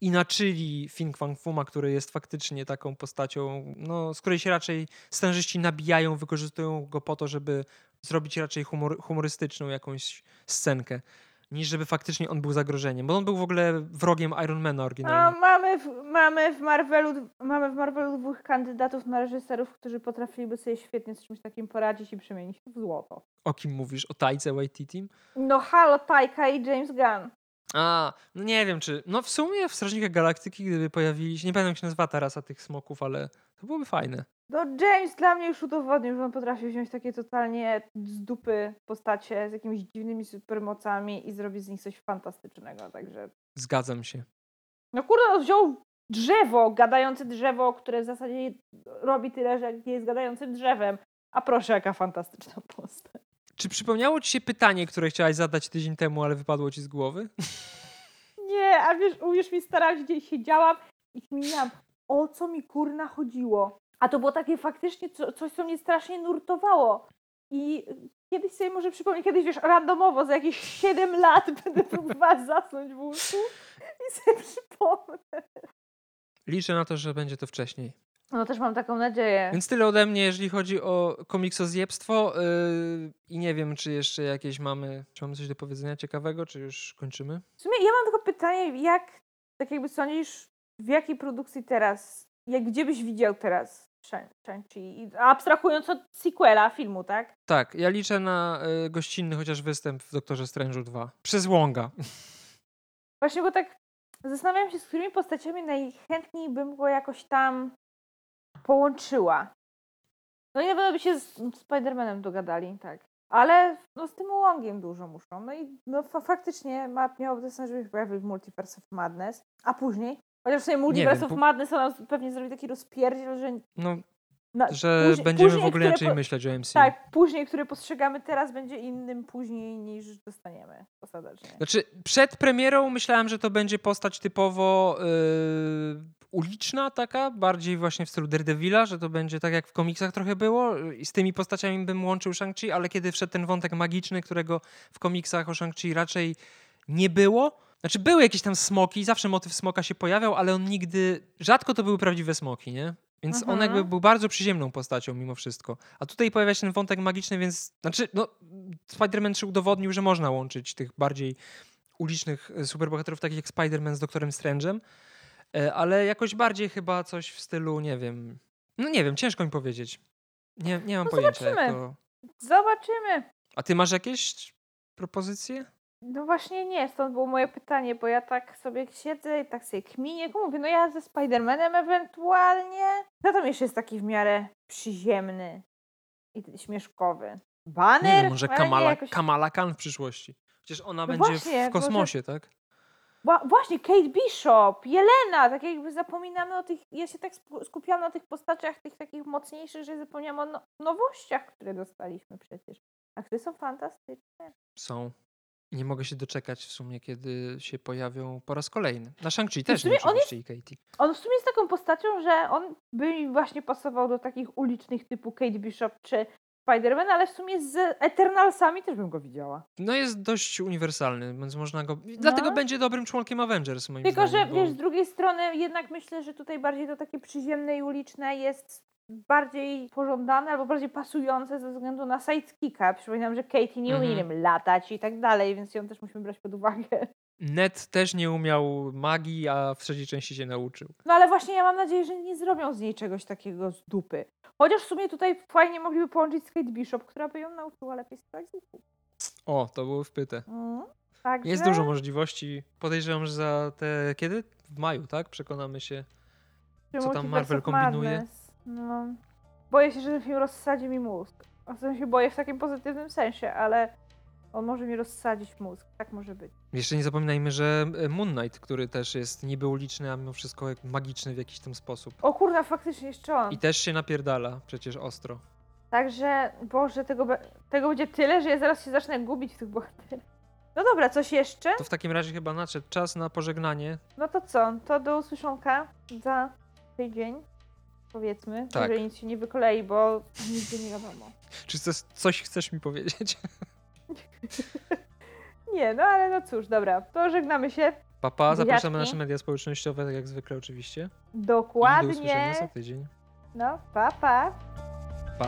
przeinaczyli Fin Fang Fuma, który jest faktycznie taką postacią, no, z której się raczej scenarzyści nabijają, wykorzystują go po to, żeby zrobić raczej humor, humorystyczną jakąś scenkę, niż żeby faktycznie on był zagrożeniem, bo on był w ogóle wrogiem Ironmana A, oryginalnie. mamy, w, mamy, w Marvelu, mamy w Marvelu dwóch kandydatów na reżyserów, którzy potrafiliby sobie świetnie z czymś takim poradzić i przemienić w złoto. O kim mówisz? O Tajce Waititi? No halo, Taika i James Gunn. A, no nie wiem czy. No w sumie w Strażnikach Galaktyki, gdyby pojawili się, nie pamiętam jak się nazywa ta rasa tych smoków, ale to byłoby fajne. No James dla mnie już udowodnił, że on potrafi wziąć takie totalnie z dupy postacie z jakimiś dziwnymi supermocami i zrobić z nich coś fantastycznego, także... Zgadzam się. No kurde, on wziął drzewo, gadające drzewo, które w zasadzie robi tyle, że jest gadającym drzewem. A proszę, jaka fantastyczna postać. Czy przypomniało ci się pytanie, które chciałaś zadać tydzień temu, ale wypadło ci z głowy? Nie, a wiesz, uwierz mi, starałam się, gdzieś siedziałam i kminiłam, o co mi kurna chodziło. A to było takie faktycznie co, coś, co mnie strasznie nurtowało. I kiedyś sobie może przypomnę, kiedyś wiesz, randomowo za jakieś 7 lat będę próbowała zasnąć w łóżku i sobie przypomnę. Liczę na to, że będzie to wcześniej. No też mam taką nadzieję. Więc tyle ode mnie, jeżeli chodzi o komiksozjebstwo. Yy, I nie wiem, czy jeszcze jakieś mamy. Czy mamy coś do powiedzenia ciekawego, czy już kończymy? W sumie ja mam tylko pytanie, jak, tak jakby sądzisz, w jakiej produkcji teraz, jak gdzie byś widział teraz Shang- Shang-Chi? Abstrahując od sequela filmu, tak? Tak, ja liczę na y, gościnny chociaż występ w Doktorze Strange'u 2. Przez Łąga. Właśnie, bo tak zastanawiam się, z którymi postaciami najchętniej bym go jakoś tam połączyła. No i na pewno by się z Spider-Manem dogadali, tak. Ale no, z tym Wongiem dużo muszą. No i no, fa- faktycznie ma, miałoby to sens, żeby się pojawił w Multiverse of Madness. A później, chociaż w sumie Multiverse wiem, of Madness ona pewnie zrobi taki rozpierdziel, że... No, Na, że później- będziemy później, w ogóle inaczej po- myśleć o MCU. Tak, później, który postrzegamy teraz, będzie innym później niż dostaniemy ostatecznie. Znaczy, przed premierą myślałem, że to będzie postać typowo yy, uliczna taka, bardziej właśnie w stylu Daredevila, że to będzie tak jak w komiksach trochę było i z tymi postaciami bym łączył Shang-Chi, ale kiedy wszedł ten wątek magiczny, którego w komiksach o Shang-Chi raczej nie było, znaczy były jakieś tam smoki, zawsze motyw smoka się pojawiał, ale on nigdy, rzadko to były prawdziwe smoki, nie? Więc on Mhm. jakby był bardzo przyziemną postacią mimo wszystko. A tutaj pojawia się ten wątek magiczny, więc znaczy, no, Spider-Man 3 udowodnił, że można łączyć tych bardziej ulicznych superbohaterów, takich jak Spider-Man z Doktorem Strange'em, ale jakoś bardziej chyba coś w stylu, nie wiem, no nie wiem, ciężko mi powiedzieć. Nie, nie mam No pojęcia zobaczymy. to... Zobaczymy. A ty masz jakieś propozycje? No właśnie nie, stąd było moje pytanie, bo ja tak sobie siedzę i tak sobie kminię, mówię, no ja ze Spider-Manem ewentualnie. No tam jeszcze jest taki w miarę przyziemny i śmieszkowy. Banner? Nie wiem, może Ale nie, Kamala, jakoś- Kamala Khan w przyszłości. Przecież ona No będzie właśnie, w może- kosmosie, tak? Wła- właśnie, Kate Bishop, Jelena, tak jakby zapominamy o tych, ja się tak skupiałam na tych postaciach, tych takich mocniejszych, że zapomniałam o no, nowościach, które dostaliśmy przecież. A które są fantastyczne. Są. Nie mogę się doczekać w sumie, kiedy się pojawią po raz kolejny. Na Shang-Chi też, nie on oczywiście i Katie. On w sumie jest taką postacią, że on by mi właśnie pasował do takich ulicznych typu Kate Bishop czy Spider-Man, ale w sumie z Eternalsami też bym go widziała. No jest dość uniwersalny, więc można go... Dlatego będzie dobrym członkiem Avengers, moim No. Tylko, zdaniem. że bo- wiesz, z drugiej strony jednak myślę, że tutaj bardziej to takie przyziemne i uliczne jest bardziej pożądane albo bardziej pasujące ze względu na sidekicka. Przypominam, że Katie nie umie Mhm. latać i tak dalej, więc ją też musimy brać pod uwagę. Ned też nie umiał magii, a w trzeciej części się nauczył. No ale właśnie ja mam nadzieję, że nie zrobią z niej czegoś takiego z dupy. Chociaż w sumie tutaj fajnie mogliby połączyć z Kate Bishop, która by ją nauczyła lepiej strzelać z łuku. O, to było wpyte. Mm, Także... Jest dużo możliwości. Podejrzewam, że za te... Kiedy? W maju, tak? Przekonamy się. Co tam Marvel kombinuje? No. Boję się, że ten film rozsadzi mi mózg. W sensie boję w takim pozytywnym sensie, ale on może mi rozsadzić mózg. Tak może być. Jeszcze nie zapominajmy, że e, Moon Knight, który też jest niby uliczny, a mimo wszystko magiczny w jakiś tam sposób. O kurna, faktycznie jeszcze on. I też się napierdala przecież ostro. Także, Boże, tego, tego będzie tyle, że ja zaraz się zacznę gubić w tych bohaterach. No dobra, coś jeszcze? To w takim razie chyba nadszedł czas na pożegnanie. No to co? To do usłyszonka za tydzień. Powiedzmy, Tak. jeżeli nic się nie wykolei, bo nigdy nie wiadomo. Czy coś chcesz mi powiedzieć? Nie, no ale no cóż, dobra, to żegnamy się. Papa, zapraszamy na nasze media społecznościowe, tak jak zwykle oczywiście. I do Dokładnie. usłyszenia za tydzień. No, pa, pa. Pa.